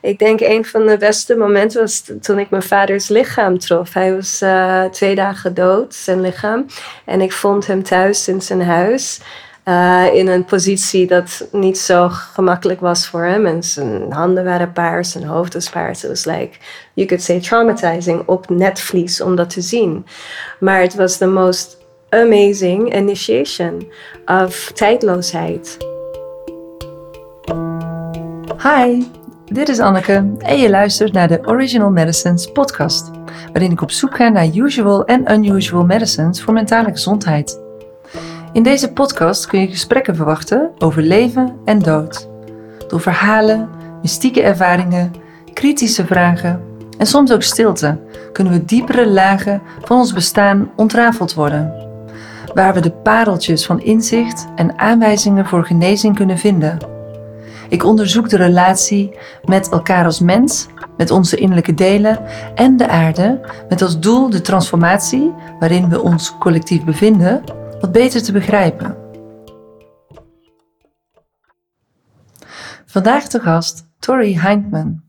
Ik denk een van de beste momenten was toen ik mijn vaders lichaam trof. Hij was uh, twee dagen dood, zijn lichaam. En ik vond hem thuis in zijn huis. Uh, in een positie dat niet zo gemakkelijk was voor hem. En zijn handen waren paars, zijn hoofd was paars. Het was like, you could say traumatizing op netvlies om dat te zien. Maar het was the most amazing initiation of tijdloosheid. Hi, dit is Anneke en je luistert naar de Original Medicines podcast, waarin ik op zoek ga naar usual en unusual medicines voor mentale gezondheid. In deze podcast kun je gesprekken verwachten over leven en dood. Door verhalen, mystieke ervaringen, kritische vragen en soms ook stilte kunnen we diepere lagen van ons bestaan ontrafeld worden. Waar we de pareltjes van inzicht en aanwijzingen voor genezing kunnen vinden. Ik onderzoek de relatie met elkaar als mens, met onze innerlijke delen en de aarde, met als doel de transformatie waarin we ons collectief bevinden, wat beter te begrijpen. Vandaag te gast Tori Heintman.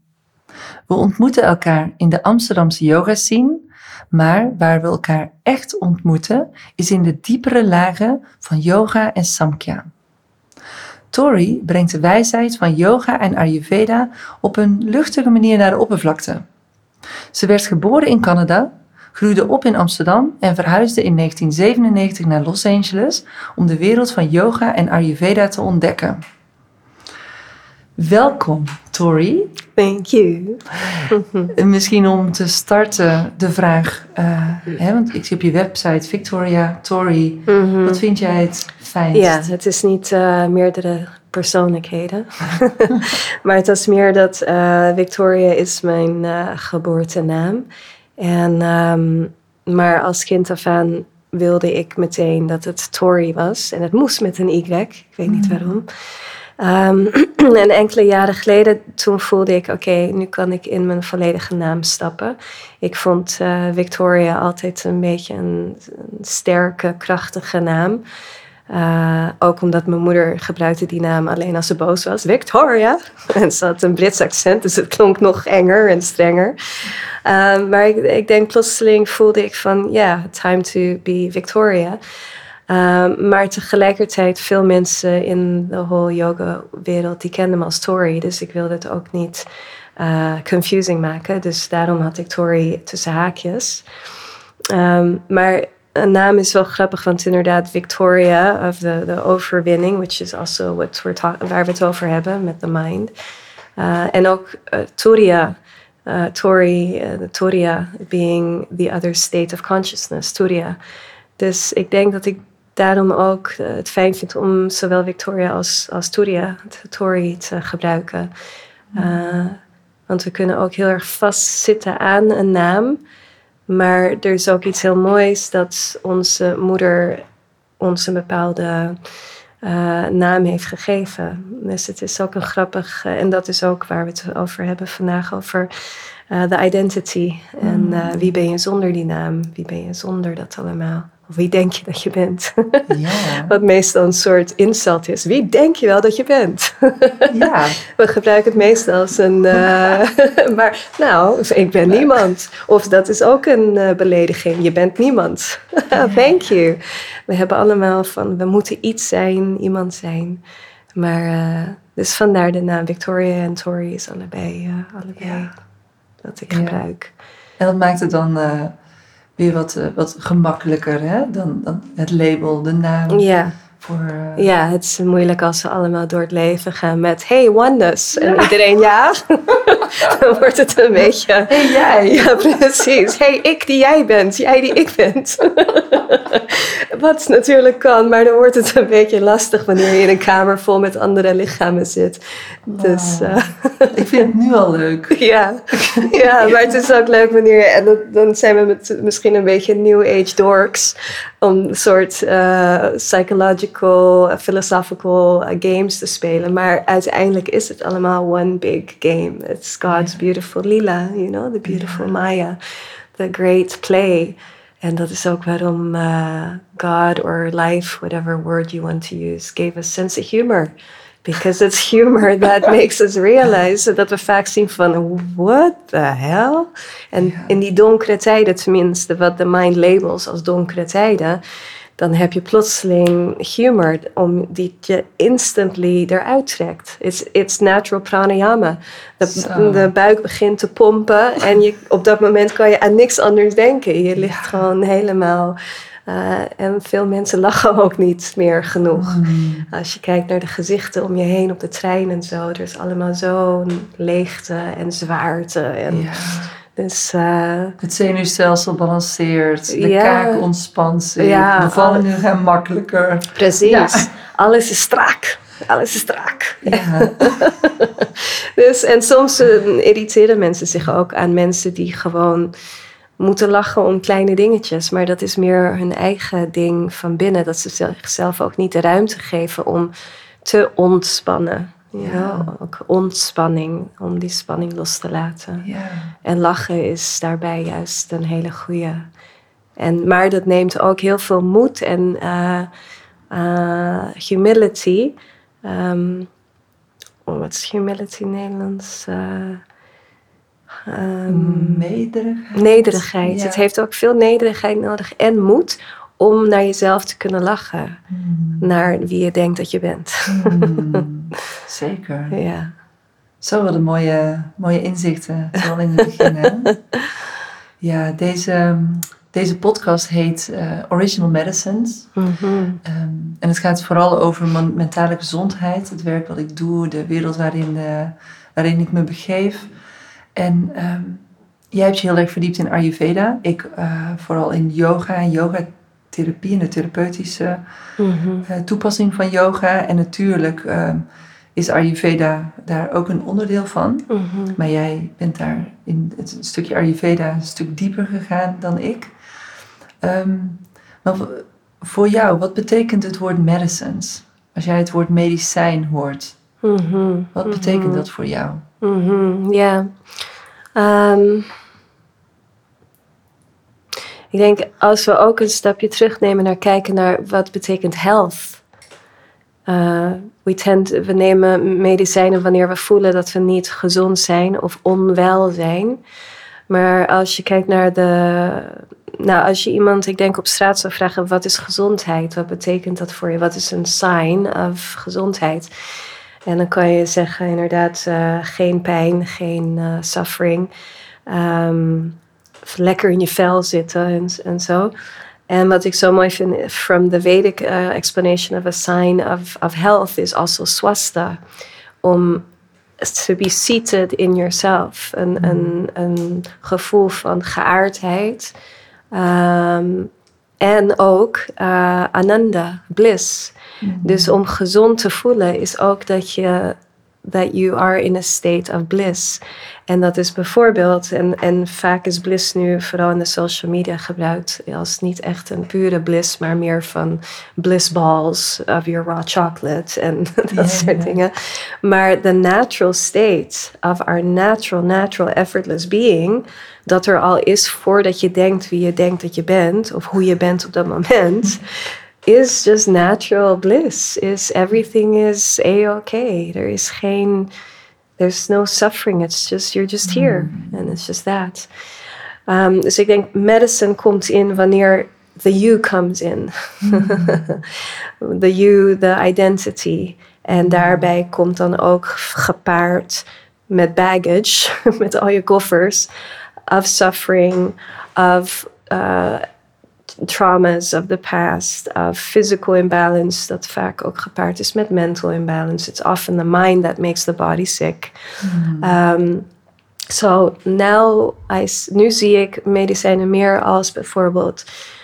We ontmoeten elkaar in de Amsterdamse yoga scene, maar waar we elkaar echt ontmoeten is in de diepere lagen van yoga en samkhya. Tori brengt de wijsheid van yoga en Ayurveda op een luchtige manier naar de oppervlakte. Ze werd geboren in Canada, groeide op in Amsterdam en verhuisde in 1997 naar Los Angeles om de wereld van yoga en Ayurveda te ontdekken. Welkom, Tori. Thank you. Misschien om te starten de vraag, uh, hè, want ik zie op je website Victoria, Tori, mhm. wat vind jij het fijnst? Ja, het is niet uh, meerdere persoonlijkheden, maar het was meer dat uh, Victoria is mijn geboortenaam. En, um, maar als kind af aan wilde ik meteen dat het Tori was. En het moest met een Y, ik weet niet mhm. waarom. Um, en enkele jaren geleden, toen voelde ik, oké, nu kan ik in mijn volledige naam stappen. Ik vond uh, Victoria altijd een beetje een, sterke, krachtige naam. Uh, ook omdat mijn moeder gebruikte die naam alleen als ze boos was. Victoria. En ze had een Brits accent, dus het klonk nog enger en strenger. Uh, maar ik, ik, denk plotseling voelde ik van, ja, time to be Victoria. Um, maar tegelijkertijd veel mensen in de whole yoga wereld die kenden me als Tori. Dus ik wilde het ook niet uh, confusing maken. Dus daarom had ik Tori tussen haakjes. Um, maar een naam is wel grappig, want inderdaad Victoria of de overwinning, which is also what we're waar we het over hebben met de mind. Uh, en ook uh, Turiya, uh, Tori, Turiya being the other state of consciousness, Turiya. Dus ik denk dat ik daarom ook uh, het fijn vind om zowel Victoria als, als Turia, Tori te gebruiken. Uh, want we kunnen ook heel erg vastzitten aan een naam. Maar er is ook iets heel moois dat onze moeder ons een bepaalde uh, naam heeft gegeven. Dus het is ook een grappig, en dat is ook waar we het over hebben vandaag, over de identity. En mm. wie ben je zonder die naam? Wie ben je zonder dat allemaal? Of wie denk je dat je bent? Wat meestal een soort insult is. Wie denk je wel dat je bent? We gebruiken het meestal als een. Uh, maar nou, ik ben niemand. Of dat is ook een uh, belediging. Je bent niemand. Thank you. We hebben allemaal van. We moeten iets zijn, iemand zijn. Maar. Uh, dus vandaar de naam Victoria en Tori is allebei, allebei. Dat ik gebruik. En dat maakt het dan weer wat, uh, wat gemakkelijker hè? Dan, dan het label, de naam. Ja. Voor, uh... Ja, het is moeilijk als ze allemaal door het leven gaan met hey, oneness. En iedereen ja. dan wordt het een beetje... Hey, jij. Ja, precies. Hey, ik die jij bent. Jij die ik ben. Wat natuurlijk kan, maar dan wordt het een beetje lastig wanneer je in een kamer vol met andere lichamen zit. Dus, uh, ik vind het nu al leuk. ja. ja, maar het is ook leuk wanneer, en dan zijn we met misschien een beetje new age dorks, om een soort uh, psychological, philosophical uh, games te spelen. Maar uiteindelijk is het allemaal one big game. It's God's beautiful lila, you know, the beautiful Maya, the great play. En dat is ook waarom uh, God or life, whatever word you want to use, gave us sense of humor. Because it's humor that makes us realize dat we vaak zien van what the hell? En in die donkere tijden tenminste, wat de mind labels als donkere tijden, dan heb je plotseling humor om die je instantly eruit trekt. It's, it's natural pranayama. De, de, buik begint te pompen en je, op dat moment kan je aan niks anders denken. Je ligt gewoon helemaal uh, en veel mensen lachen ook niet meer genoeg. Mm. Als je kijkt naar de gezichten om je heen op de trein en zo, er is allemaal zo'n leegte en zwaarte. En, ja. Dus, uh, het zenuwstelsel balanceert, de kaak ontspant zich, ja, bevallingen gaan makkelijker. Precies, alles is strak. Alles is strak. Ja. dus, en soms uh, irriteren mensen zich ook aan mensen die gewoon moeten lachen om kleine dingetjes. Maar dat is meer hun eigen ding van binnen. Dat ze zichzelf ook niet de ruimte geven om te ontspannen. Ja. ook ontspanning, om die spanning los te laten. Ja. En lachen is daarbij juist een hele goede. En, maar dat neemt ook heel veel moed en uh, uh, humility. Um, oh, wat is humility in Nederlands? Uh, Um, nederigheid. Nederigheid. Het heeft ook veel nederigheid nodig en moed om naar jezelf te kunnen lachen. Hmm. Naar wie je denkt dat je bent. Hmm. Zeker. Ja. Zo wat een mooie, mooie inzichten, zoal in het begin. ja, deze, deze podcast heet uh, Original Medicines. Mm -hmm. um, en het gaat vooral over mentale gezondheid, het werk wat ik doe, de wereld waarin, uh, waarin ik me begeef. En um, jij hebt je heel erg verdiept in Ayurveda. Ik uh, vooral in yoga en yogatherapie en de therapeutische mm toepassing van yoga. En natuurlijk uh, is Ayurveda daar ook een onderdeel van. Mm -hmm. Maar jij bent daar in het stukje Ayurveda een stuk dieper gegaan dan ik. Um, maar voor jou, wat betekent het woord medicines? Als jij het woord medicijn hoort, mm -hmm. wat betekent -hmm. dat voor jou? Mhm, ja. Um, ik denk als we ook een stapje terugnemen naar kijken naar wat betekent health. Uh, we, tend, nemen medicijnen wanneer we voelen dat we niet gezond zijn of onwel zijn. Maar als je kijkt naar de. Nou, als je iemand, ik denk op straat zou vragen: wat is gezondheid? Wat betekent dat voor je? Wat is een sign of gezondheid? En dan kan je zeggen inderdaad uh, geen pijn, geen uh, suffering. Um, lekker in je vel zitten en, en zo. En wat ik zo mooi vind, from the Vedic uh, explanation of a sign of, of health is also swasta. Om to be seated in yourself. Een, mm. een, een gevoel van geaardheid. Um, en ook uh, ananda, bliss. Mm-hmm. Dus om gezond te voelen is ook dat je that you are in a state of bliss. En dat is bijvoorbeeld, en, en vaak is bliss nu vooral in de social media gebruikt als niet echt een pure bliss, maar meer van bliss balls of your raw chocolate en dat soort dingen. Maar the natural state of our natural, natural, effortless being, dat er al is voordat je denkt wie je denkt dat je bent, of hoe je bent op dat moment. is just natural bliss. Is everything is a okay. There is geen, there's no suffering. It's just you're just here, mm. and it's just that. Um, dus ik denk medicine komt in wanneer the you comes in, mm. the you, the identity, en daarbij komt dan ook gepaard met baggage, met al je koffers of suffering, of uh, traumas of the past, of physical imbalance, dat vaak ook gepaard is met mental imbalance. It's often the mind that makes the body sick. Mm. Um, so now I, nu zie ik medicijnen meer als bijvoorbeeld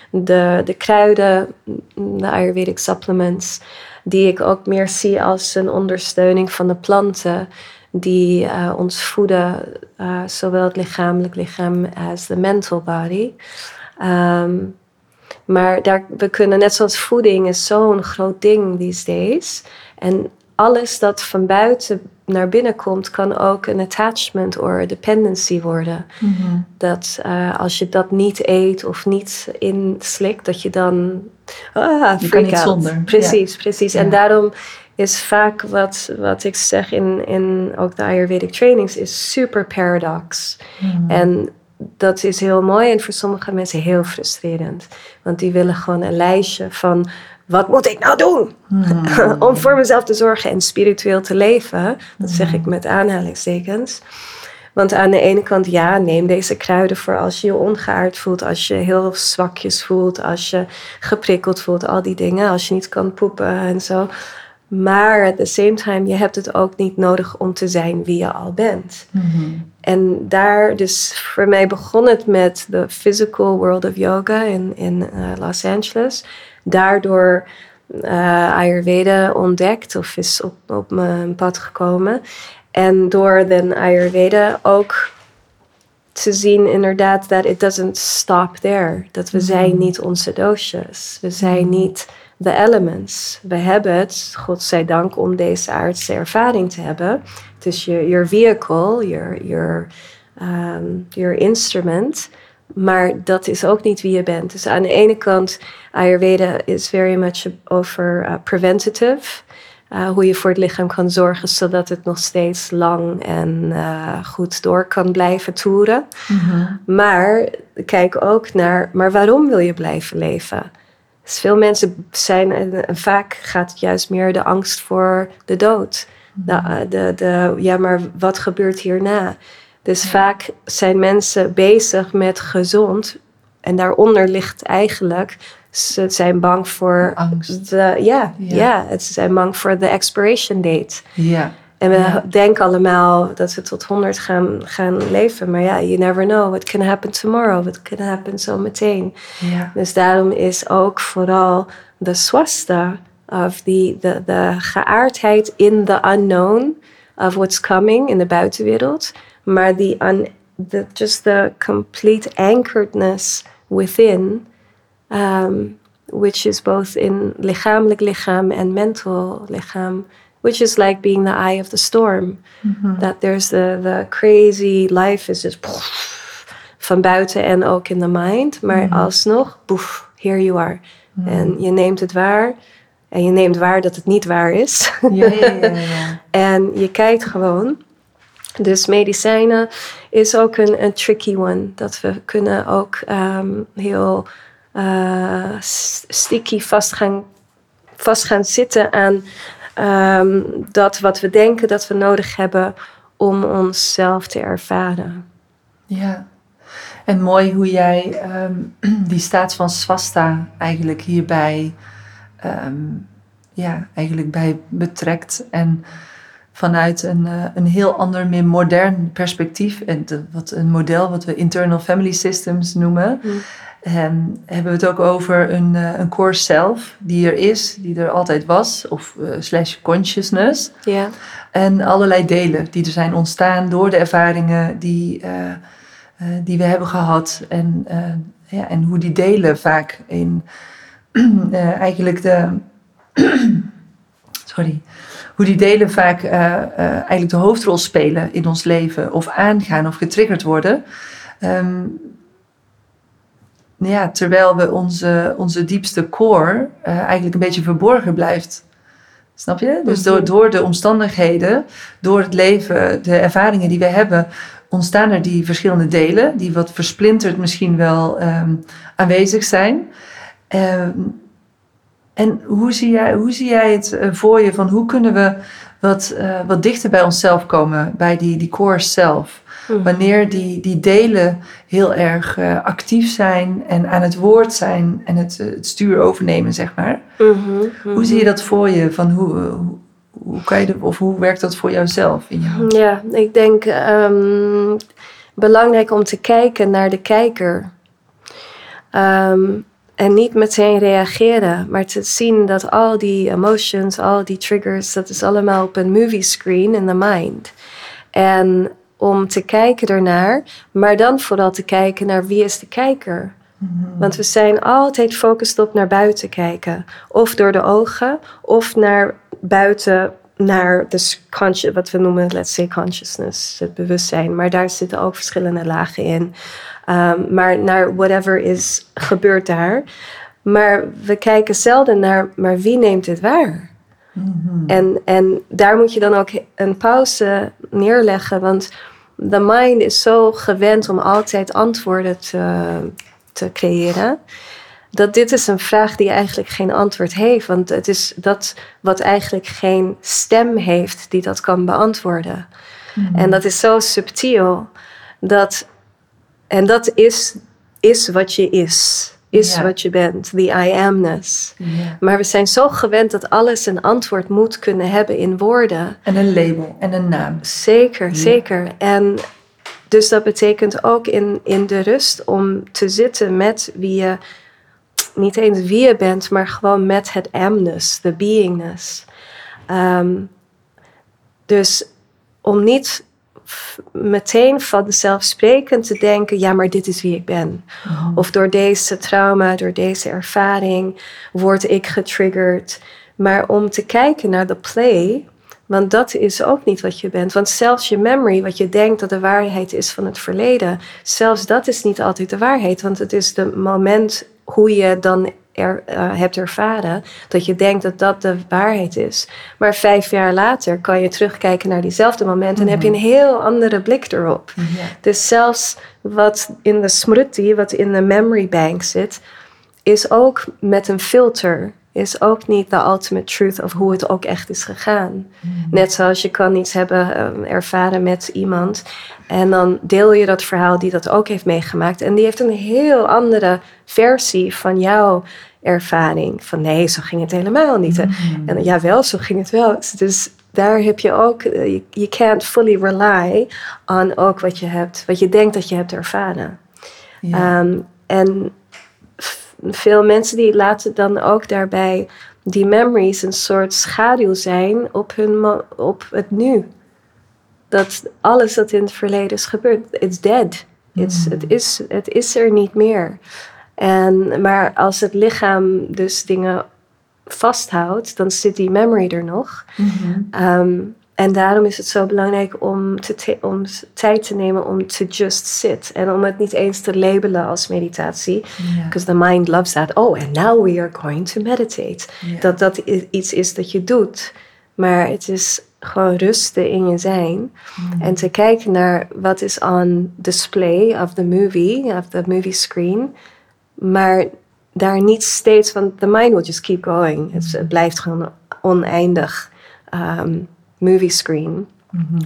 de, de kruiden, de Ayurvedic supplements, die ik ook meer zie als een ondersteuning van de planten die uh, ons voeden, uh, zowel het lichamelijk lichaam als de mental body. Um, maar daar, we kunnen, net zoals voeding, is zo'n groot ding these days. En alles dat van buiten naar binnen komt, kan ook een attachment of dependency worden. Mhm. Dat uh, als je dat niet eet of niet inslikt, dat je dan. Ah, je kan niet zonder. Precies, precies. En daarom is vaak wat, wat ik zeg in, in ook de Ayurvedic trainings, is super paradox. Hmm. En dat is heel mooi en voor sommige mensen heel frustrerend. Want die willen gewoon een lijstje van wat moet ik nou doen Hmm. om voor mezelf te zorgen en spiritueel te leven. Dat zeg ik met aanhalingstekens. Want aan de ene kant, ja, neem deze kruiden voor als je je ongeaard voelt, als je heel zwakjes voelt, als je geprikkeld voelt, al die dingen, als je niet kan poepen en zo. Maar at the same time, je hebt het ook niet nodig om te zijn wie je al bent. Hmm. En daar, dus voor mij begon het met de physical world of yoga in, in eh, Los Angeles. Daardoor eh, Ayurveda ontdekt of is op, op mijn pad gekomen. En door de Ayurveda ook te zien inderdaad dat it doesn't stop there. Dat we zijn niet onze doosjes. We zijn niet de elements. We hebben het, godzijdank, om deze aardse ervaring te hebben. Het is je your vehicle, your, your, um, your instrument. Maar dat is ook niet wie je bent. Dus aan de ene kant, Ayurveda is very much over uh, preventative. Uh, hoe je voor het lichaam kan zorgen zodat het nog steeds lang en uh, goed door kan blijven toeren. Mhm. Maar kijk ook naar, maar waarom wil je blijven leven? Dus veel mensen zijn, en, en vaak gaat het juist meer de angst voor de dood. De, de, de, ja, maar wat gebeurt hierna? Dus vaak zijn mensen bezig met gezond. En daaronder ligt eigenlijk, ze zijn bang voor Angst. de, ja, Ja. ja. ze zijn bang voor de expiration date. Ja. En we Ja. denken allemaal dat we tot 100 gaan, gaan leven. Maar ja, you never know. What can happen tomorrow? What can happen zometeen? Ja. Dus daarom is ook vooral de swasta of the, de, de geaardheid in the unknown of what's coming in de buitenwereld. Maar die un, the, just the complete anchoredness within, um, which is both in lichamelijk lichaam en mental lichaam, which is like being the eye of the storm. That there's the, the crazy life is just van buiten en ook in the mind. Maar alsnog, boef, here you are. En je neemt het waar. En je neemt waar dat het niet waar is. Ja, ja, ja, en je kijkt gewoon. Dus medicijnen is ook een, een tricky one. Dat we kunnen ook ehm, heel eh, sticky vast gaan, vast gaan zitten aan ehm, dat wat we denken dat we nodig hebben om onszelf te ervaren. Ja. En mooi hoe jij ehm, die staat van swasta eigenlijk hierbij ehm, ja, eigenlijk bij betrekt. En vanuit een, eh, een heel ander, meer modern perspectief. En de- wat een model wat we internal family systems noemen. Mm. Ehm, hebben we het ook over een, eh, een core self die er is, die er altijd was. Of eh, slash consciousness. Ja, En allerlei delen die er zijn ontstaan door de ervaringen die, eh, die we hebben gehad. En, ja, en hoe die delen vaak in eigenlijk de. sorry. Hoe die delen vaak eigenlijk de hoofdrol spelen in ons leven. Of aangaan of getriggerd worden. Ehm, ja, terwijl we onze, onze diepste core eh, eigenlijk een beetje verborgen blijft. Snap je? Dus Mhm. door, door de omstandigheden, door het leven, de ervaringen die we hebben, ontstaan er die verschillende delen, die wat versplinterd misschien wel ehm, aanwezig zijn. Ehm, en hoe zie, jij, hoe zie jij het eh, voor je van hoe kunnen we wat, eh, wat dichter bij onszelf komen, bij die, die core self? Mhm. Wanneer die, die delen heel erg eh, actief zijn en aan het woord zijn en het, eh, het stuur overnemen, zeg maar. Mhm, Hoe zie je dat voor je? Van hoe, eh, hoe, kan je de, of hoe werkt dat voor jouzelf? In jou? Ja, ik denk ehm, belangrijk om te kijken naar de kijker. Ehm, en niet meteen reageren, maar te zien dat al die emotions, al die triggers, dat is allemaal op een movie screen in the mind. En om te kijken ernaar, maar dan vooral te kijken naar wie is de kijker. Want we zijn altijd gefocust op naar buiten kijken. Of door de ogen, of naar buiten, naar de s- consci- wat we noemen, let's say consciousness, het bewustzijn. Maar daar zitten ook verschillende lagen in. Ehm, maar naar whatever is gebeurd daar. Maar we kijken zelden naar, maar wie neemt dit waar? En, en daar moet je dan ook een pauze neerleggen, want de mind is zo gewend om altijd antwoorden te, te creëren. Dat dit is een vraag die eigenlijk geen antwoord heeft. Want het is dat wat eigenlijk geen stem heeft die dat kan beantwoorden. En dat is zo subtiel. Dat, en dat is, is wat je is. Is Ja. wat je bent. The I amness. Ja. Maar we zijn zo gewend dat alles een antwoord moet kunnen hebben in woorden. En een label en een naam. Zeker, zeker. En dus dat betekent ook in, in de rust om te zitten met wie je, niet eens wie je bent, maar gewoon met het amness, de beingness. Ehm, dus om niet meteen vanzelfsprekend te denken, ja, maar dit is wie ik ben. Of door deze trauma, door deze ervaring word ik getriggerd. Maar om te kijken naar de play, want dat is ook niet wat je bent. Want zelfs je memory, wat je denkt dat de waarheid is van het verleden, zelfs dat is niet altijd de waarheid. Want het is de moment hoe je dan er, eh, hebt ervaren, dat je denkt dat dat de waarheid is. Maar vijf jaar later kan je terugkijken naar diezelfde moment en heb je een heel andere blik erop. Ja. Dus zelfs wat in de smruti, wat in de memory bank zit, is ook met een filter. Is ook niet de ultimate truth of hoe het ook echt is gegaan. Net zoals je kan iets hebben ehm, ervaren met iemand. En dan deel je dat verhaal die dat ook heeft meegemaakt. En die heeft een heel andere versie van jouw ervaring. Van nee, zo ging het helemaal niet. En jawel, zo ging het wel. Dus daar heb je ook, eh, je je can't fully rely on ook wat je hebt, wat je denkt dat je hebt ervaren. Ja. Ehm, en veel mensen die laten dan ook daarbij die memories een soort schaduw zijn op, hun op het nu. Dat alles dat in het verleden is gebeurd, it's dead. It's, het, is, het is er niet meer. En, maar als het lichaam dus dingen vasthoudt, dan zit die memory er nog. Ehm, en daarom is het zo belangrijk om, te te- om tijd te nemen om to just sit. En om het niet eens te labelen als meditatie. Because the mind loves that. Oh, and now we are going to meditate. Dat dat iets is dat je doet. Maar het is gewoon rusten in je zijn. En te kijken naar wat is on display of the movie, of the movie screen. Maar daar niet steeds, want the mind will just keep going. Het, het blijft gewoon oneindig ehm, movie screen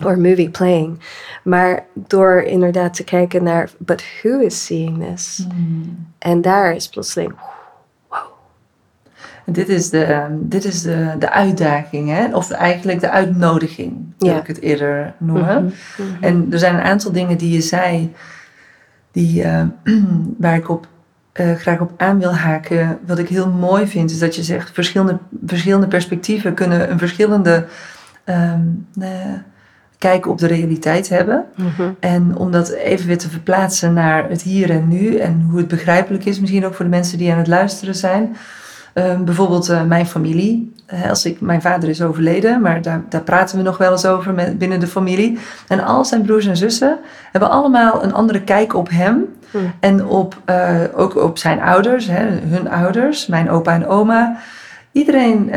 or movie playing. Maar door inderdaad te kijken naar, but who is seeing this? En daar is plotseling, En dit is de, ehm, dit is de, de uitdaging, hè? of eigenlijk de uitnodiging, wil Ja. ik het eerder noemen. Mhm. En er zijn een aantal dingen die je zei, die, eh, waar ik op, eh, graag op aan wil haken. Wat ik heel mooi vind, is dat je zegt, verschillende, verschillende perspectieven kunnen een verschillende ehm, eh, kijk op de realiteit hebben. Mhm. En om dat even weer te verplaatsen naar het hier en nu en hoe het begrijpelijk is, misschien ook voor de mensen die aan het luisteren zijn. Ehm, bijvoorbeeld eh, mijn familie. Eh, als ik, mijn vader is overleden, maar daar, daar praten we nog wel eens over met, binnen de familie. En al zijn broers en zussen hebben allemaal een andere kijk op hem. Hmm. En op, ook op zijn ouders, hè, hun ouders, mijn opa en oma. Iedereen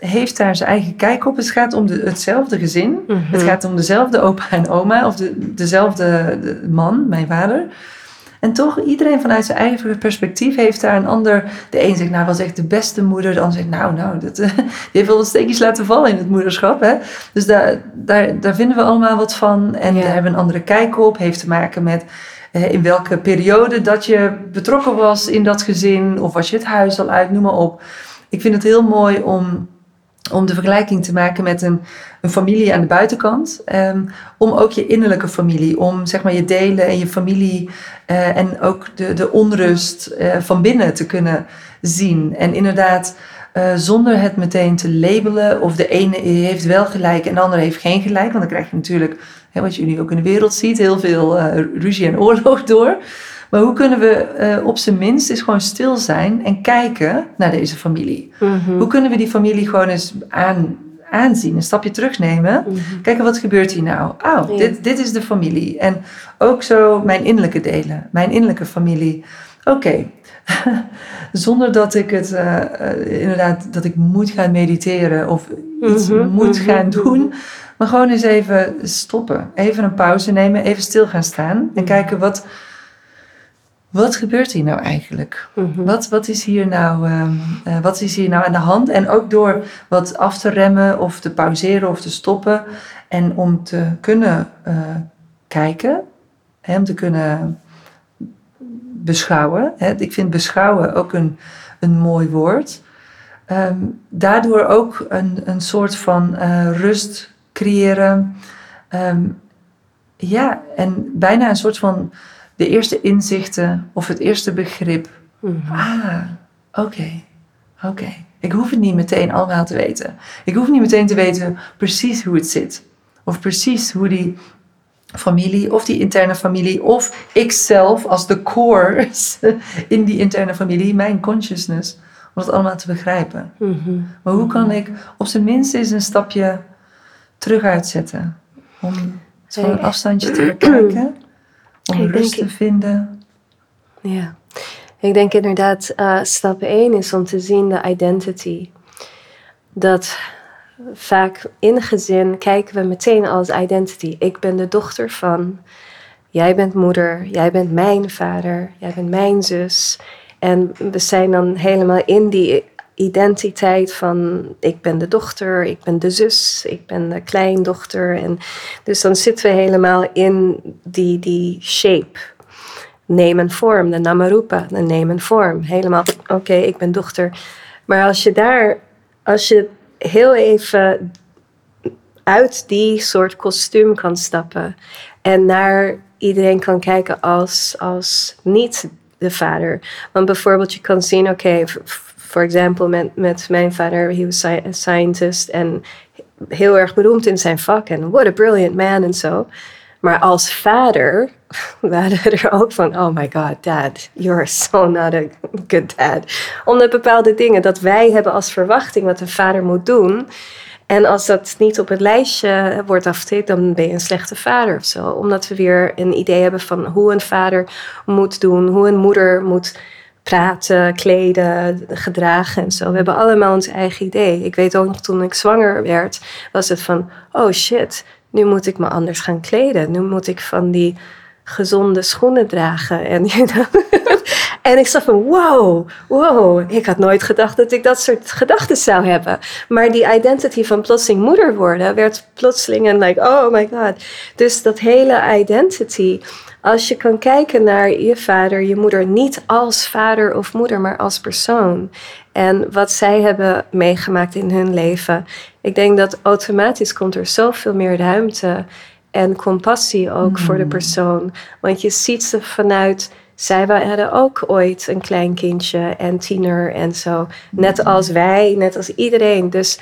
heeft daar zijn eigen kijk op. Het gaat om de, hetzelfde gezin. Mhm. Het gaat om dezelfde opa en oma, of de, dezelfde de man, mijn vader. En toch, iedereen vanuit zijn eigen perspectief heeft daar een ander. De een zegt, nou, was echt de beste moeder. De ander zegt, nou, nou, dat, die heeft wel wat steekjes laten vallen in het moederschap. Hè? Dus daar, daar, daar vinden we allemaal wat van. En Ja. daar hebben we een andere kijk op. Heeft te maken met eh, in welke periode dat je betrokken was in dat gezin. Of was je het huis al uit, noem maar op. Ik vind het heel mooi om om de vergelijking te maken met een, een familie aan de buitenkant. Ehm, om ook je innerlijke familie, om zeg maar je delen en je familie eh, en ook de, de onrust eh, van binnen te kunnen zien. En inderdaad, eh, zonder het meteen te labelen of de ene heeft wel gelijk en de andere heeft geen gelijk. Want dan krijg je natuurlijk, hè, wat je nu ook in de wereld ziet, heel veel ruzie en oorlog door. Maar hoe kunnen we eh, op zijn minst eens gewoon stil zijn en kijken naar deze familie? Mhm. Hoe kunnen we die familie gewoon eens aan, aanzien, een stapje terugnemen? Mhm. Kijken, wat gebeurt hier nou? Oh, Ja. dit, dit is de familie. En ook zo mijn innerlijke delen, mijn innerlijke familie. Oké. Zonder dat ik het uh, inderdaad dat ik moet gaan mediteren of iets mm -hmm, moet gaan doen. Maar gewoon eens even stoppen. Even een pauze nemen. Even stil gaan staan. En kijken wat, wat gebeurt hier nou eigenlijk? Mm -hmm. wat, wat, is hier nou, uh, uh, wat is hier nou aan de hand? En ook door wat af te remmen of te pauzeren of te stoppen. En om te kunnen uh, kijken. Hè, om te kunnen beschouwen. Hè. Ik vind beschouwen ook een, een mooi woord. Um, daardoor ook een, een soort van rust creëren. Um, ja, en bijna een soort van de eerste inzichten of het eerste begrip. Mm -hmm. Ah, oké, okay, oké. Okay. Ik hoef het niet meteen allemaal te weten. Ik hoef niet meteen te weten precies hoe het zit. Of precies hoe die familie of die interne familie of ikzelf als de core in die interne familie, mijn consciousness, om het allemaal te begrijpen. Mm -hmm. Maar hoe kan ik op zijn minst eens een stapje terug uitzetten? Om zo'n hey. afstandje te bekijken, om ik rust te vinden. Ja, ik denk inderdaad, uh, stap 1 is om te zien de identity. Dat vaak in gezin kijken we meteen als identity. Ik ben de dochter van, jij bent moeder, jij bent mijn vader, jij bent mijn zus. En we zijn dan helemaal in die identiteit van ik ben de dochter, ik ben de zus, ik ben de kleindochter. En dus dan zitten we helemaal in die, die shape. Neem een vorm, de namarupa, de neem een vorm. Helemaal, oké, ik ben dochter. Maar als je daar, als je heel even uit die soort kostuum kan stappen en naar iedereen kan kijken als, als niet de vader. Want bijvoorbeeld je kan zien, oké, voor example met, met mijn vader, he was a scientist en heel erg beroemd in zijn vak en what a brilliant man en zo. Maar als vader waren er ook van, oh my god, dad, you're so not a good dad. Omdat bepaalde dingen dat wij hebben als verwachting wat een vader moet doen. En als dat niet op het lijstje wordt afgetikt, dan ben je een slechte vader of zo. Omdat we weer een idee hebben van hoe een vader moet doen, hoe een moeder moet praten, kleden, gedragen en zo. We hebben allemaal ons eigen idee. Ik weet ook nog toen ik zwanger werd, was het van, oh shit, nu moet ik me anders gaan kleden. Nu moet ik van die gezonde schoenen dragen. En, en ik zag van, wow, wow, ik had nooit gedacht dat ik dat soort gedachten zou hebben. Maar die identity van plotseling moeder worden werd plotseling een like, oh my god. Dus dat hele identity, als je kan kijken naar je vader, je moeder, niet als vader of moeder, maar als persoon. En wat zij hebben meegemaakt in hun leven. Ik denk dat automatisch komt er zoveel meer ruimte en compassie ook mm. voor de persoon. Want je ziet ze vanuit. Zij hadden ook ooit een klein kindje en tiener en zo. Net als wij, net als iedereen. Dus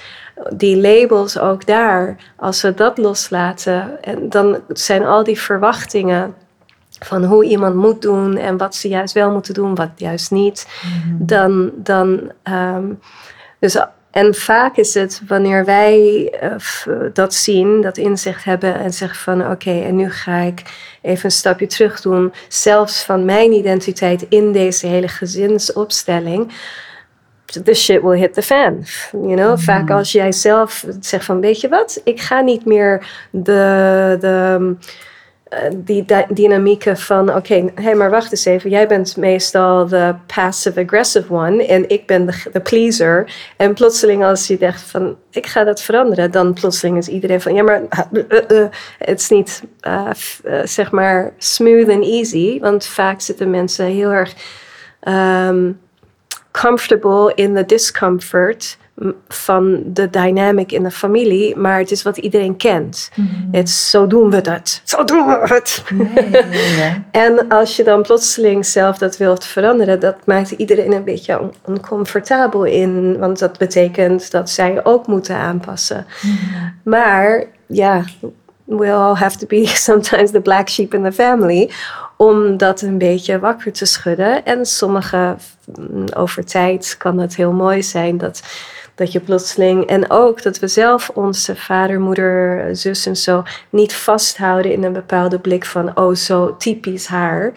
die labels ook daar, als we dat loslaten, en dan zijn al die verwachtingen van hoe iemand moet doen en wat ze juist wel moeten doen, wat juist niet. Mm. Dan, dan um, dus en vaak is het wanneer wij uh, dat zien, dat inzicht hebben en zeggen van oké, okay, en nu ga ik even een stapje terug doen, zelfs van mijn identiteit in deze hele gezinsopstelling. The shit will hit the fan. You know? Mm. Vaak als jij zelf zegt van weet je wat, ik ga niet meer de. de eh, die dynamieken van, oké, hey, maar wacht eens even. Jij bent meestal de passive-aggressive one en ik ben de, pleaser. En plotseling als je denkt van, ik ga dat veranderen, dan plotseling is iedereen van, ja, maar uh, uh, het is niet, zeg maar, smooth and easy. Want vaak zitten mensen heel erg um, comfortable in the discomfort van de dynamic in de familie, maar het is wat iedereen kent. Mm-hmm. Het is, zo doen we dat. Zo doen we het. en als je dan plotseling zelf dat wilt veranderen, dat maakt iedereen een beetje oncomfortabel in, want dat betekent dat zij ook moeten aanpassen. Mm-hmm. Maar ja, we all have to be sometimes the black sheep in the family om dat een beetje wakker te schudden. En sommige, mm, over tijd kan het heel mooi zijn dat dat je plotseling, en ook dat we zelf onze vader, moeder, zus en zo niet vasthouden in een bepaalde blik van, oh, zo typisch haar.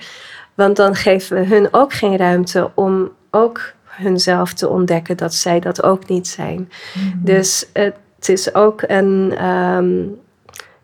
Want dan geven we hun ook geen ruimte om ook hunzelf te ontdekken dat zij dat ook niet zijn. Dus het is ook een. ehm,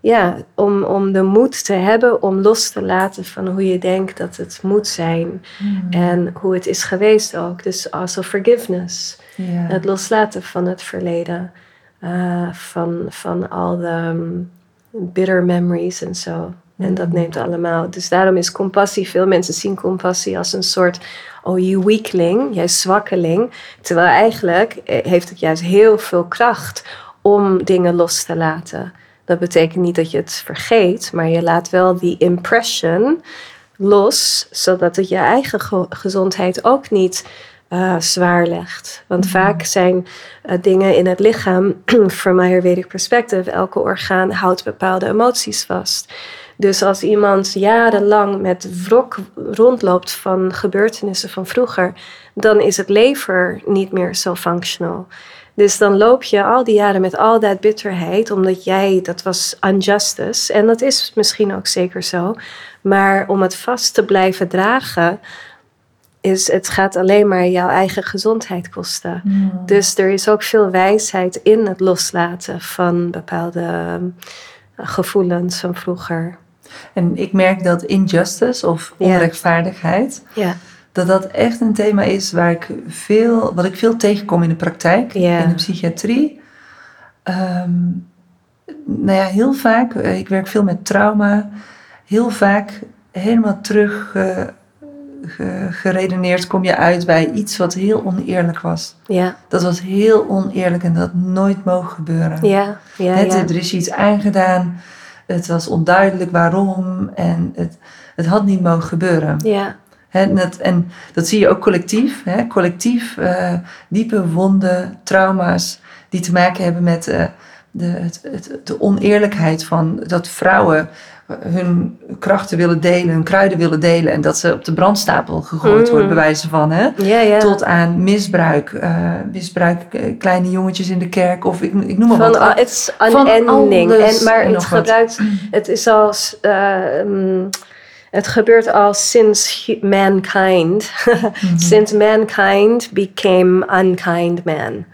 ja, om, om de moed te hebben om los te laten van hoe je denkt dat het moet zijn. En hoe het is geweest ook. Dus also forgiveness. Het loslaten van het verleden. eh, van, van al de um, bitter memories en zo. En dat neemt allemaal. Dus daarom is compassie, veel mensen zien compassie als een soort, oh you weakling, jij zwakkeling. Terwijl eigenlijk eh, heeft het juist heel veel kracht om dingen los te laten. Dat betekent niet dat je het vergeet, maar je laat wel die impression los, zodat het je eigen ge- gezondheid ook niet eh, zwaar legt. Want vaak zijn eh, dingen in het lichaam, from Ayurvedic perspective, elke orgaan houdt bepaalde emoties vast. Dus als iemand jarenlang met wrok rondloopt van gebeurtenissen van vroeger, dan is het lever niet meer zo functional. Dus dan loop je al die jaren met al dat bitterheid, omdat jij, dat was unjustice. En dat is misschien ook zeker zo. Maar om het vast te blijven dragen, is het gaat alleen maar jouw eigen gezondheid kosten. Dus er is ook veel wijsheid in het loslaten van bepaalde um, gevoelens van vroeger. En ik merk dat injustice of onrechtvaardigheid, dat dat echt een thema is waar ik veel, wat ik veel tegenkom in de praktijk, in de psychiatrie. Ehm, nou ja, heel vaak, eh, ik werk veel met trauma, heel vaak helemaal terug eh, ge- geredeneerd kom je uit bij iets wat heel oneerlijk was. ja, Dat was heel oneerlijk en dat had nooit mogen gebeuren. ja, ja. Er is iets aangedaan, het was onduidelijk waarom en het, het had niet mogen gebeuren. ja. Hè, en, dat, en dat zie je ook collectief. Collectief eh, diepe wonden, trauma's die te maken hebben met eh, de, het, het, de oneerlijkheid van dat vrouwen hun krachten willen delen, hun kruiden willen delen en dat ze op de brandstapel gegooid Mm. worden, bij wijze van. Hè? Tot aan misbruik, eh, misbruik, eh, kleine jongetjes in de kerk of ik, ik noem maar Van, wat. al- het is unending. En, maar en het wat. gebruikt, het is als, mm, het gebeurt al sinds mankind. Mhm. since mankind became unkind man.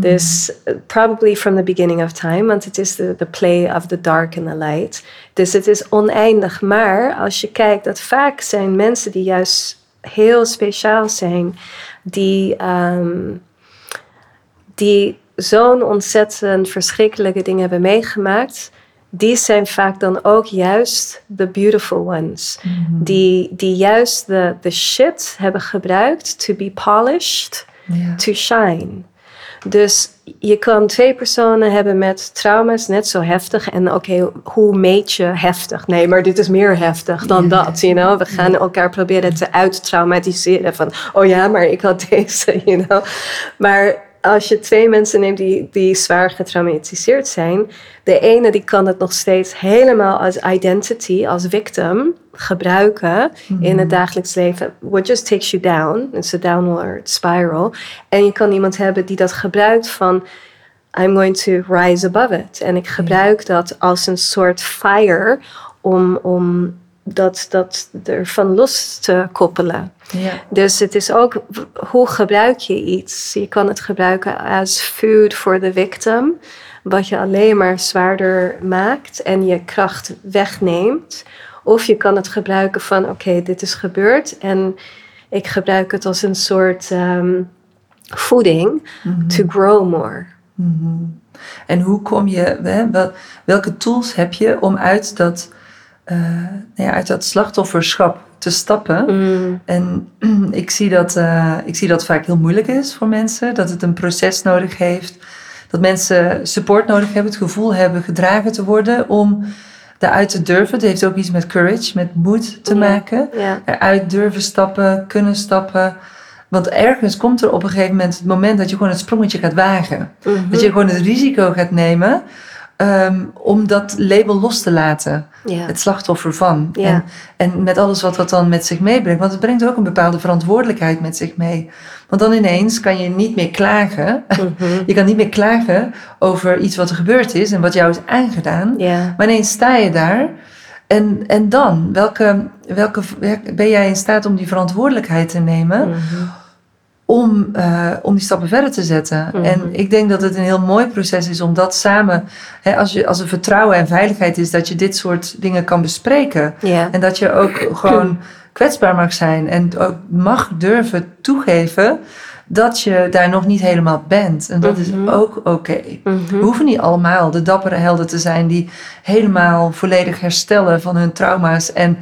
Dus probably from the beginning of time, want het is de the play of the dark and the light. Dus het is oneindig. Maar als je kijkt, dat vaak zijn mensen die juist heel speciaal zijn, die, ehm, die zo'n ontzettend verschrikkelijke dingen hebben meegemaakt, die zijn vaak dan ook juist de beautiful ones. Die, die juist de, de shit hebben gebruikt to be polished, to shine. Dus je kan twee personen hebben met trauma's net zo heftig. En oké, hoe meet je heftig? Nee, maar dit is meer heftig dan dat, you know? We gaan elkaar proberen te uittraumatiseren van... oh ja, maar ik had deze, you know? Maar als je twee mensen neemt die, die zwaar getraumatiseerd zijn... de ene die kan het nog steeds helemaal als identity, als victim gebruiken in het dagelijks leven. What just takes you down. It's a downward spiral. En je kan iemand hebben die dat gebruikt van... I'm going to rise above it. En ik gebruik dat als een soort fire om, om dat, dat ervan los te koppelen. Ja. Dus het is ook, hoe gebruik je iets? Je kan het gebruiken als food for the victim, wat je alleen maar zwaarder maakt en je kracht wegneemt. Of je kan het gebruiken van, oké, dit is gebeurd en ik gebruik het als een soort ehm, voeding to grow more. En hoe kom je, hè, welke tools heb je om uit dat, eh, nou ja, uit dat slachtofferschap te stappen? Mm, En ik zie, dat, eh, ik zie dat vaak heel moeilijk is voor mensen, dat het een proces nodig heeft, dat mensen support nodig hebben, het gevoel hebben gedragen te worden om daaruit te durven. Het heeft ook iets met courage, met moed te maken. ja, Eruit durven stappen, kunnen stappen. Want ergens komt er op een gegeven moment het moment dat je gewoon het sprongetje gaat wagen. Mhm. Dat je gewoon het risico gaat nemen ehm, om dat label los te laten. ja. Het slachtoffer van. Ja. En, en met alles wat dat dan met zich meebrengt. Want het brengt ook een bepaalde verantwoordelijkheid met zich mee. Want dan ineens kan je niet meer klagen. Mhm. Je kan niet meer klagen over iets wat er gebeurd is en wat jou is aangedaan. ja. Maar ineens sta je daar en, en dan, welke, welke, ben jij in staat om die verantwoordelijkheid te nemen? Mhm. Om, eh, om die stappen verder te zetten. Mhm. En ik denk dat het een heel mooi proces is om dat samen, hè, als, je, als er vertrouwen en veiligheid is, dat je dit soort dingen kan bespreken. En dat je ook gewoon kwetsbaar mag zijn en ook mag durven toegeven dat je daar nog niet helemaal bent. En dat Mhm. is ook oké. Mhm. We hoeven niet allemaal de dappere helden te zijn die helemaal volledig herstellen van hun trauma's en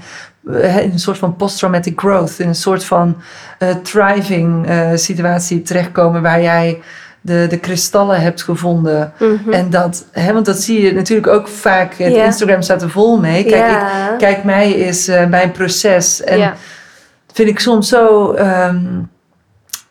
in een soort van post-traumatic growth, in een soort van eh, thriving eh, situatie terechtkomen waar jij de, de kristallen hebt gevonden. Mhm. En dat, hè, want dat zie je natuurlijk ook vaak. Het. Instagram staat er vol mee. Kijk, ik, kijk mij is eh, een proces. En ja. vind ik soms zo ehm,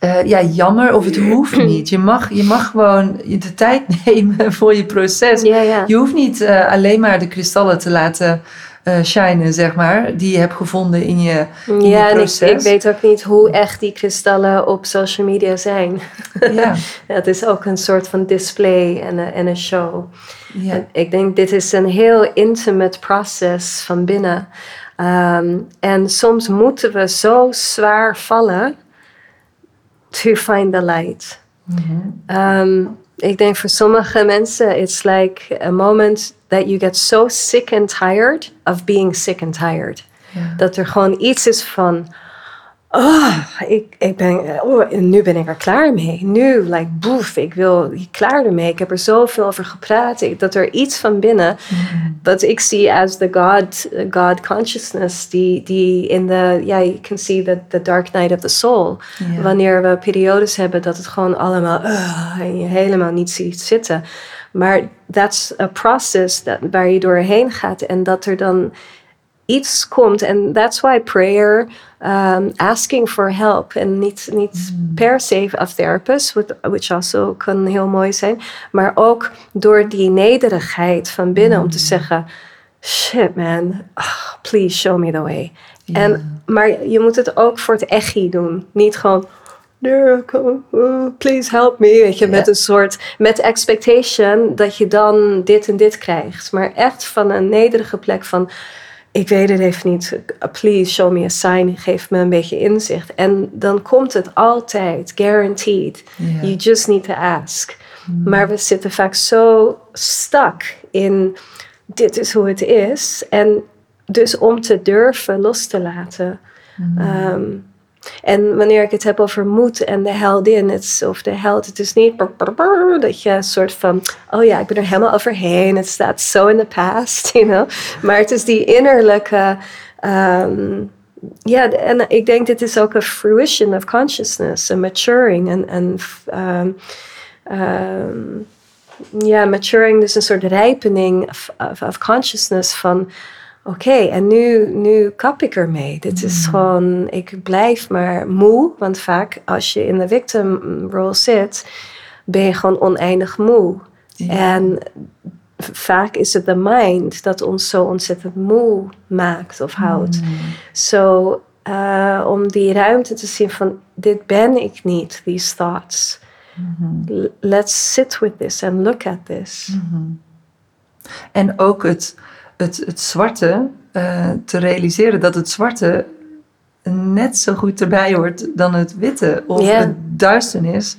eh, ja, jammer of het hoeft niet. Je mag, je mag gewoon de tijd nemen voor je proces. Je hoeft niet eh, alleen maar de kristallen te laten eh shinen, zeg maar, die je hebt gevonden in je, in je Ja, en ik, proces. ik weet ook niet hoe echt die kristallen op social media zijn. Ja, het is ook een soort van display en een, en een show. ja. En ik denk, dit is een heel intimate proces van binnen. Ehm, en soms moeten we zo zwaar vallen to find the light. Mhm. Um, ik denk voor sommige mensen, it's like a moment that you get so sick and tired of being sick and tired. Ja. Dat er gewoon iets is van, oh, ik, ik ben, oh, nu ben ik er klaar mee. Nu, like, boef, ik wil klaar ermee. Ik heb er zoveel over gepraat. Ik- dat er iets van binnen, dat ik zie as the God, God consciousness, die, die in de, ja, you can see the, the dark night of the soul. Wanneer we periodes hebben dat het gewoon allemaal, uh, en je helemaal niet ziet zitten. Maar that's a process dat, waar je doorheen gaat en dat er dan iets komt. En that's why prayer, um, asking for help. En niet, niet per se a therapist, which- which also kan heel mooi zijn. Maar ook door die nederigheid van binnen om te zeggen... Shit man, ah, please show me the way. En, maar je moet het ook voor het echi doen. Niet gewoon... "Nee, come, oh, please help me. Weet je, met een soort, met expectation dat je dan dit en dit krijgt. Maar echt van een nederige plek van, ik weet het even niet. Please show me a sign. Geef me een beetje inzicht. En dan komt het altijd, guaranteed. You just need to ask. Maar we zitten vaak zo stuck in, dit is hoe het is. En dus om te durven los te laten. Ehm, en wanneer ik het heb over moed en de heldin, het is, of de held, het is niet dat je een soort van, oh ja, ik ben er helemaal overheen, het staat zo in the past, you know. Maar het is die innerlijke, ehm, ja, en ik denk dit is ook een fruition of consciousness, een maturing, en ehm, ehm, ja, maturing, dus een soort rijpening of, of, of consciousness van, oké, en nu, nu kap ik ermee. Dit is gewoon, ik blijf maar moe, want vaak als je in de victim role zit, ben je gewoon oneindig moe. Ja. En vaak is het de mind dat ons zo ontzettend moe maakt of houdt. Zo, eh, om die ruimte te zien van, dit ben ik niet, these thoughts. L- Let's sit with this and look at this. En ook het, het, het zwarte, eh, te realiseren dat het zwarte net zo goed erbij hoort dan het witte. Of het duisternis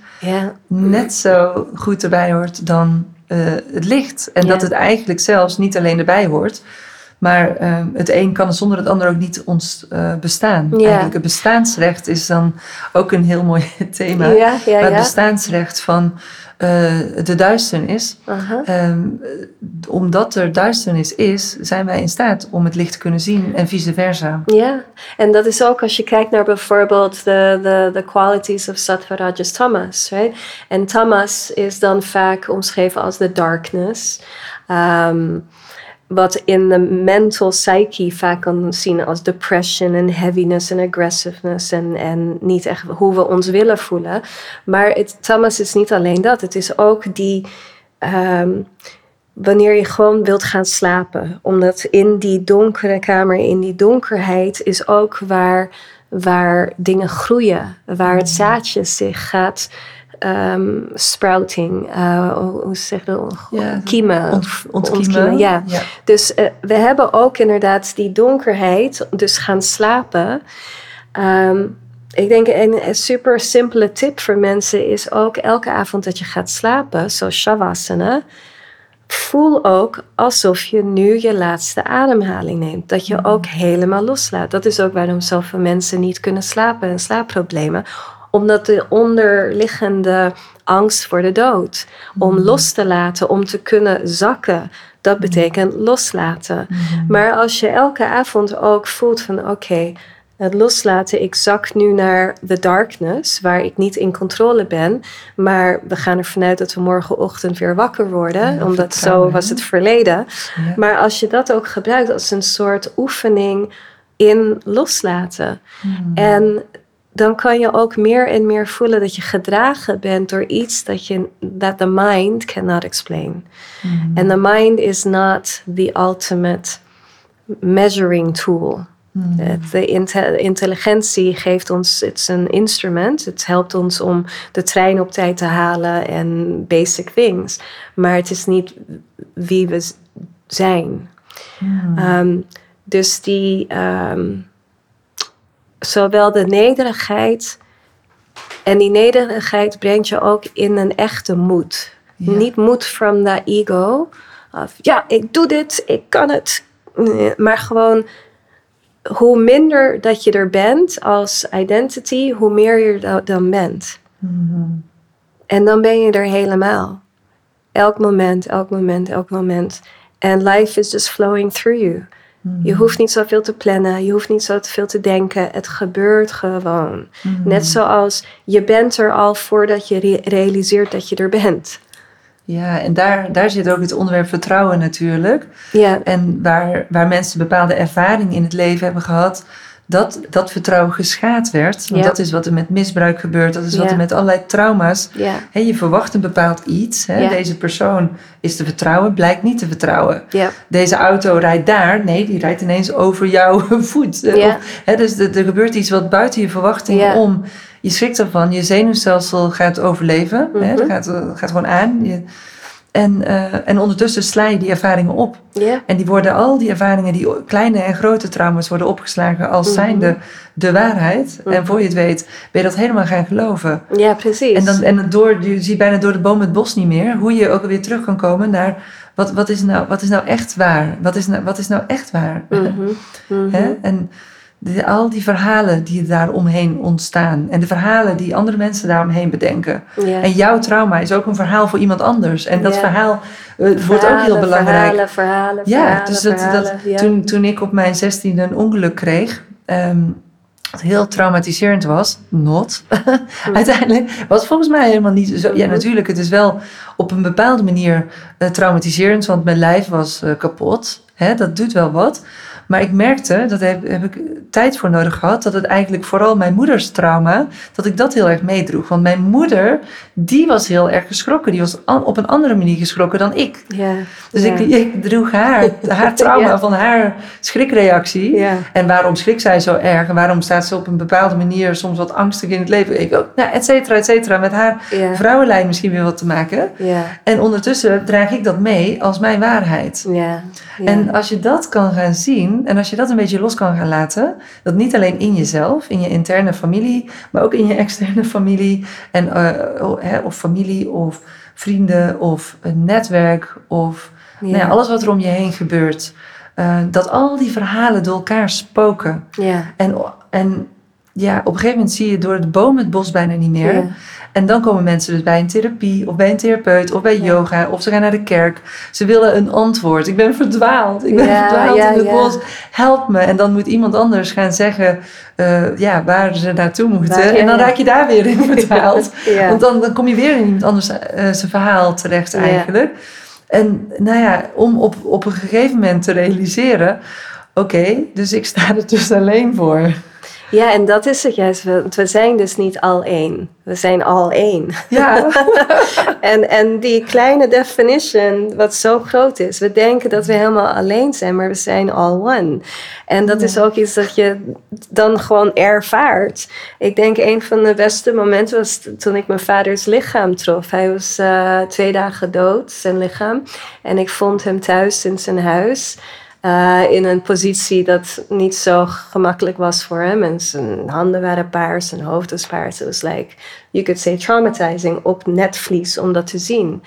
net zo goed erbij hoort dan eh, het licht. En dat het eigenlijk zelfs niet alleen erbij hoort. Maar eh, het een kan zonder het ander ook niet ons eh, bestaan. Eigenlijk het bestaansrecht is dan ook een heel mooi thema. ja, ja. maar het ja. bestaansrecht van de duisternis. Ehm, omdat er duisternis is, zijn wij in staat om het licht te kunnen zien en vice versa. Ja, en dat is ook als je kijkt naar bijvoorbeeld de, de, de qualities of sattva, rajas, tamas. Right? En tamas is dan vaak omschreven als de darkness. Ehm, wat in de mental psyche vaak kan zien als depression en heaviness en aggressiveness en, en niet echt hoe we ons willen voelen. Maar het tamas is niet alleen dat, het is ook die ehm, wanneer je gewoon wilt gaan slapen. Omdat in die donkere kamer, in die donkerheid, is ook waar, waar dingen groeien. Waar het zaadje zich gaat ehm, sprouting, uh, hoe zeg je dat? Ja, kiemen. Ont, ontkiemen. ja. Dus uh, we hebben ook inderdaad die donkerheid, dus gaan slapen. Um, ik denk een, een super simpele tip voor mensen is ook elke avond dat je gaat slapen, zoals shavasana, voel ook alsof je nu je laatste ademhaling neemt. Dat je ook helemaal loslaat. Dat is ook waarom zoveel mensen niet kunnen slapen en slaapproblemen. Omdat de onderliggende angst voor de dood. Om los te laten, om te kunnen zakken. Dat betekent loslaten. Maar als je elke avond ook voelt van oké, het loslaten, ik zak nu naar the darkness, waar ik niet in controle ben. Maar we gaan ervan uit dat we morgenochtend weer wakker worden, omdat zo was het verleden. Maar als je dat ook gebruikt als een soort oefening in loslaten. En dan kan je ook meer en meer voelen dat je gedragen bent door iets dat je that the mind cannot explain. Hmm. And the mind is not the ultimate measuring tool. Hmm. De intelligentie geeft ons, het is een instrument. Het helpt ons om de trein op tijd te halen en basic things. Maar het is niet wie we zijn. Hmm. Ehm, dus die, ehm, zowel de nederigheid en die nederigheid brengt je ook in een echte moed. Niet moed from the ego. Of, ja, ik doe dit, ik kan het. Maar gewoon hoe minder dat je er bent als identity, hoe meer je er dan bent. Hmm. En dan ben je er helemaal. Elk moment, elk moment, elk moment. En life is just flowing through you. Hmm. Je hoeft niet zoveel te plannen, je hoeft niet zoveel te denken. Het gebeurt gewoon. Hmm. Net zoals je bent er al voordat je re realiseert dat je er bent. Ja, en daar, daar zit ook het onderwerp vertrouwen natuurlijk. Ja. En waar, waar mensen bepaalde ervaring in het leven hebben gehad, dat dat vertrouwen geschaad werd. Want Ja. dat is wat er met misbruik gebeurt, dat is wat Ja. er met allerlei trauma's. Ja. Je verwacht een bepaald iets. Deze persoon is te vertrouwen, blijkt niet te vertrouwen. Deze auto rijdt daar, nee, die rijdt ineens over jouw voet. Eh. Of, dus er, er gebeurt iets wat buiten je verwachting om. Je schrikt ervan, je zenuwstelsel gaat overleven, dat gaat, eh, gaat gewoon aan. Je- en, eh, en ondertussen sla je die ervaringen op. En die worden al die ervaringen, die kleine en grote trauma's, worden opgeslagen als Mhm. zijnde de waarheid. En Mhm. voor je het weet, ben je dat helemaal gaan geloven. ja, precies. En, dan, en door, je ziet bijna door de boom het bos niet meer, hoe je ook weer terug kan komen naar wat, wat, is, nou, wat is nou echt waar? Wat is nou, wat is nou echt waar? Mhm. Hè? En de- al die verhalen die daar omheen ontstaan. En de verhalen die andere mensen daaromheen bedenken. Ja. En jouw trauma is ook een verhaal voor iemand anders. En dat Ja. verhaal eh, wordt ook heel belangrijk. Verhalen, verhalen, Ja, verhalen, dus dat, ja. toen, toen ik op mijn zestiende een ongeluk kreeg, ehm, wat heel traumatiserend was, not, uiteindelijk, was volgens mij helemaal niet zo. Ja, Mhm. natuurlijk, het is wel op een bepaalde manier eh, traumatiserend, want mijn lijf was eh, kapot. Hè, dat doet wel wat. Maar ik merkte, dat heb, heb ik tijd voor nodig gehad, dat het eigenlijk vooral mijn moeders trauma, dat ik dat heel erg meedroeg. Want mijn moeder, die was heel erg geschrokken. Die was op een andere manier geschrokken dan ik. Ja. Dus ja. ik, ik droeg haar, haar trauma Ja. van haar schrikreactie. Ja. En waarom schrikt zij zo erg? En waarom staat ze op een bepaalde manier soms wat angstig in het leven? Ik ook, nou, et cetera, et cetera. Met haar vrouwenlijn misschien weer wat te maken. Ja. En ondertussen draag ik dat mee als mijn waarheid. En als je dat kan gaan zien en als je dat een beetje los kan gaan laten, dat niet alleen in jezelf, in je interne familie, maar ook in je externe familie en, eh, o- hè, of familie of vrienden of een netwerk of nou ja, alles wat er om je heen gebeurt, eh, dat al die verhalen door elkaar spoken. Ja. En, en ja, op een gegeven moment zie je door de boom het bos bijna niet meer. En dan komen mensen dus bij een therapie of bij een therapeut of bij Ja. yoga of ze gaan naar de kerk. Ze willen een antwoord. Ik ben verdwaald. Ik ben Ja, verdwaald ja, in het bos. Help me. En dan moet iemand anders gaan zeggen eh, ja, waar ze naartoe moeten. Waar- en dan raak je daar weer in verdwaald. Want dan, dan kom je weer in iemand anders eh, zijn verhaal terecht eigenlijk. En nou ja, om op, op een gegeven moment te realiseren... Oké, dus ik sta er dus alleen voor. Ja, en dat is het juist. We, we zijn dus niet al één. We zijn al één. Ja. en, en die kleine definition, wat zo groot is. We denken dat we helemaal alleen zijn, maar we zijn all one. En dat is ook iets dat je dan gewoon ervaart. Ik denk een van de beste momenten was toen ik mijn vaders lichaam trof. Hij was uh, twee dagen dood, zijn lichaam. En ik vond hem thuis in zijn huis. Uh, in een positie dat niet zo gemakkelijk was voor hem. En zijn handen waren paars, zijn hoofd was paars. Het was like, you could say traumatizing op netvlies om dat te zien.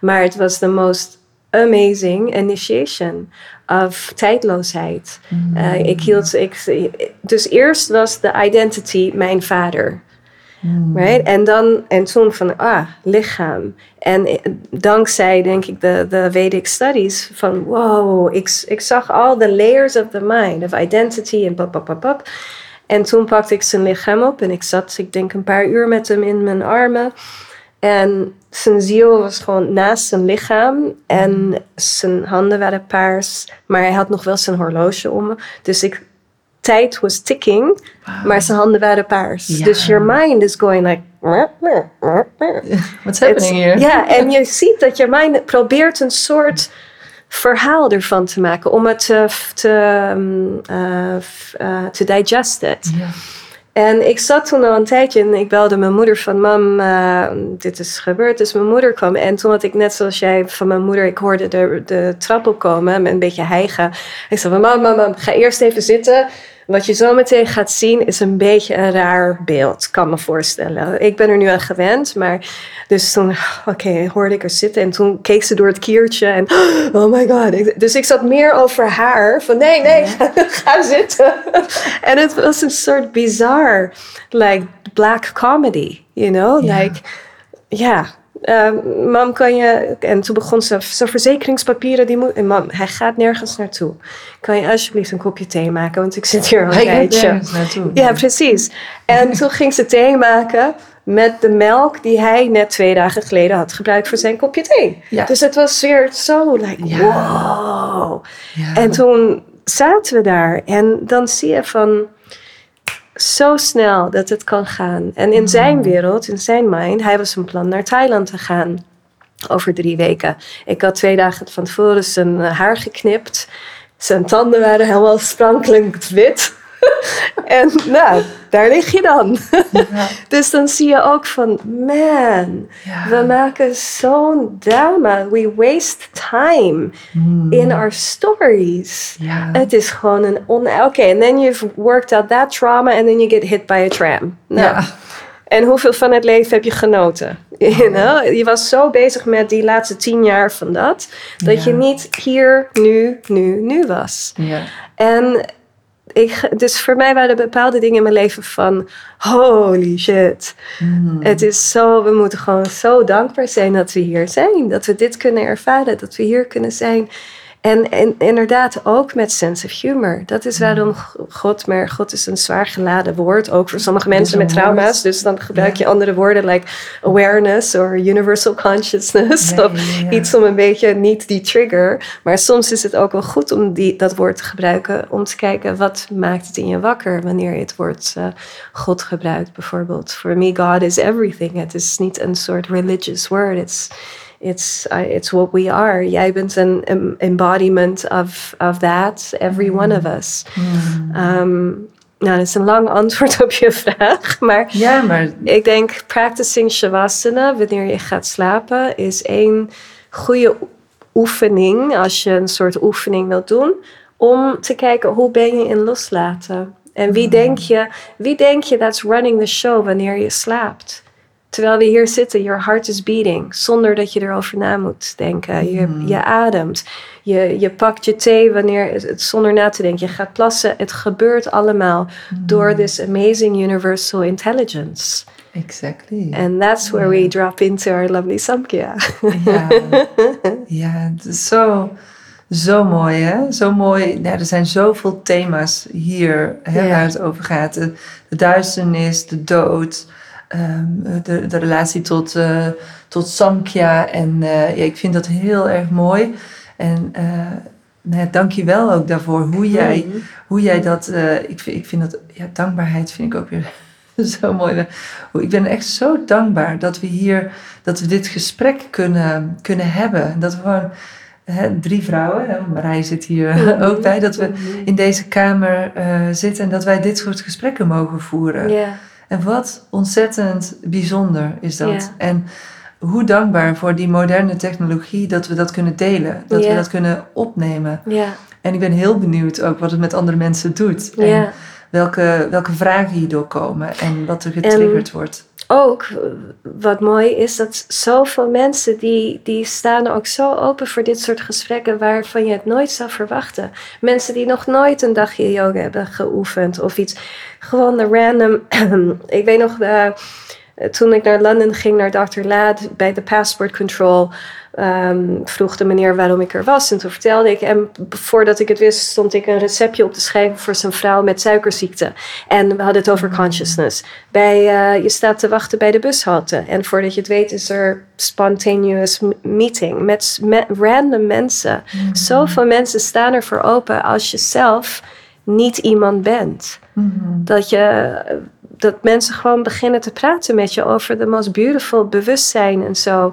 Maar het was the most amazing initiation of tijdloosheid. Uh, ik hield, ik, dus eerst was de identity mijn vader. Hmm. Right? En, dan, en toen van, ah, lichaam. En dankzij, denk ik, de, de Vedic studies van, wow, ik, ik zag al de layers of the mind, of identity en pap, pap, pap, pap. En toen pakte ik zijn lichaam op en ik zat, ik denk, een paar uur met hem in mijn armen. En zijn ziel was gewoon naast zijn lichaam en zijn handen waren paars, maar hij had nog wel zijn horloge om. Dus ik tijd was ticking, maar zijn handen waren paars. Dus your mind is going like... What's happening here? Ja, en je ziet dat je mind probeert een soort verhaal ervan te maken om het te, te, uh, uh, te digesten. En ik zat toen al een tijdje en ik belde mijn moeder van... Mam, uh, dit is gebeurd. Dus mijn moeder kwam. En toen had ik net zoals jij van mijn moeder... Ik hoorde de, de trap opkomen met een beetje hijgen. Ik zei van, mam, mam, mam, ga eerst even zitten... Wat je zo meteen gaat zien is een beetje een raar beeld, kan me voorstellen. Ik ben er nu aan gewend, maar dus toen, oké, hoorde ik er zitten en toen keek ze door het kiertje en oh my god. Dus ik zat meer over haar, van nee, nee, ga zitten. En het was een soort bizar, like black comedy, you know, like, ja. Uh, mam, kan je. En toen begon ze. Zijn verzekeringspapieren, die moet. En mam, hij gaat nergens naartoe. Kan je alsjeblieft een kopje thee maken? Want ik zit hier al een tijdje. Ja, precies. En toen ging ze thee maken met de melk die hij net twee dagen geleden had gebruikt voor zijn kopje thee. Ja. Dus het was weer zo, like, ja. wow. Ja. En toen zaten we daar en dan zie je van zo snel dat het kan gaan. En in zijn mm. wereld, in zijn mind, hij was een plan naar Thailand te gaan over drie weken. Ik had twee dagen van tevoren zijn haar geknipt. Zijn tanden waren helemaal sprankelend wit. en nou, daar lig je dan. dus dan zie je ook van, man, we maken zo'n drama. We waste time hmm. in our stories. Het is gewoon een on... Oké, okay, and then you've worked out that trauma and then you get hit by a tram. Nou, En hoeveel van het leven heb je genoten? You know? Je was zo bezig met die laatste tien jaar van dat, dat je niet hier, nu, nu, nu was. Ja. En ik, dus voor mij waren er bepaalde dingen in mijn leven van holy shit. Hmm. Het is zo, we moeten gewoon zo dankbaar zijn dat we hier zijn. Dat we dit kunnen ervaren, dat we hier kunnen zijn. En, en inderdaad ook met sense of humor. Dat is waarom God, maar God is een zwaar geladen woord, ook voor sommige mensen met trauma's. Dus dan gebruik je andere woorden, like awareness of universal consciousness. of iets om een beetje niet die trigger. Maar soms is het ook wel goed om die, dat woord te gebruiken, om te kijken wat maakt het in je wakker wanneer je het woord uh, God gebruikt, bijvoorbeeld. For me, God is everything. Het is niet een soort religious word. It's it's uh, it's what we are. Jij bent een embodiment of, of that, every one of us. Mm. Um, nou, dat is een lang antwoord op je vraag, maar, ja, maar ik denk practicing shavasana wanneer je gaat slapen is één goede oefening als je een soort oefening wilt doen om te kijken hoe ben je in loslaten. En wie, mm. denk je, wie denk je that's running the show wanneer je slaapt? Terwijl we hier zitten, your heart is beating. Zonder dat je erover na moet denken. Je, hmm. je ademt. Je, je pakt je thee wanneer, het, zonder na te denken. Je gaat plassen. Het gebeurt allemaal hmm. door this amazing universal intelligence. Exactly. And that's where we drop into our lovely Samkhya. ja, ja het is zo, zo mooi hè. Zo mooi. Ja, er zijn zoveel thema's hier hè, waar het over gaat. De, de duisternis, de dood Ehm, de, de relatie tot, uh, tot Samkhya. En uh, ja, ik vind dat heel erg mooi. En uh, nou, dank je wel ook daarvoor. Hoe jij, hoe jij dat... eh, ik, vind, ik vind dat... Ja, dankbaarheid vind ik ook weer zo mooi. Ik ben echt zo dankbaar dat we hier... Dat we dit gesprek kunnen, kunnen hebben. Dat we gewoon... Drie vrouwen, hè, Marij zit hier ook bij, dat we in deze kamer eh, zitten en dat wij dit soort gesprekken mogen voeren. Ja, En wat ontzettend bijzonder is dat. Ja. En hoe dankbaar voor die moderne technologie dat we dat kunnen delen, dat we dat kunnen opnemen. ja, En ik ben heel benieuwd ook wat het met andere mensen doet. En ja. Welke, welke vragen hierdoor komen en wat er getriggerd wordt. ook eh, wat mooi is dat zoveel mensen die, die staan ook zo open voor dit soort gesprekken waarvan je het nooit zou verwachten. Mensen die nog nooit een dagje yoga hebben geoefend of iets. Gewoon een random. ik weet nog, eh, toen ik naar Londen ging, naar Dr. Ladd bij de passport control. Ehm, vroeg de meneer waarom ik er was. En toen vertelde ik. En voordat ik het wist, stond ik een receptje op te schrijven voor zijn vrouw met suikerziekte. En we hadden het over consciousness. Bij, eh, je staat te wachten bij de bushalte. En voordat je het weet, is er spontaneous meeting met, random mensen. Zoveel mensen staan er voor open als je zelf niet iemand bent. Mhm. Dat, je, dat mensen gewoon beginnen te praten met je over de most beautiful bewustzijn en zo.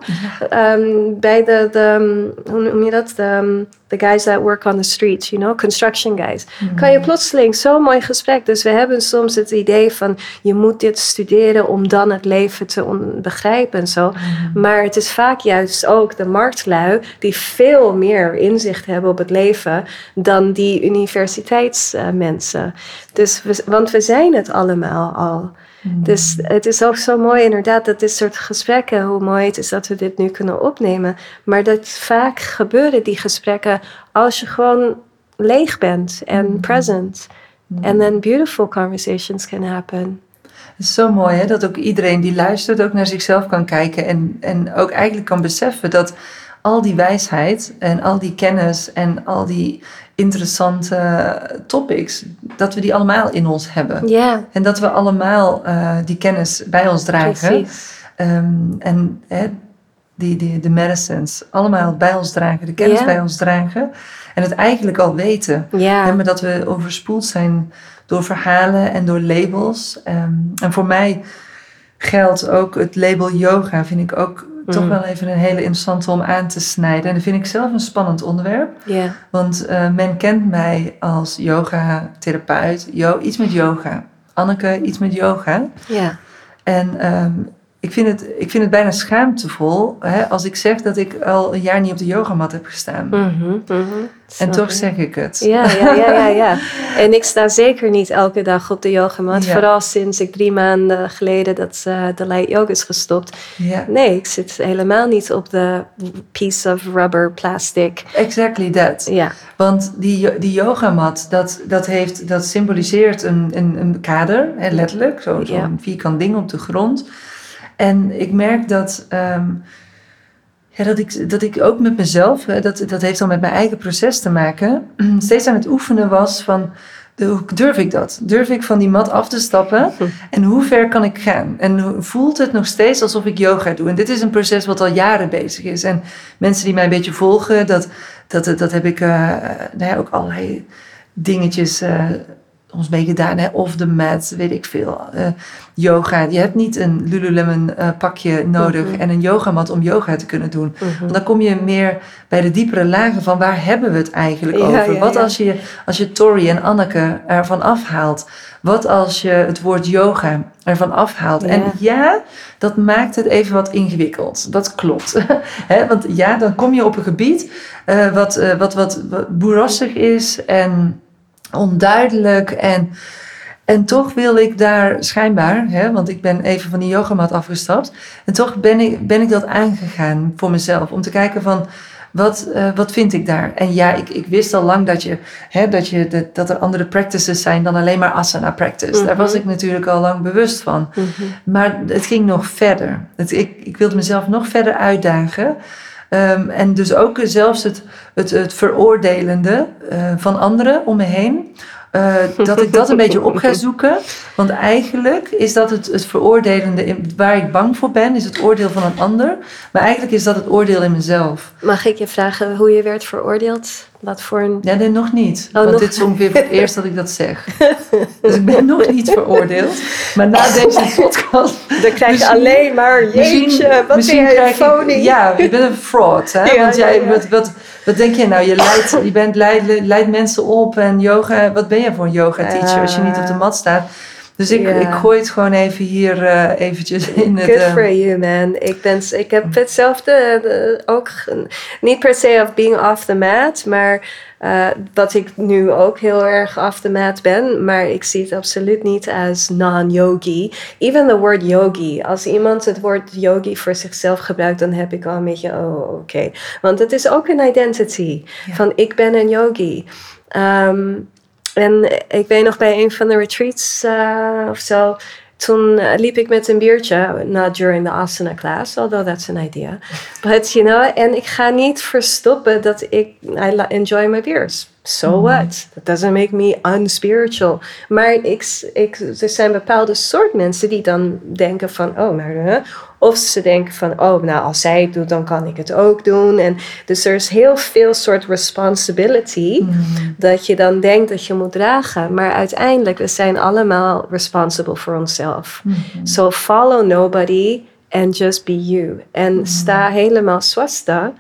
Ehm, bij de, de, hoe noem je dat? De, the guys that work on the streets, you know, construction guys. Kan je plotseling zo'n mooi gesprek. Dus we hebben soms het idee van je moet dit studeren om dan het leven te begrijpen en zo. Maar het is vaak juist ook de marktlui die veel meer inzicht hebben op het leven dan die universiteitsmensen. dus we, want we zijn het allemaal al. Dus het is ook zo mooi inderdaad dat dit soort gesprekken, hoe mooi het is dat we dit nu kunnen opnemen. Maar dat vaak gebeuren die gesprekken als je gewoon leeg bent en present. And then beautiful conversations can happen. Het is zo mooi hè, dat ook iedereen die luistert ook naar zichzelf kan kijken en, en ook eigenlijk kan beseffen dat al die wijsheid en al die kennis en al die interessante topics, dat we die allemaal in ons hebben. Ja, En dat we allemaal eh, die kennis bij ons dragen. precies. Ehm, en hè, die, die, de medicines allemaal bij ons dragen, de kennis bij ons dragen. En het eigenlijk al weten. Ja, Hè, maar dat we overspoeld zijn door verhalen en door labels. Ehm, en voor mij geldt ook het label yoga, vind ik ook toch Mm. wel even een hele interessante om aan te snijden. En dat vind ik zelf een spannend onderwerp. ja, Want eh, men kent mij als yoga-therapeut, yo, iets met yoga. Anneke, iets met yoga. ja. En ehm, ik, vind het, ik vind het bijna schaamtevol hè, als ik zeg dat ik al een jaar niet op de yogamat heb gestaan. Mhm, mhm. En toch ik. zeg ik het. Ja, ja, ja, ja, ja. En ik sta zeker niet elke dag op de yogamat. Ja. Vooral sinds ik drie maanden geleden dat eh, de light yoga is gestopt. Ja, Nee, ik zit helemaal niet op de piece of rubber plastic. exactly that. Ja, Want die, die yogamat, dat, dat, heeft, dat symboliseert een, een, een kader, hè, letterlijk. Zo'n vierkant ding op de grond. En ik merk dat, ehm, ja, dat, ik, dat ik ook met mezelf, dat, dat heeft dan met mijn eigen proces te maken, steeds aan het oefenen was van, hoe durf ik dat? Durf ik van die mat af te stappen? En hoe ver kan ik gaan? En voelt het nog steeds alsof ik yoga doe? En dit is een proces wat al jaren bezig is. En mensen die mij een beetje volgen, dat, dat, dat heb ik eh, nou ja, ook allerlei dingetjes eh, ons mee gedaan. Hè? Off the mat, weet ik veel. Eh, yoga. Je hebt niet een Lululemon eh, pakje nodig Mhm. en een yogamat om yoga te kunnen doen. mhm. Want dan kom je meer bij de diepere lagen van waar hebben we het eigenlijk Ja, over? ja, Wat ja. als je, als je Tori en Anneke ervan afhaalt? Wat als je het woord yoga ervan afhaalt? En ja, dat maakt het even wat ingewikkeld. Dat klopt. Hè, Want ja, dan kom je op een gebied eh, wat, wat, wat, wat boerassig is en onduidelijk. En, en toch wil ik daar schijnbaar, hè, want ik ben even van die yogamat afgestapt. En toch ben ik, ben ik dat aangegaan voor mezelf. Om te kijken van, wat, eh, wat vind ik daar? En ja, ik, ik wist al lang dat, je, hè, dat, je, dat, dat er andere practices zijn dan alleen maar asana practice. Daar was Mhm. ik natuurlijk al lang bewust van. Mhm. Maar het ging nog verder. Het, ik, ik wilde mezelf nog verder uitdagen. Ehm, en dus ook zelfs het, het, het veroordelende eh, van anderen om me heen. eh, dat ik dat een beetje op ga zoeken. Want eigenlijk is dat het, het veroordelende, in- waar ik bang voor ben, is het oordeel van een ander. Maar eigenlijk is dat het oordeel in mezelf. Mag ik je vragen hoe je werd veroordeeld? Wat voor een... Ja, nee, nog niet. Oh, want nog- dit is ongeveer voor het eerst dat ik dat zeg. Dus ik ben nog niet veroordeeld. Maar na deze podcast... Dan krijg je alleen maar, jeetje, wat ben jij een ik-. Ja, je bent een fraud. Hè? Ja, Want jij, ja. Wat, wat, wat denk je nou? Je leidt, je bent leid, leidt mensen op en yoga. Wat ben je voor een yoga teacher als je niet op de mat staat? Dus ik, ik gooi het gewoon even hier eh, eventjes in het... Good eh, for you, man. Ik, ben, ik heb hetzelfde eh, ook, niet per se of being off the mat, maar eh, wat ik nu ook heel erg off the mat ben, maar ik zie het absoluut niet als non-yogi. Even the word yogi. Als iemand het woord yogi voor zichzelf gebruikt, dan heb ik al een beetje, oh, oké. Want het is ook een identity, van ik ben een yogi. Ehm, en ik weet nog bij een van de retreats eh, of zo, toen eh, liep ik met een biertje, not during the asana class, although that's an idea. But you know, en ik ga niet verstoppen dat ik, I enjoy my beers. So what? That doesn't make me unspiritual. Maar ik, ik, er zijn bepaalde soort mensen die dan denken van, oh, maar... Of ze denken van, oh, nou, als zij het doet, dan kan ik het ook doen. En dus er is heel veel soort responsibility mm, dat je dan denkt dat je moet dragen. Maar uiteindelijk, we zijn allemaal responsible for onszelf. mm, So follow nobody and just be you. En sta helemaal swasta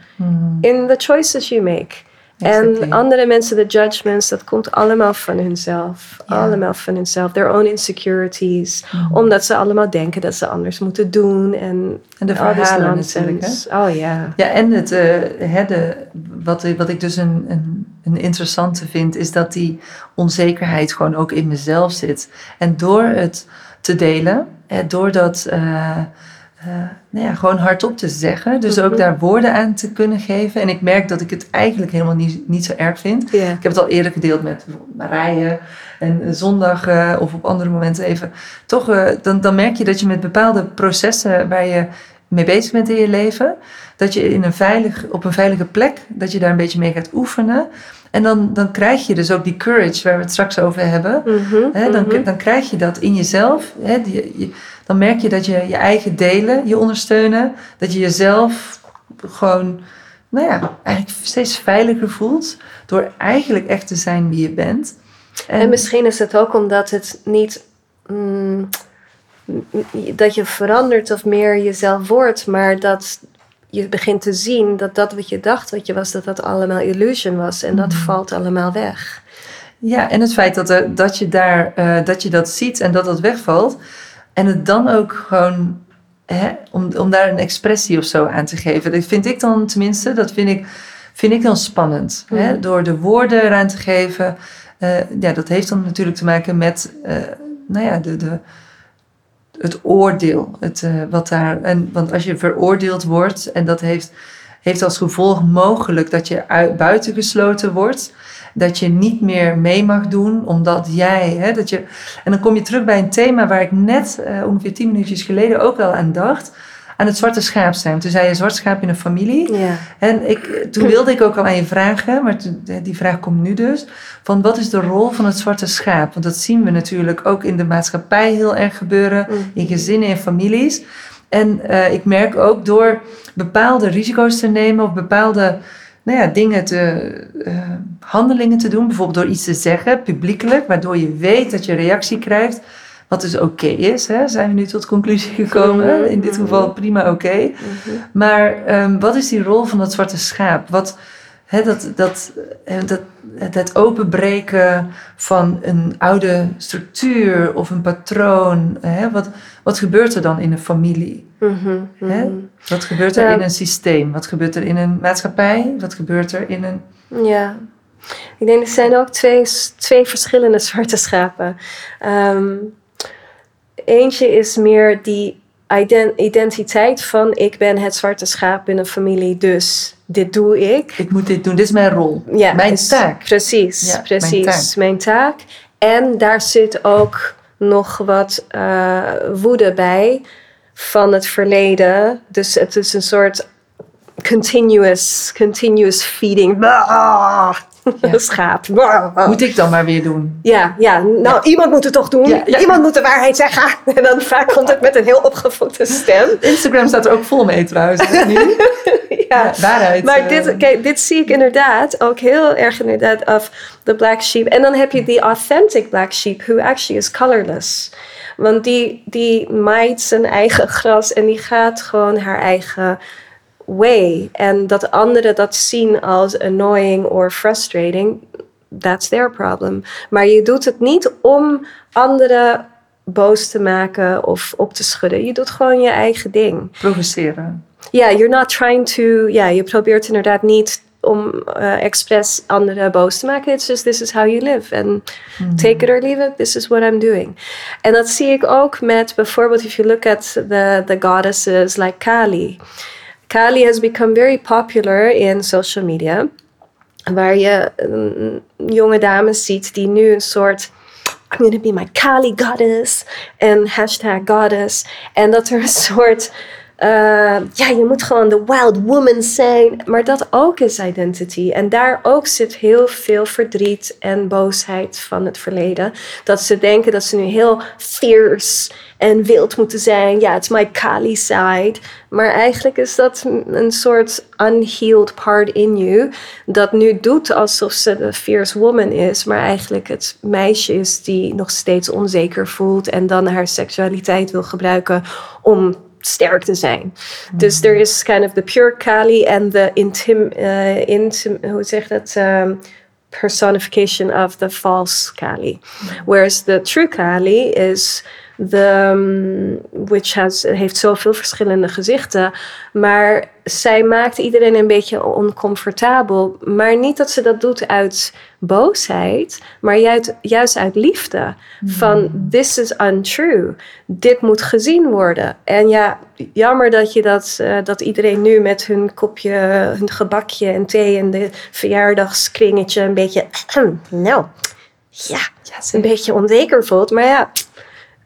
in the choices you make. Exactly. En andere mensen, de judgments, dat komt allemaal van hunzelf. Allemaal van hunzelf. Their own insecurities. Mhm. Omdat ze allemaal denken dat ze anders moeten doen. En, En de verhalen natuurlijk, hè? Oh ja. Ja, en het, eh, hè, de, wat, wat ik dus een, een, een interessante vind, is dat die onzekerheid gewoon ook in mezelf zit. En door het te delen, eh, door dat eh, eh, nou ja, gewoon hardop te zeggen, dus ook Mhm. daar woorden aan te kunnen geven. En ik merk dat ik het eigenlijk helemaal niet, niet zo erg vind. Ik heb het al eerder gedeeld met Marije. En eh, zondag eh, of op andere momenten even. Toch, eh, dan, dan merk je dat je met bepaalde processen waar je mee bezig bent in je leven. Dat je in een veilig, op een veilige plek, dat je daar een beetje mee gaat oefenen. En dan, dan krijg je dus ook die courage waar we het straks over hebben. Mhm, Hè, dan, mhm. dan krijg je dat in jezelf. Hè, die, je, dan merk je dat je je eigen delen je ondersteunen. Dat je jezelf gewoon, nou ja, eigenlijk steeds veiliger voelt. Door eigenlijk echt te zijn wie je bent. En, misschien is het ook omdat het niet. mm, dat je verandert of meer jezelf wordt, maar dat je begint te zien dat dat wat je dacht wat je was, dat dat allemaal illusion was. En dat Mhm. valt allemaal weg. Ja, en het feit dat, er, dat, je daar, eh, dat je dat ziet en dat dat wegvalt. En het dan ook gewoon, hè, om, om daar een expressie of zo aan te geven. Dat vind ik dan tenminste, dat vind ik, vind ik dan spannend. Hè? Mhm. Door de woorden eraan te geven. Eh, ja, dat heeft dan natuurlijk te maken met, eh, nou ja, de, de, het oordeel. Het, eh, wat daar, en, want als je veroordeeld wordt en dat heeft, heeft als gevolg mogelijk dat je uit, buitengesloten wordt. Dat je niet meer mee mag doen, omdat jij. Hè, dat je, en dan kom je terug bij een thema waar ik net eh, ongeveer tien minuutjes geleden ook al aan dacht. Aan het zwarte schaap zijn. Toen zei je zwart schaap in een familie. Ja. En ik, toen wilde ik ook al aan je vragen, maar toen- die vraag komt nu dus. Van wat is de rol van het zwarte schaap? Want dat zien we natuurlijk ook in de maatschappij heel erg gebeuren. Mhm. In gezinnen en families. En eh, ik merk ook door bepaalde risico's te nemen of bepaalde nou ja, dingen te, eh, handelingen te doen. Bijvoorbeeld door iets te zeggen, publiekelijk, waardoor je weet dat je reactie krijgt. Wat dus oké is, hè? zijn we nu tot conclusie gekomen. Mhm, In dit mhm. geval prima oké. Mhm. Maar ehm, wat is die rol van dat zwarte schaap? Wat, hè, dat, dat, eh, dat, het- openbreken van een oude structuur of een patroon. Hè? Wat, wat gebeurt er dan in een familie? Mhm, Hè? mhm. Wat gebeurt er Ja. in een systeem? Wat gebeurt er in een maatschappij? Wat gebeurt er in een. Ja, ik denk er zijn ook twee, twee verschillende zwarte schapen. Ehm, eentje is meer die ident- identiteit van ik ben het zwarte schaap in een familie, dus dit doe ik. Ik moet dit doen, dit is mijn rol. Ja, Mijn taak. Precies, Ja, mijn precies. taak. Mijn taak. En daar zit ook nog wat eh, woede bij van het verleden. Dus het is een soort continuous, continuous feeding. Ah, Een schaap. Moet ik dan maar weer doen? Ja, ja. nou, iemand moet het toch doen. Ja. Iemand moet de waarheid zeggen. En dan vaak komt het met een heel opgevochte stem. Instagram staat er ook vol mee trouwens. Ja. waarheid. Maar eh, dit, kijk, dit zie ik inderdaad ook heel erg inderdaad of the black sheep. En dan heb je die authentic black sheep, who actually is colorless. Want die, die maait zijn eigen gras en die gaat gewoon haar eigen way. En dat anderen dat zien als annoying or frustrating, that's their problem. Maar je doet het niet om anderen boos te maken of op te schudden. Je doet gewoon je eigen ding. Provoceren. Ja, you're not trying to. Ja, je probeert inderdaad niet om eh expres anderen boos te maken. It's just this is how you live. And take it or leave it, this is what I'm doing. En dat zie ik ook met bijvoorbeeld, if you look at the, the goddesses like Kali. Kali has become very popular in social media. Waar je mm, jonge dames ziet die nu een soort I'm gonna be my Kali goddess en hashtag goddess. En dat er een soort, ja, je moet gewoon de wild woman zijn. Maar dat ook is identity. En daar ook zit heel veel verdriet en boosheid van het verleden. Dat ze denken dat ze nu heel fierce en wild moeten zijn. Ja, it's my Kali side. Maar eigenlijk is dat een soort unhealed part in you. Dat nu doet alsof ze de fierce woman is. Maar eigenlijk het meisje is die nog steeds onzeker voelt. En dan haar seksualiteit wil gebruiken om sterk te zijn. Dus er is kind of the pure Kali en de intim, eh, intim, hoe zeg dat? Um, personification of the false Kali. Whereas the true Kali is the, um, which has, heeft zoveel verschillende gezichten. Maar zij maakt iedereen een beetje oncomfortabel. Maar niet dat ze dat doet uit boosheid, maar juist, juist uit liefde. Van, this is untrue. Dit moet gezien worden. En ja, jammer dat je dat, eh, dat iedereen nu met hun kopje, hun gebakje en thee en de verjaardagskringetje een beetje, nou, ja, een beetje onzeker voelt. Maar ja,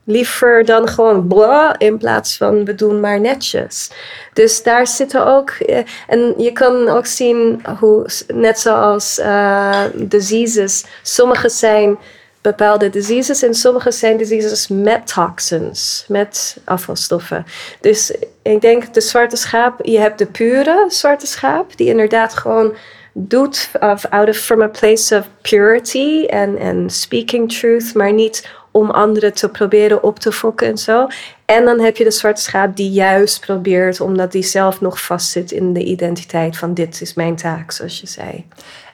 liever dan gewoon bla in plaats van we doen maar netjes. Dus daar zitten ook, eh, en je kan ook zien hoe, net zoals eh, diseases, sommige zijn bepaalde diseases en sommige zijn diseases met toxins, met afvalstoffen. Dus ik denk de zwarte schaap, je hebt de pure zwarte schaap, die inderdaad gewoon doet of out of from a place of purity en speaking truth, maar niet om anderen te proberen op te fokken en zo. En dan heb je de zwarte schaap die juist probeert, omdat die zelf nog vastzit in de identiteit van dit is mijn taak, zoals je zei.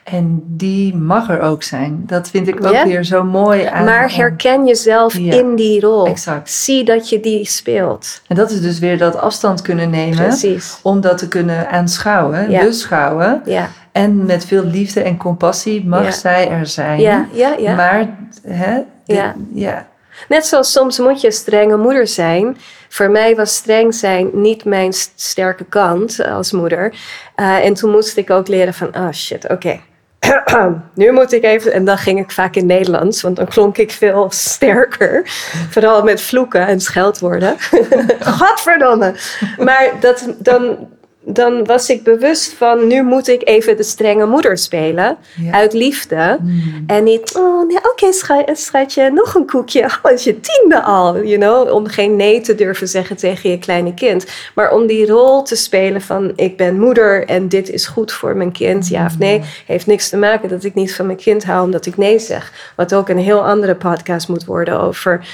En die mag er ook zijn. Dat vind ik ook weer zo mooi aan. Maar herken jezelf Ja, in die rol. exact. Zie dat je die speelt. En dat is dus weer dat afstand kunnen nemen. Precies. Om dat te kunnen aanschouwen, Ja. beschouwen. Ja, En met veel liefde en compassie mag Ja. zij er zijn. ja, ja. ja. Maar, hè? Ja. ja. Net zoals soms moet je strenge moeder zijn. Voor mij was streng zijn niet mijn st- sterke kant als moeder. Eh, en toen moest ik ook leren van, oh shit, oké. nu moet ik even, en dan ging ik vaak in Nederlands, want dan klonk ik veel sterker. Vooral met vloeken en scheldwoorden. Godverdomme. Maar dat, dan, dan was ik bewust van, nu moet ik even de strenge moeder spelen. Ja. Uit liefde. Mm. En niet, oh nee, oké scha- schatje, nog een koekje. Oh, is je tiende al, you know. Om geen nee te durven zeggen tegen je kleine kind. Maar om die rol te spelen van, ik ben moeder en dit is goed voor mijn kind. Ja of nee, heeft niks te maken dat ik niet van mijn kind hou omdat ik nee zeg. Wat ook een heel andere podcast moet worden over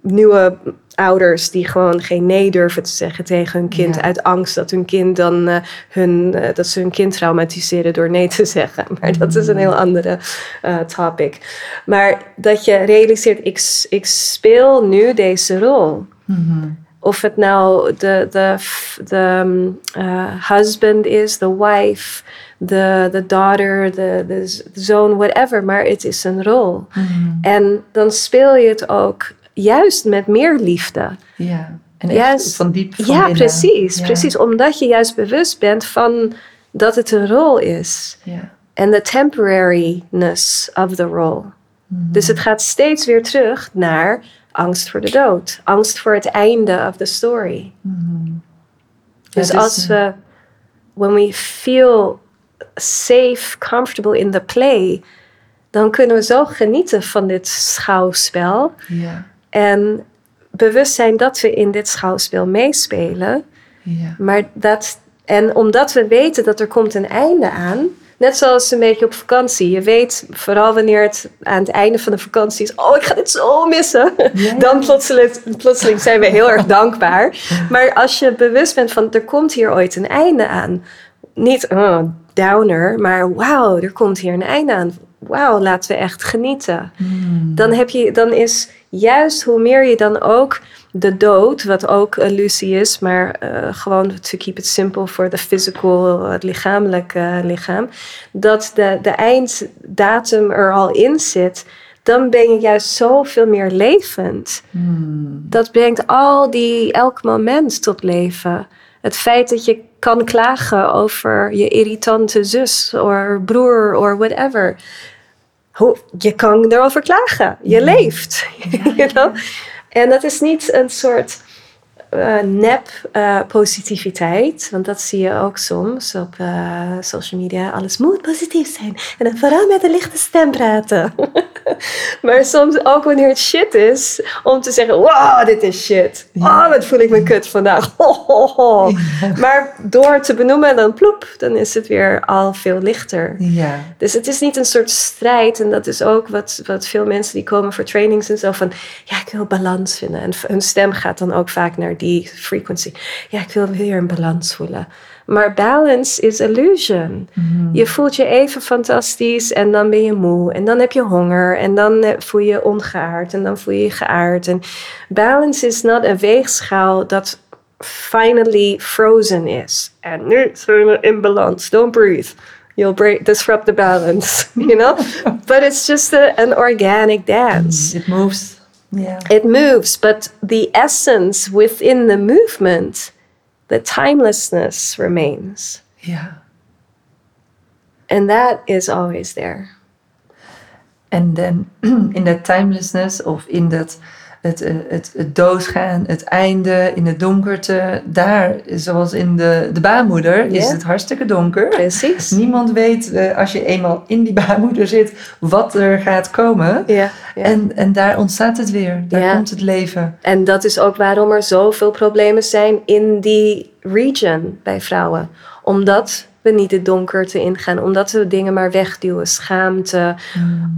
nieuwe ouders die gewoon geen nee durven te zeggen tegen hun kind Ja. uit angst dat hun kind dan eh, hun eh, dat ze hun kind traumatiseren door nee te zeggen. Maar dat is een heel andere eh, topic. Maar dat je realiseert, ik, ik speel nu deze rol. Mhm. Of het nou de, de, de uh, husband is, de wife, de, de daughter, de, de zoon, whatever. Maar het is een rol. Mhm. En dan speel je het ook juist met meer liefde. Ja. En Juist. van diep van ja, binnen. precies, Ja. precies. Omdat je juist bewust bent van dat het een rol is. Ja. En de temporariness of the role. Mhm. Dus het gaat steeds weer terug naar angst voor de dood. Angst voor het einde of the story. Mhm. Dus Ja, dus, als eh, we, when we feel safe, comfortable in the play, dan kunnen we zo genieten van dit schouwspel. Ja. En bewust zijn dat we in dit schouwspel meespelen. Ja. Maar dat, en omdat we weten dat er komt een einde aan, net zoals een beetje op vakantie. Je weet vooral wanneer het aan het einde van de vakantie is, oh ik ga dit zo missen. Ja. Dan plotseling, plotseling zijn we heel erg dankbaar. Maar als je bewust bent van er komt hier ooit een einde aan. Niet oh, downer, maar wauw, er komt hier een einde aan. Wauw, laten we echt genieten Hmm. dan, heb je, dan is juist hoe meer je dan ook de dood, wat ook illusie is, maar eh, gewoon to keep it simple voor de physical, het lichamelijke lichaam, dat de, de einddatum er al in zit, dan ben je juist zoveel meer levend. Hmm. Dat brengt al die, elk moment tot leven. Het feit dat je kan klagen over je irritante zus of broer of whatever. Hoe, je kan erover klagen. Je leeft. you know? En dat is niet een soort eh, nep eh, positiviteit. Want dat zie je ook soms op eh, social media. Alles moet positief zijn. En dan vooral met een lichte stem praten. maar soms ook wanneer het shit is. Om te zeggen, wow, dit is shit. Oh, wat voel ik me kut vandaag. Maar door te benoemen, dan ploep. Dan is het weer al veel lichter. Ja. Dus het is niet een soort strijd. En dat is ook wat, wat veel mensen die komen voor trainings en zo van... Ja, ik wil balans vinden. En hun stem gaat dan ook vaak naar die frequency. Ja, ik wil weer een balans voelen. Maar balance is illusion. Je voelt je even fantastisch en dan ben je moe. En dan heb je honger. En dan eh, voel je je ongeaard. En dan voel je je geaard. En balance is not een weegschaal dat finally frozen is. En nu zijn we in balans. Don't breathe. You'll break, disrupt the balance, you know? but it's just a, an organic dance. It moves. Ja. It moves, but the essence within the movement, the timelessness remains. Yeah. And that is always there. And then in that timelessness of in dat het, eh, het, het doodgaan, het einde, in het donkerte, daar, zoals in de, de baarmoeder, is het hartstikke donker. Precies. Niemand weet, eh, als je eenmaal in die baarmoeder zit, wat er gaat komen. En, en daar ontstaat het weer, daar komt het leven. En dat is ook waarom er zoveel problemen zijn in die region bij vrouwen. Omdat we niet het donkerte ingaan, omdat we dingen maar wegduwen. Schaamte,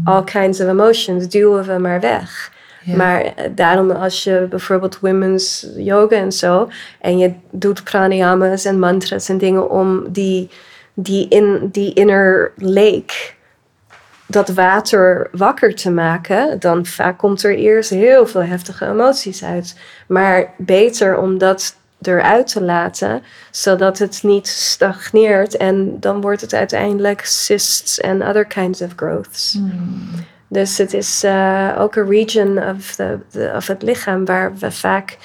all kinds of emotions duwen we maar weg. Ja. Maar eh, daarom als je bijvoorbeeld women's yoga en zo... en je doet pranayamas en mantras en dingen om die, die, in, die inner lake dat water wakker te maken, dan vaak komt er eerst heel veel heftige emoties uit. Maar beter om dat eruit te laten, zodat het niet stagneert en dan wordt het uiteindelijk cysts en other kinds of growths. Dus het is eh, ook een region of, of het lichaam waar we vaak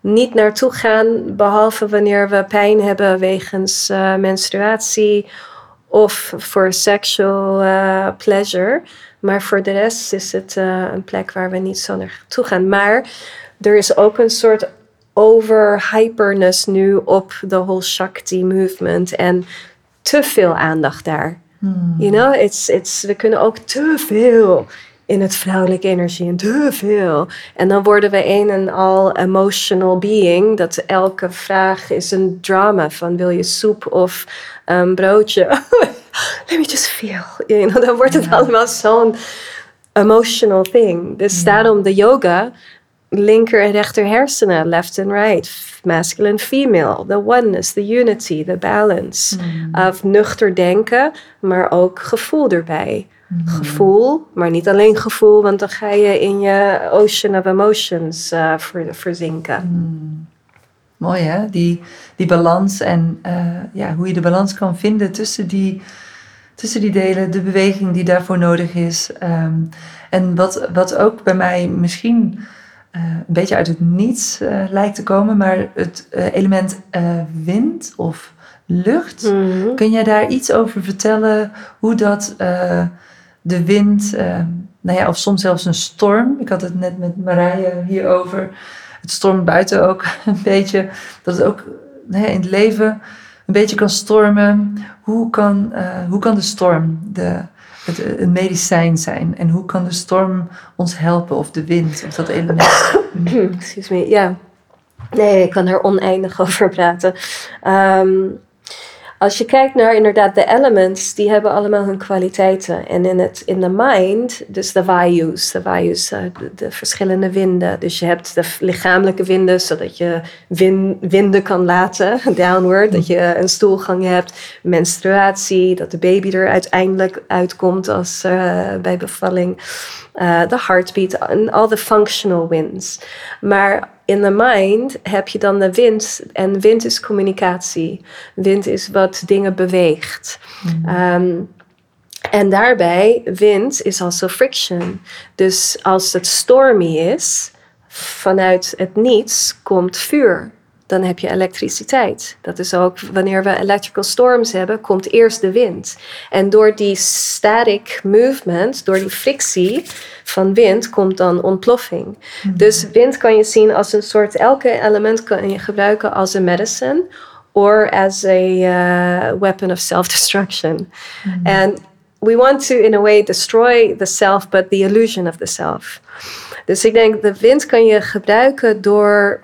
niet naartoe gaan, behalve wanneer we pijn hebben wegens eh, menstruatie of voor sexual eh, pleasure. Maar voor de rest is het een plek waar we niet zo naartoe gaan. Maar er is ook een soort overhyperness nu op de whole Shakti movement en te veel aandacht daar. You know, it's, it's, we kunnen ook te veel in het vrouwelijke energie en te veel. En dan worden we een en al emotional being. Dat elke vraag is een drama van wil je soep of een broodje. Let me just feel. You know, dan wordt het allemaal zo'n emotional thing. Dus daarom de yoga, linker en rechter hersenen, left and right, masculine, female, the oneness, the unity, the balance. Of nuchter denken, maar ook gevoel erbij. Gevoel, maar niet alleen gevoel, want dan ga je in je ocean of emotions eh, ver- verzinken. Mooi hè, die, die balans en eh, ja, hoe je de balans kan vinden tussen die, tussen die delen, de beweging die daarvoor nodig is. Ehm, en wat, wat ook bij mij misschien een beetje uit het niets eh, lijkt te komen, maar het eh, element eh, wind of lucht. Mhm. Kun jij daar iets over vertellen hoe dat eh, de wind, eh, nou ja, of soms zelfs een storm. Ik had het net met Marije hierover. Het stormt buiten ook een beetje. Dat het ook nou ja, in het leven een beetje kan stormen. Hoe kan, uh, hoe kan de storm de, het, een medicijn zijn? En hoe kan de storm ons helpen? Of de wind, of dat element? Excuse me, ja. Nee, ik kan er oneindig over praten. Um, als je kijkt naar inderdaad de elements, die hebben allemaal hun kwaliteiten. En in, het, in de mind, dus de vayus, de vayus, uh, de, de, verschillende winden. Dus je hebt de lichamelijke winden, zodat je win, winden kan laten, downward. Dat je een stoelgang hebt, menstruatie, dat de baby er uiteindelijk uitkomt als uh, bij bevalling. Uh, de heartbeat en al de functional winds. Maar in de mind heb je dan de wind. En wind is communicatie. Wind is wat dingen beweegt. Mhm. Ehm, en daarbij, wind is also friction. Dus als het stormy is, vanuit het niets komt vuur dan heb je elektriciteit. Dat is ook wanneer we electrical storms hebben, komt eerst de wind. En door die static movement, door die frictie van wind, komt dan ontploffing. Mhm. Dus wind kan je zien als een soort, elke element kan je gebruiken als een medicine or as a uh, weapon of self-destruction. Mm And we want to, in a way, destroy the self, but the illusion of the self. Dus ik denk, de wind kan je gebruiken door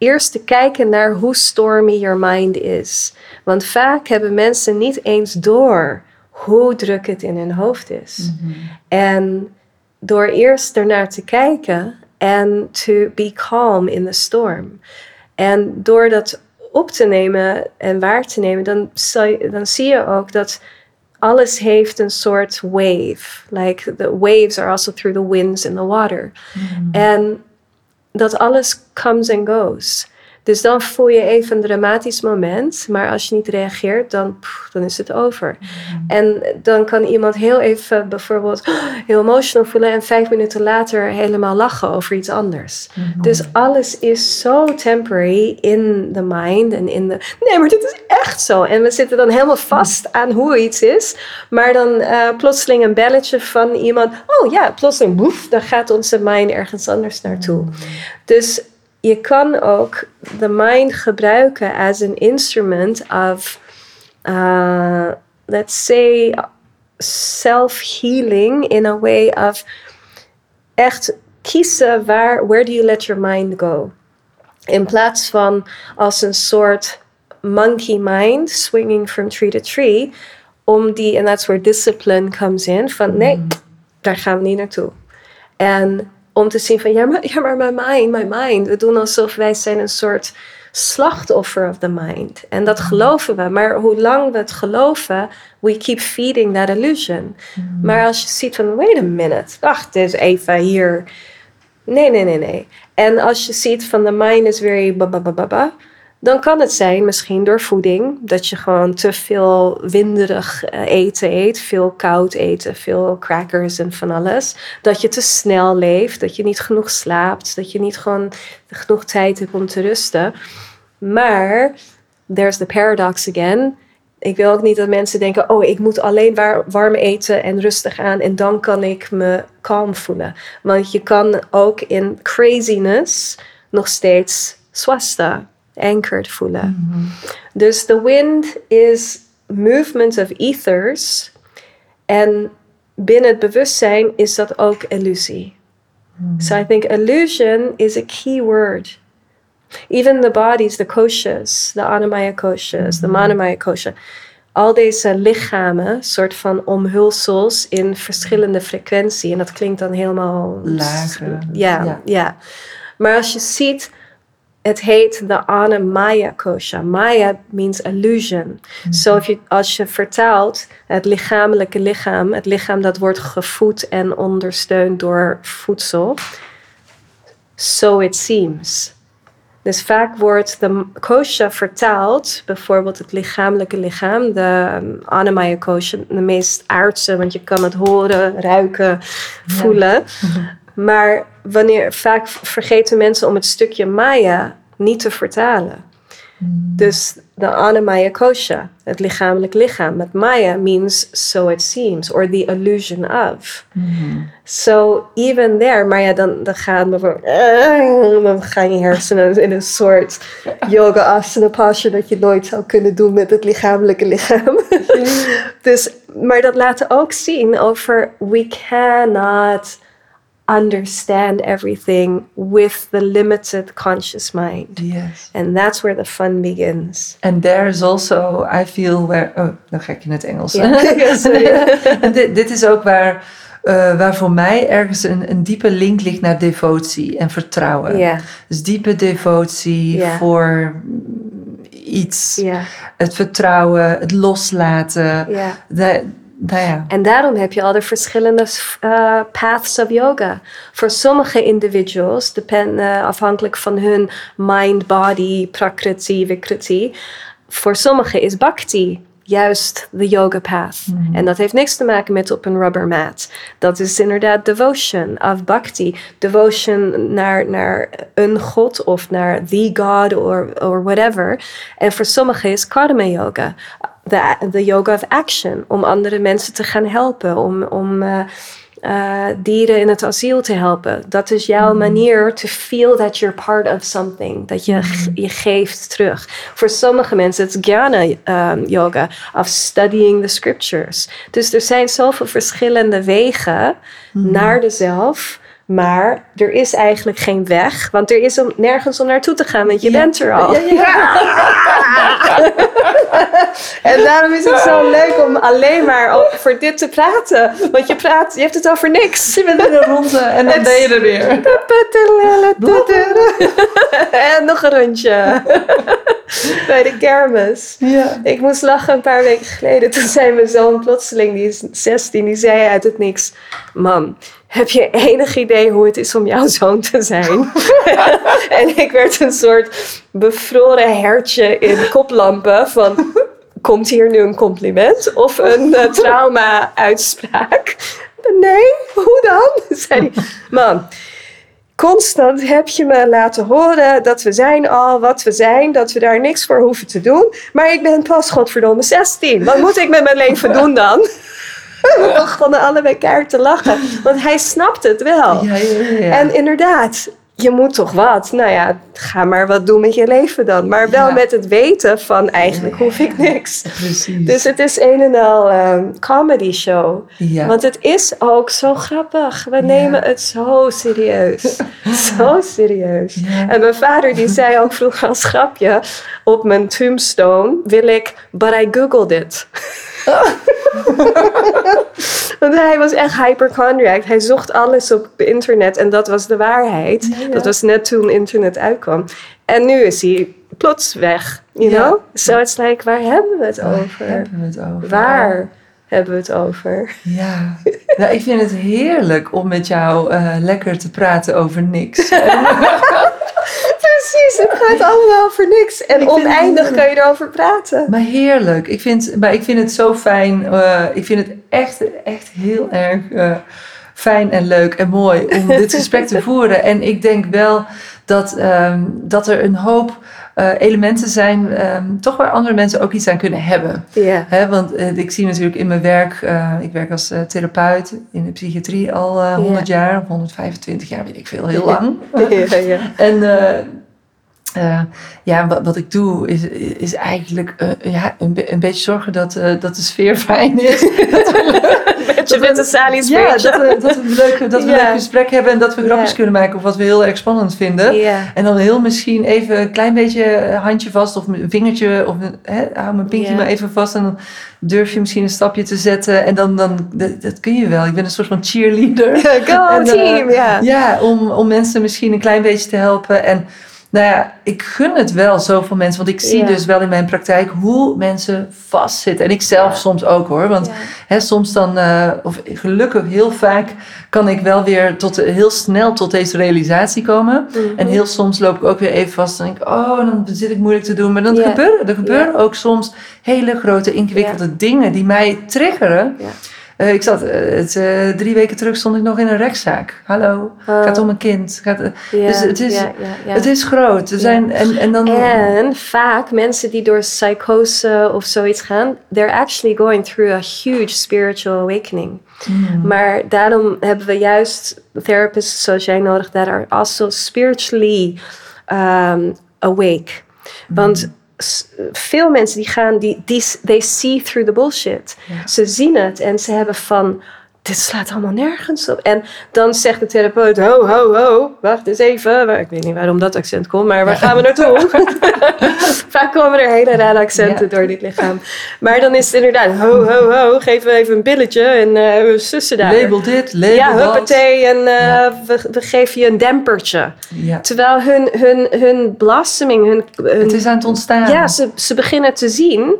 eerst te kijken naar hoe stormy your mind is. Want vaak hebben mensen niet eens door hoe druk het in hun hoofd is. Mhm. En door eerst ernaar te kijken en to be calm in the storm. En door dat op te nemen en waar te nemen, dan, dan zie je ook dat alles heeft een soort wave. Like the waves are also through the winds and the water. Mhm. En dat alles comes and goes. Dus dan voel je even een dramatisch moment, maar als je niet reageert, dan, dan is het over. Mm. En dan kan iemand heel even bijvoorbeeld heel emotional voelen en vijf minuten later helemaal lachen over iets anders. Mm-hmm. Dus alles is zo temporary in the mind en in de. Nee, maar dit is echt zo. En we zitten dan helemaal vast aan hoe iets is, maar dan uh, plotseling een belletje van iemand. Oh ja, plotseling boef, dan gaat onze mind ergens anders naartoe. Dus je kan ook de mind gebruiken as an instrument of, uh, let's say, self-healing in a way of echt kiezen waar, where do you let your mind go? In plaats van als een soort monkey mind swinging from tree to tree, om die, and that's where discipline comes in, van nee, mm. daar gaan we niet naartoe. En om te zien van ja, maar, ja, maar mijn mind, mijn mind. We doen alsof wij zijn een soort slachtoffer of the mind. En dat geloven we. Maar hoe lang we het geloven, we keep feeding that illusion. Mm. Maar als je ziet van, wait a minute, wacht eens even hier. Nee, nee, nee, nee. En als je ziet van, the mind is very ba, ba, ba, ba, ba dan kan het zijn, misschien door voeding, dat je gewoon te veel winderig eh, eten eet, veel koud eten, veel crackers en van alles. Dat je te snel leeft, dat je niet genoeg slaapt, dat je niet gewoon genoeg tijd hebt om te rusten. Maar, there's the paradox again. Ik wil ook niet dat mensen denken: oh, ik moet alleen warm eten en rustig aan en dan kan ik me kalm voelen. Want je kan ook in craziness nog steeds swasta anchored voelen. Mm -hmm. Dus the wind is movement of ethers. En binnen het bewustzijn is dat ook illusie. Mm. So I think illusion is a key word. Even the bodies, the koshas, de anamaya koshas, mm. de manomaya kosha. Al deze lichamen, soort van omhulsels in verschillende frequentie. En dat klinkt dan helemaal... Lager. Ja, ja, ja. Maar als je ziet het heet de Anna Maya kosha. Maya means illusion. Mm als je vertaalt het lichamelijke lichaam, het lichaam dat wordt gevoed en ondersteund door voedsel, so it seems. Dus vaak wordt de kosha vertaald, bijvoorbeeld het lichamelijke lichaam, de um, Anamaya kosha, de meest aardse, want je kan het horen, ruiken, voelen. Maar wanneer, vaak vergeten mensen om het stukje Maya niet te vertalen. Dus de anamaya kosha, het lichamelijk lichaam. Met maya means so it seems, or the illusion of. So even there, maar ja, dan, dan gaan we dan gaan je hersenen in een soort yoga asana posture dat je nooit zou kunnen doen met het lichamelijke lichaam. dus, maar dat laat ook zien over we cannot understand everything with the limited conscious mind. Yes. And that's where the fun begins. And there is also, I feel where. Oh, dan ga ik in het Engels. Ja, sorry. en dit, dit is ook waar, eh, waar voor mij ergens een, een diepe link ligt naar devotie en vertrouwen. Ja, Dus diepe devotie Ja. voor iets. Het vertrouwen, het loslaten. De, nou ja. En daarom heb je al de verschillende eh, paths of yoga. Voor sommige individuals, depend, eh, afhankelijk van hun mind, body, prakriti, vikriti. Voor sommigen is bhakti juist de yoga path. En dat heeft niks te maken met op een rubber mat. Dat is inderdaad devotion of bhakti. Devotion naar, naar een god of naar the god or, or whatever. En voor sommigen is karma yoga. De, de yoga of action. Om andere mensen te gaan helpen. Om, om eh, eh, dieren in het asiel te helpen. Dat is jouw manier to feel that you're part of something. Dat je, je geeft terug. Voor sommige mensen is jnana um, yoga. Of studying the scriptures. Dus er zijn zoveel verschillende wegen naar de zelf. Maar er is eigenlijk geen weg. Want er is om, nergens om naartoe te gaan. Want je bent er al. En daarom is het zo leuk om alleen maar over dit te praten. Want je praat, je hebt het over niks. Je bent in een ronde en dan ben je er weer. En nog een rondje. Bij de kermis. Ja. Ik moest lachen een paar weken geleden. Toen zei mijn zoon plotseling, die is 16, die zei uit het niks: Mam, heb je enig idee hoe het is om jouw zoon te zijn? en ik werd een soort bevroren hertje in koplampen van. Komt hier nu een compliment of een eh, trauma-uitspraak? Nee, hoe dan? Zei hij. Mam, constant heb je me laten horen dat we zijn al wat we zijn, dat we daar niks voor hoeven te doen. Maar ik ben pas godverdomme 16. Wat moet ik met mijn leven doen dan? We begonnen allebei keihard te lachen, want hij snapt het wel. Ja, ja, ja, ja. En inderdaad, je moet toch wat? Nou ja, ga maar wat doen met je leven dan. Maar wel Ja. met het weten van eigenlijk hoef ik niks. Precies. Dus het is een en al ehm, comedy show. ja. Want het is ook zo grappig. We nemen het zo serieus. zo serieus. Ja. En mijn vader die zei ook vroeger als grapje... op mijn tombstone wil ik... but I googled it. Want hij was echt hypochondriac. Hij zocht alles op internet en dat was de waarheid. Ja, ja. Dat was net toen internet uitkwam. En nu is hij plots weg. You Ja. know? So it's like, waar hebben we het Waar over? hebben we het over? Waar hebben we het over? Ja, nou, ik vind het heerlijk om met jou eh, lekker te praten over niks. Het gaat allemaal over niks. En oneindig kan je erover praten. Maar heerlijk. Ik vind, maar ik vind het zo fijn. eh, ik vind het echt, echt heel erg eh, fijn en leuk en mooi om dit gesprek te voeren. En ik denk wel dat, ehm, dat er een hoop eh, elementen zijn, ehm, toch waar andere mensen ook iets aan kunnen hebben. Ja. Hè, want ik zie natuurlijk in mijn werk, ik werk als therapeut in de psychiatrie al eh 100 jaar, of 125 jaar, weet ik veel, heel lang. Ja, ja. En eh, ja, wat, wat ik doe is, is eigenlijk eh, ja, een, be- een beetje zorgen dat, eh, dat de sfeer fijn is. Beetje met de Sally's ja, beetje. dat we, dat we, een leuke, dat we Ja. een leuk gesprek hebben en dat we grapjes Ja. kunnen maken of wat we heel erg spannend vinden. Ja. En dan heel misschien even een klein beetje handje vast of een vingertje of een, hè, hou mijn pinky Ja. maar even vast en dan durf je misschien een stapje te zetten en dan, dan dat, dat kun je wel. Ik ben een soort van cheerleader. Go En, team, ja. Ja, om, om mensen misschien een klein beetje te helpen. En nou ja, ik gun het wel zoveel mensen. Want ik zie Ja. dus wel in mijn praktijk hoe mensen vastzitten. En ik zelf soms ook hoor. Want Ja. hè, soms dan, eh, of gelukkig heel vaak, kan ik wel weer tot, heel snel tot deze realisatie komen. Mhm. En heel soms loop ik ook weer even vast en denk ik, oh, dan zit ik moeilijk te doen. Maar dan gebeuren er gebeuren ook soms hele grote, ingewikkelde dingen die mij triggeren. Eh, ik zat, eh, het, eh, drie weken terug stond ik nog in een rechtszaak. Hallo, Oh. gaat om een kind. Gaat, Ja, dus het is, ja, ja, ja. het is groot. Er zijn, en, en dan, En vaak mensen die door psychose of zoiets gaan, they're actually going through a huge spiritual awakening. Hmm. Maar daarom hebben we juist therapists zoals jij nodig that are also spiritually um, awake. Want s- veel mensen die gaan, die, die, they see through the bullshit. Ja. Ze zien het en ze hebben van, dit slaat allemaal nergens op. En dan zegt de therapeut, ho, ho, ho, wacht eens even. Ik weet niet waarom dat accent komt, maar waar gaan we naartoe? Vaak komen er hele rare accenten Ja. door dit lichaam. Maar dan is het inderdaad, ho, ho, ho, geef me even een billetje en eh, we sussen daar. label dit, label ja, dat. huppatee en eh, Ja. we, we geven je een dempertje. Ja. Terwijl hun, hun, hun blossoming, hun, hun Het is aan het ontstaan. ja, ze, ze beginnen te zien.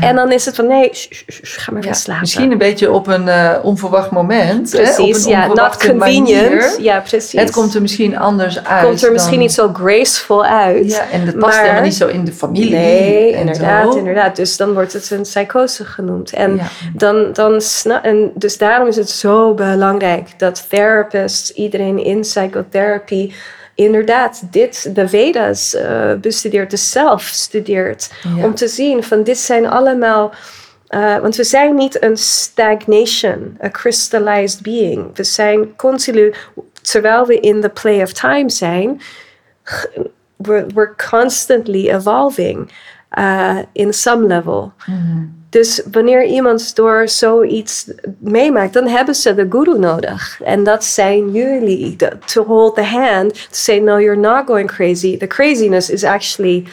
En dan is het van, nee, sh, sh, sh, ga maar gaan slapen. Misschien een beetje op een eh, onverwacht moment. hè, Precies, op een ja, not convenient. manier. Ja, precies. Het komt er misschien anders uit. Komt er misschien dan- niet zo graceful uit. Ja, en dat past Maar- helemaal niet zo in de familie. Nee, inderdaad, zo. inderdaad. Dus dan wordt het een psychose genoemd. En, Ja. dan, dan en dus daarom is het zo belangrijk dat therapists, iedereen in psychotherapie, inderdaad dit, de Vedas eh, bestudeert, de self studeert. Ja. Om te zien van dit zijn allemaal... eh, want we zijn niet een stagnation, a crystallized being. We zijn continu, terwijl we in the play of time zijn, we're, we're constantly evolving uh, in some level. Mhm. Dus wanneer iemand door zoiets meemaakt, dan hebben ze de guru nodig. En dat zijn jullie. to hold the hand, to say, no, you're not going crazy. The craziness is actually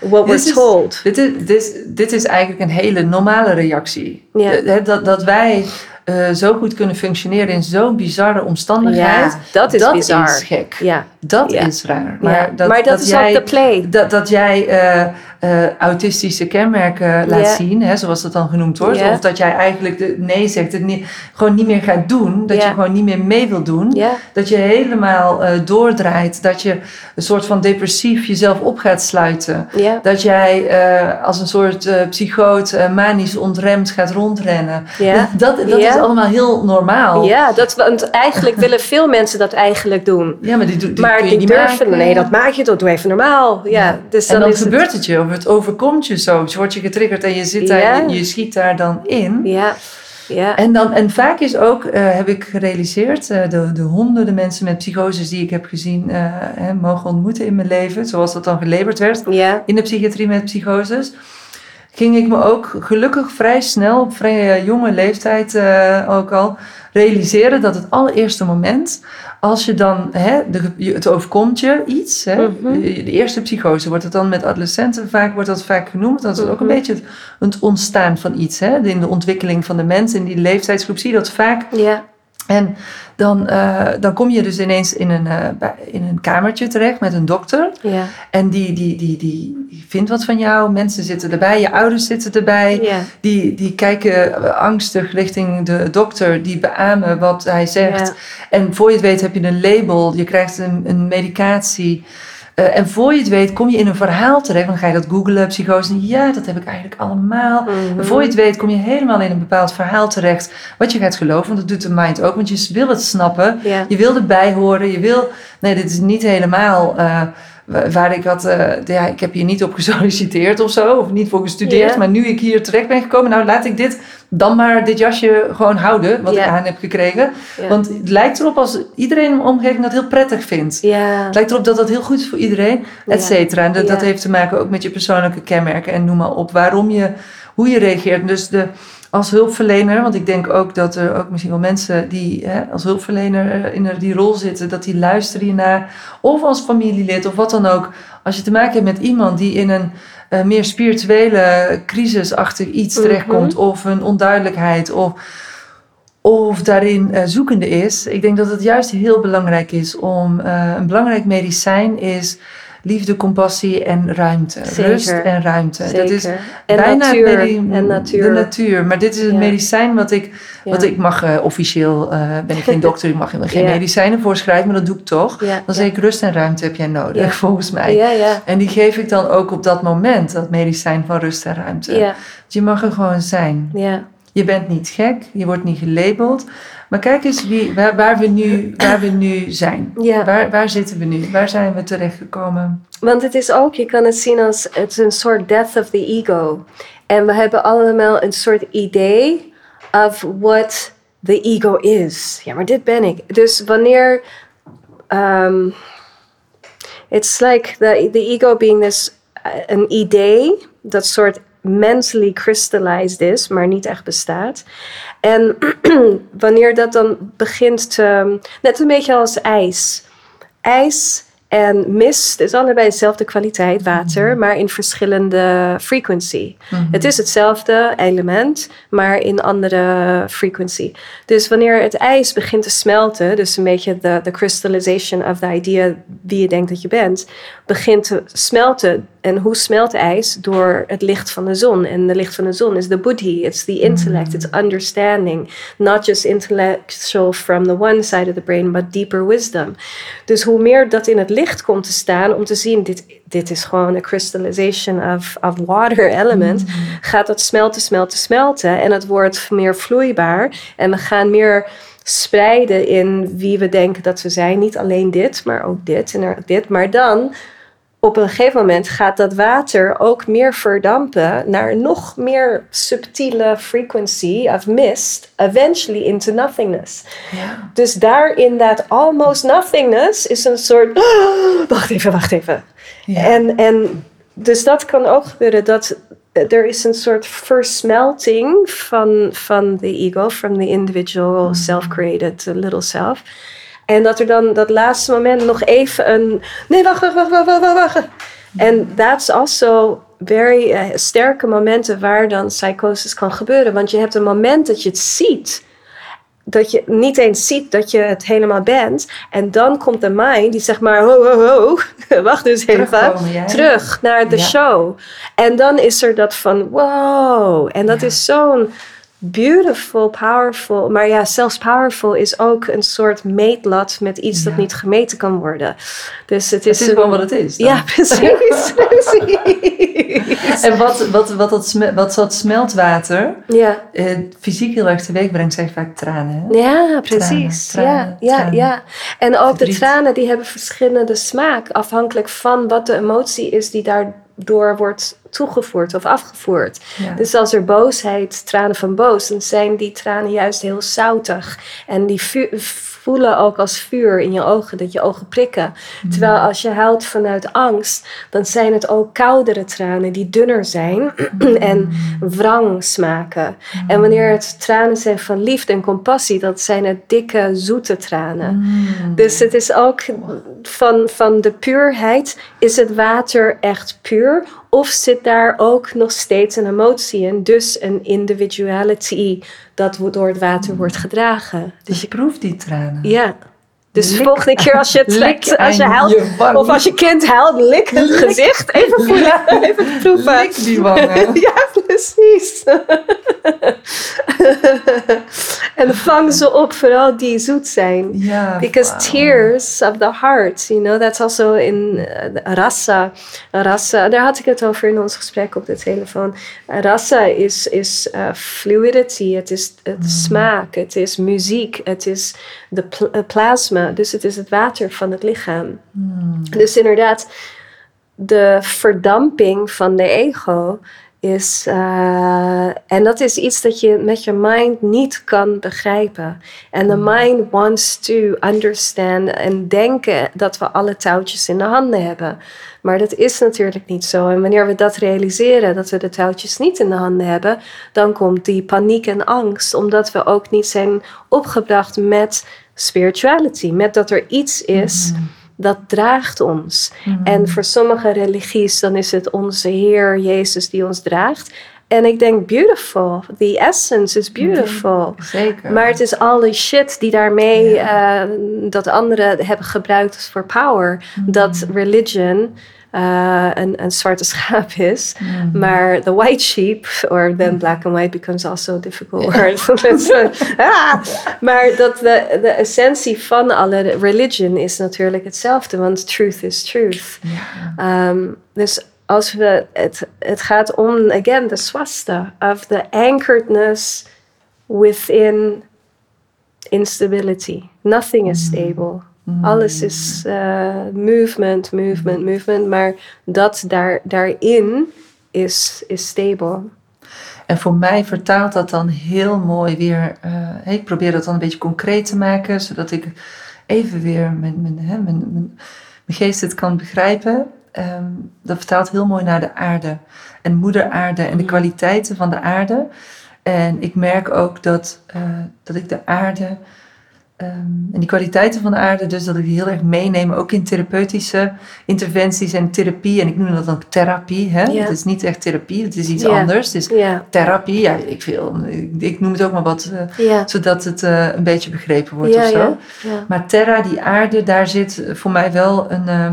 what Dit we're told. Dit is, dit, is- dit is eigenlijk een hele normale reactie. Eh, Dat, dat wij eh, zo goed kunnen functioneren in zo'n bizarre omstandigheid. Ja, dat is bizar. is gek. Ja, Dat Ja. is raar. maar, dat, maar dat, is jij, ook de play. Dat, dat jij eh, eh, autistische kenmerken laat zien, hè, zoals dat dan genoemd wordt. Of dat jij eigenlijk de, nee zegt, het niet, gewoon niet meer gaat doen. Dat je gewoon niet meer mee wil doen. Dat je helemaal eh, doordraait. Dat je een soort van depressief jezelf op gaat sluiten. Dat jij eh, als een soort psychoot manisch ontremd gaat rondrennen. Dat, dat is allemaal heel normaal. Ja, dat, want eigenlijk willen veel mensen dat eigenlijk doen. Ja, maar die, maar durven, maken. nee, dat maak je toch, doe even normaal. Ja, dus en dan, dan is gebeurt het je, het overkomt je zo. Dus word je getriggerd en je, zit daar, Ja. je, je schiet daar dan in. Ja, ja. En, dan, en vaak is ook, eh, heb ik gerealiseerd, eh, de, de honderden mensen met psychoses die ik heb gezien, eh, hè, mogen ontmoeten in mijn leven, zoals dat dan gelabeld werd, ja, in de psychiatrie met psychoses, ging ik me ook gelukkig vrij snel, op vrij eh, jonge leeftijd eh, ook al, realiseren dat het allereerste moment, als je dan, hè, de, het overkomt je iets, hè, Mhm. de, de eerste psychose wordt het dan met adolescenten vaak, wordt dat vaak genoemd, dat is ook een Mhm. beetje het, het ontstaan van iets, hè, in de ontwikkeling van de mens, in die leeftijdsgroep zie je dat vaak. En dan, eh, dan kom je dus ineens in een, eh, in een kamertje terecht met een dokter. ja, En die, die, die, die, die vindt wat van jou. Mensen zitten erbij, je ouders zitten erbij. ja, Die, die kijken eh, angstig richting de dokter. Die beamen wat hij zegt. Ja. En voor je het weet heb je een label. Je krijgt een, een medicatie. Eh, en voor je het weet kom je in een verhaal terecht. Dan ga je dat googlen, psychose. Ja, dat heb ik eigenlijk allemaal. En voor je het weet kom je helemaal in een bepaald verhaal terecht. Wat je gaat geloven, want dat doet de mind ook. Want je wil het snappen. Je wil erbij horen. Je wil... Nee, dit is niet helemaal... eh, waar ik had... eh, ja, ik heb hier niet op gesolliciteerd of zo. Of niet voor gestudeerd. Maar nu ik hier terecht ben gekomen... Nou, laat ik dit dan maar dit jasje gewoon houden. Wat ik aan heb gekregen. Want het lijkt erop als iedereen in mijn omgeving dat heel prettig vindt. Het lijkt erop dat dat heel goed is voor iedereen, et cetera. En dat, dat heeft te maken ook met je persoonlijke kenmerken en noem maar op. Waarom je, hoe je reageert. Dus de, als hulpverlener, want ik denk ook dat er ook misschien wel mensen die hè, als hulpverlener eh, in die rol zitten, dat die luisteren hiernaar. Of als familielid of wat dan ook. Als je te maken hebt met iemand die in een eh, meer spirituele crisisachtig iets Mhm. terechtkomt. Of een onduidelijkheid of of daarin eh, zoekende is. Ik denk dat het juist heel belangrijk is om een belangrijk medicijn is liefde, compassie en ruimte. Zeker. Rust en ruimte. zeker. Dat is en bijna natuur, en natuur. De natuur. Maar dit is het Ja. medicijn wat ik, Ja. wat ik mag eh, officieel, eh, ben ik geen dokter, ik mag geen Ja. medicijnen voorschrijven, maar dat doe ik toch. Dan zeg ik rust en ruimte heb jij nodig, volgens mij. En die geef ik dan ook op dat moment, dat medicijn van rust en ruimte. ja, Je mag er gewoon zijn. ja. Je bent niet gek, je wordt niet gelabeld. Maar kijk eens wie, waar, waar, we, nu, waar we nu zijn. Ja. Waar, waar zitten we nu? Waar zijn we terechtgekomen? Want het is ook, je kan het zien als het is een soort death of the ego. En we hebben allemaal een soort idee of what the ego is. Ja, maar dit ben ik. Dus wanneer. Um, it's like the, the ego being this, uh, een idee dat soort mentally crystallized is, maar niet echt bestaat. En wanneer dat dan begint te. Net een beetje als ijs. Ijs en mist is allebei dezelfde kwaliteit water, Mhm. maar in verschillende frequency. Het is hetzelfde element, maar in andere frequency. Dus wanneer het ijs begint te smelten, dus een beetje de, de crystallization of the idea wie je denkt dat je bent, begint te smelten. En hoe smelt ijs? Door het licht van de zon. En de licht van de zon is de buddhi, it's the intellect, it's understanding. Not just intellectual from the one side of the brain, but deeper wisdom. Dus hoe meer dat in het licht komt te staan, om te zien, dit, dit is gewoon een crystallization of, of water element, gaat dat smelten, smelten, smelten. En het wordt meer vloeibaar. En we gaan meer spreiden in wie we denken dat we zijn. Niet alleen dit, maar ook dit en dit. Maar dan, op een gegeven moment, gaat dat water ook meer verdampen naar nog meer subtiele frequency of mist, eventually into nothingness. Ja. Dus daar in that almost nothingness is een soort. wacht even, wacht even. Ja. En, en dus dat kan ook gebeuren dat er is een soort versmelting van, van de ego, from the individual self-created uh, little self. En dat er dan dat laatste moment nog even een. Nee, wacht, wacht, wacht, wacht, wacht, wacht. En that's also very eh, sterke momenten waar dan psychosis kan gebeuren. Want je hebt een moment dat je het ziet dat je niet eens ziet dat je het helemaal bent. En dan komt de mind die zegt maar, ho, ho, ho, wacht dus even, terug naar de Ja. show. En dan is er dat van, wow. En dat Ja. is zo'n beautiful, powerful. Maar ja, zelfs powerful is ook een soort meetlat met iets dat niet gemeten kan worden. Dus het is, Het is een- gewoon wat het is. dan. Ja, precies. precies. En wat, wat, wat, dat, wat dat smeltwater Ja. eh, fysiek heel erg teweeg brengt, zijn vaak tranen. Hè? Ja, precies. tranen, ja, ja, tranen. ja. En ook de tranen die hebben verschillende smaak, afhankelijk van wat de emotie is die daardoor wordt toegevoerd of afgevoerd. Ja. Dus als er boosheid, tranen van boos, dan zijn die tranen juist heel zoutig. En die vu- voelen ook als vuur in je ogen, dat je ogen prikken. Terwijl als je huilt vanuit angst, dan zijn het ook koudere tranen die dunner zijn en wrang smaken. En wanneer het tranen zijn van liefde en compassie, dat zijn het dikke, zoete tranen. Mm. Dus het is ook van, van de puurheid, is het water echt puur? Of zit daar ook nog steeds een emotie in, dus een individuality dat door het water wordt gedragen? Dus je proeft die tranen. Ja. Dus de volgende keer als je het lik trekt, als je huilt, je of als je kind huilt, lik het Lik. gezicht. Even voelen, even proeven. Lik die wangen. Ja, precies. en vang ze op, vooral die zoet zijn. Ja, Because tears of the heart, you know, that's also in uh, rasa. Rasa, daar had ik het over in ons gesprek op de telefoon. Rasa is, is uh, fluidity, het is het smaak, het is muziek, het is de pl- uh, plasma, dus het is het water van het lichaam. Dus inderdaad, de verdamping van de ego is. eh, en dat is iets dat je met je mind niet kan begrijpen. En de mind wants to understand en denken dat we alle touwtjes in de handen hebben. Maar dat is natuurlijk niet zo. En wanneer we dat realiseren, dat we de touwtjes niet in de handen hebben, dan komt die paniek en angst, omdat we ook niet zijn opgebracht met spirituality, met dat er iets is dat draagt ons. En voor sommige religies dan is het onze Heer Jezus die ons draagt. En ik denk beautiful, the essence is beautiful. Zeker. Maar het is al die shit die daarmee, eh, dat anderen hebben gebruikt voor power. Dat religion eh, een, een zwarte schaap is. Maar the white sheep, or then black and white becomes also a difficult word. Uh, ah! Maar dat de, de essentie van alle religion is natuurlijk hetzelfde. Want truth is truth. Ehm, dus als we, het, het gaat om, again, de swasta, of the anchoredness within instability. Nothing is stable. Alles is uh, movement, movement, movement. Maar dat daar, daarin is, is stable. En voor mij vertaalt dat dan heel mooi weer. Uh, ik probeer dat dan een beetje concreet te maken, zodat ik even weer mijn, mijn, hè, mijn, mijn, mijn geest het kan begrijpen. Um, dat vertaalt heel mooi naar de aarde en moeder aarde en de kwaliteiten van de aarde. En ik merk ook dat, uh, dat ik de aarde Um, en die kwaliteiten van de aarde, dus dat ik die heel erg meeneem, ook in therapeutische interventies en therapie. En ik noem dat dan therapie. Hè? Het is niet echt therapie, het is iets yeah. anders. Het is therapie, ja, ik, wil, ik, ik, noem het ook maar wat, uh, zodat het uh, een beetje begrepen wordt of zo. Maar terra, die aarde, daar zit voor mij wel een, uh,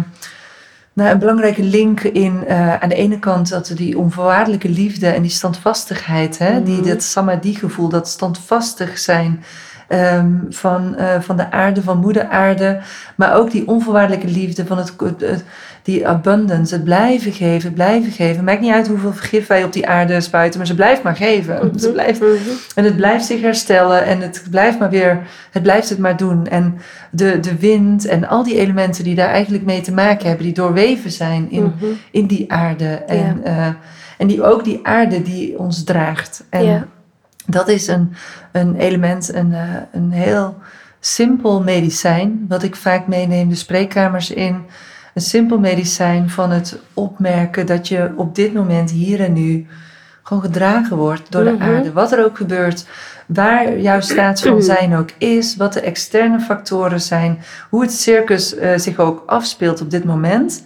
nou, een belangrijke link in. aan de ene kant dat die onvoorwaardelijke liefde en die standvastigheid, hè? Mm. die, dat samadhi-gevoel, dat standvastig zijn um, van, uh, van de aarde, van moeder aarde. Maar ook die onvoorwaardelijke liefde van het, het, die abundance, het blijven geven, het blijven geven. Maakt niet uit hoeveel vergif wij op die aarde spuiten, maar ze blijft maar geven. Mm -hmm. ze blijft, mm -hmm. En het blijft zich herstellen en het blijft maar weer, het blijft het maar doen. En de, de wind en al die elementen die daar eigenlijk mee te maken hebben, die doorweven zijn in, mm -hmm. in die aarde. En, uh, en die ook die aarde die ons draagt. En, dat is een, een element, een, uh, een heel simpel medicijn, wat ik vaak meeneem de spreekkamers in. Een simpel medicijn van het opmerken dat je op dit moment, hier en nu, gewoon gedragen wordt door de -hmm. aarde. Wat er ook gebeurt, waar jouw staat van zijn ook is, wat de externe factoren zijn, hoe het circus uh, zich ook afspeelt op dit moment.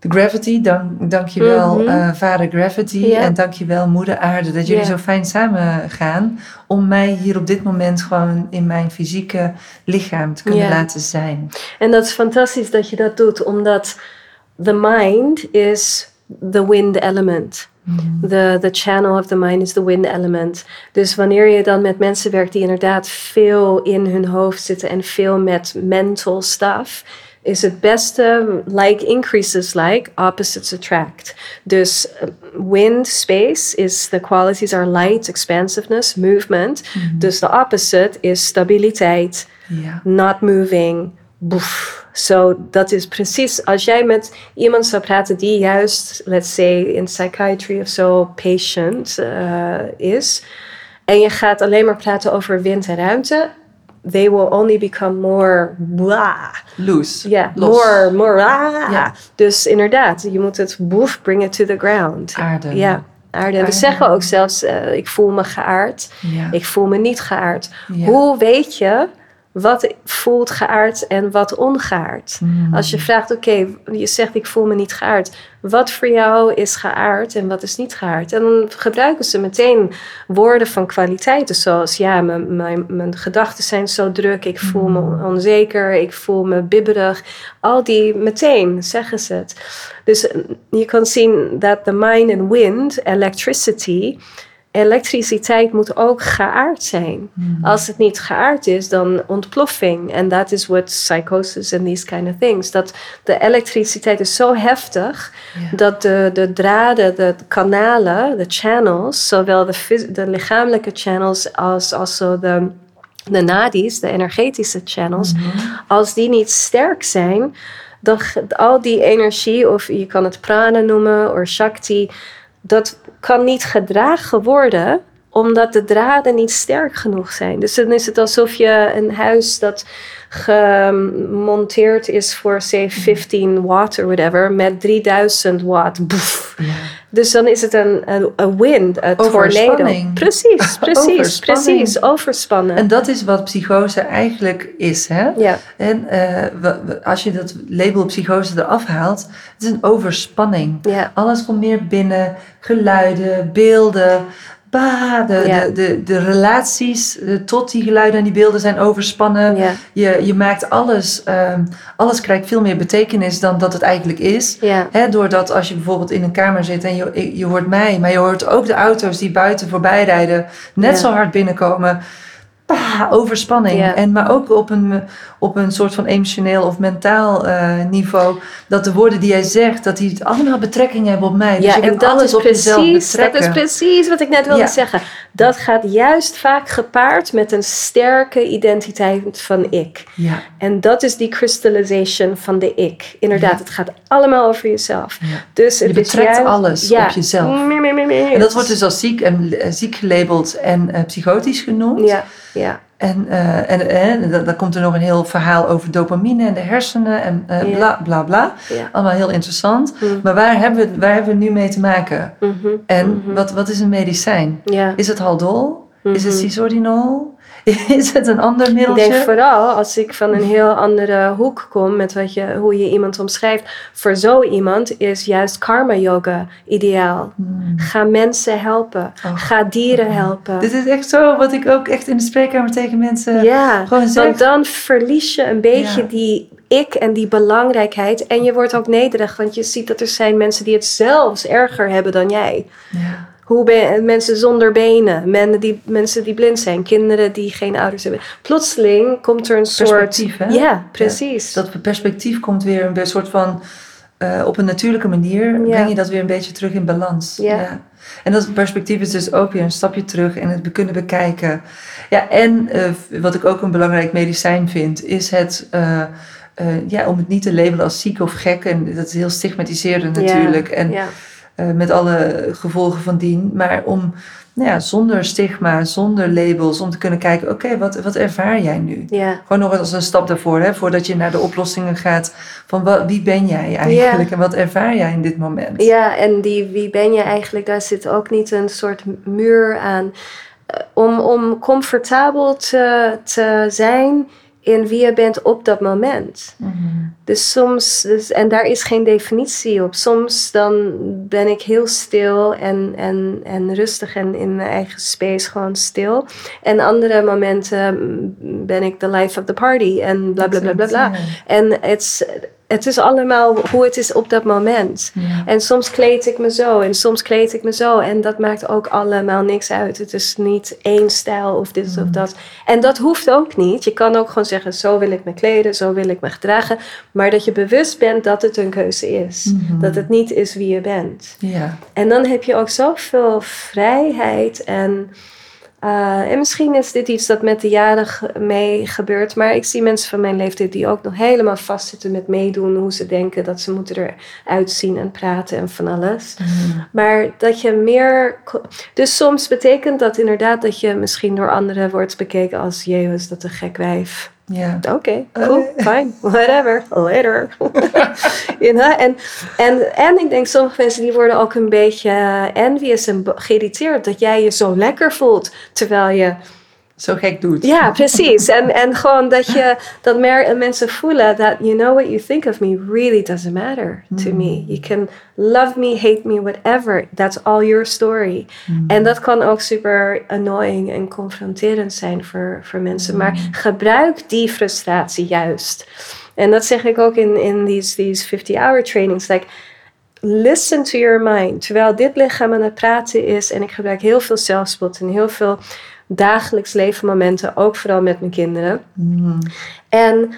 De Gravity, dank, dank je wel mm -hmm. uh, vader Gravity ja. en dank je wel moeder aarde dat jullie zo fijn samen gaan om mij hier op dit moment gewoon in mijn fysieke lichaam te kunnen laten zijn. En dat is fantastisch dat je dat doet omdat the mind is the wind element. Mm. The, the channel of the mind is the wind element. Dus wanneer je dan met mensen werkt die inderdaad veel in hun hoofd zitten en veel met mental stuff, is het beste, like increases like, opposites attract. Dus uh, wind, space, is the qualities are light, expansiveness, movement. Mm -hmm. Dus de opposite is stabiliteit, yeah. not moving, boef. So dat is precies, als jij met iemand zou praten die juist, let's say in psychiatry of zo, patient uh, is, en je gaat alleen maar praten over wind en ruimte, they will only become more blah. Loose. Yeah, more, more. Ja. Dus inderdaad, je moet het boef, bring it to the ground. Aarde. Ja, aarde. We zeggen ook zelfs, uh, ik voel me geaard. Ja. Ik voel me niet geaard. Ja. Hoe weet je wat voelt geaard en wat ongeaard. Mm. Als je vraagt, oké, okay, je zegt ik voel me niet geaard. Wat voor jou is geaard en wat is niet geaard? En dan gebruiken ze meteen woorden van kwaliteiten zoals ja, mijn, mijn, mijn gedachten zijn zo druk, ik voel me mm. onzeker, ik voel me bibberig. Al die meteen zeggen ze het. Dus je kan zien dat the mind and wind, electricity, elektriciteit moet ook geaard zijn. Mm. Als het niet geaard is, dan ontploffing. En dat is what psychosis and these kind of things. Dat de elektriciteit is zo heftig yeah. dat de, de draden, de kanalen, de channels, zowel de, de lichamelijke channels als also de, de nadis, de energetische channels, mm -hmm. als die niet sterk zijn, dan al die energie, of je kan het prana noemen, of shakti, dat kan niet gedragen worden omdat de draden niet sterk genoeg zijn. Dus dan is het alsof je een huis dat gemonteerd is voor, say, 15 watt of whatever, met 3000 watt. Boef. Ja. Dus dan is het een, een, een wind, een tornado. Precies, precies, precies. Overspannen. En dat is wat psychose eigenlijk is. Hè? Ja. En uh, als je dat label psychose eraf haalt, het is een overspanning. Ja. Alles komt meer binnen, geluiden, beelden, bah, de, ja. de, de, de, relaties uh, tot die geluiden en die beelden zijn overspannen. Ja. Je, je maakt alles, um, alles krijgt veel meer betekenis dan dat het eigenlijk is. Ja. Hè, doordat als je bijvoorbeeld in een kamer zit en je, je hoort mij, maar je hoort ook de auto's die buiten voorbij rijden, net zo hard binnenkomen. Bah, overspanning. En, maar ook op een, op een soort van emotioneel of mentaal eh, niveau, dat de woorden die jij zegt, dat die allemaal betrekking hebben op mij. Dus Ja, je en dat alles is, precies, dat is precies wat ik net wilde Ja. zeggen. Dat gaat juist vaak gepaard met een sterke identiteit van ik. Ja, En dat is die crystallization van de ik. Inderdaad, het gaat allemaal over jezelf. ja. Dus Je het is betrekt juist- alles op jezelf. En dat wordt dus als ziek, en, eh, ziek gelabeld en eh, psychotisch genoemd. Ja, ja, En, eh, en, en dan, dan komt er nog een heel verhaal over dopamine en de hersenen en eh, Ja. bla bla bla. ja. Allemaal heel interessant. Mm. Maar waar hebben, we, waar hebben we nu mee te maken? Mhm, En mhm. wat, wat is een medicijn? Ja. Is het haldol? Is het Mhm. cisordinol? Is het een ander Ik middeltje? denk vooral als ik van een heel andere hoek kom met wat je, hoe je iemand omschrijft. Voor zo iemand is juist karma yoga ideaal. Hmm. Ga mensen helpen. Oh. Ga dieren helpen. Dit is echt zo wat ik ook echt in de spreekkamer tegen mensen ja, gewoon zeg. want dan verlies je een beetje Ja. die ik en die belangrijkheid. En je wordt ook nederig, want je ziet dat er zijn mensen die het zelfs erger hebben dan jij. Ja. Hoe ben, mensen zonder benen, men die, mensen die blind zijn, kinderen die geen ouders hebben. Plotseling komt er een soort. Perspectief, hè? Ja, precies. Dat perspectief komt weer een soort van... eh, op een natuurlijke manier Ja. breng je dat weer een beetje terug in balans. Ja. En dat perspectief is dus ook weer een stapje terug en het kunnen bekijken. Ja, en eh, wat ik ook een belangrijk medicijn vind, is het... eh, ja, om het niet te labelen als ziek of gek. En dat is heel stigmatiserend Ja, natuurlijk. En eh, met alle gevolgen van dien. Maar om nou ja, zonder stigma, zonder labels, om te kunnen kijken, oké, wat, wat ervaar jij nu? Ja. Gewoon nog eens als een stap daarvoor, hè, voordat je naar de oplossingen gaat. Van wat, wie ben jij eigenlijk en wat ervaar jij in dit moment? Ja, en die wie ben je eigenlijk, daar zit ook niet een soort muur aan. Eh, Om, om comfortabel te, te zijn in wie je bent op dat moment. Mhm. Dus soms, dus, en daar is geen definitie op. Soms dan ben ik heel stil en, en, en rustig en in mijn eigen space gewoon stil. En andere momenten mm, ben ik the life of the party en bla bla bla bla bla. En het is- het is allemaal hoe het is op dat moment. Ja. En soms kleed ik me zo en soms kleed ik me zo. En dat maakt ook allemaal niks uit. Het is niet één stijl of dit of dat. En dat hoeft ook niet. Je kan ook gewoon zeggen, zo wil ik me kleden, zo wil ik me gedragen. Maar dat je bewust bent dat het een keuze is. Mhm. Dat het niet is wie je bent. Ja. En dan heb je ook zoveel vrijheid en... eh, en misschien is dit iets dat met de jaren mee gebeurt. Maar ik zie mensen van mijn leeftijd die ook nog helemaal vastzitten met meedoen. Hoe ze denken dat ze moeten eruit zien en praten en van alles. Mhm. Maar dat je meer. Dus soms betekent dat inderdaad dat je misschien door anderen wordt bekeken als: Jee, is dat een gek wijf? Ja. Oké, cool, fine, whatever, later. you know? en, en, en ik denk, sommige mensen die worden ook een beetje envious en geïrriteerd dat jij je zo lekker voelt. Terwijl je Zo gek doet. ja, precies. En, en gewoon dat je dat mer- mensen voelen dat you know what you think of me really doesn't matter to me. You can love me, hate me, whatever. That's all your story. En dat kan ook super annoying en confronterend zijn voor, voor mensen. Maar gebruik die frustratie juist. En dat zeg ik ook in, in these, these 50-hour trainings. Like, listen to your mind. Terwijl dit lichaam aan het praten is en ik gebruik heel veel zelfspot en heel veel dagelijks leven momenten, ook vooral met mijn kinderen. Mhm. En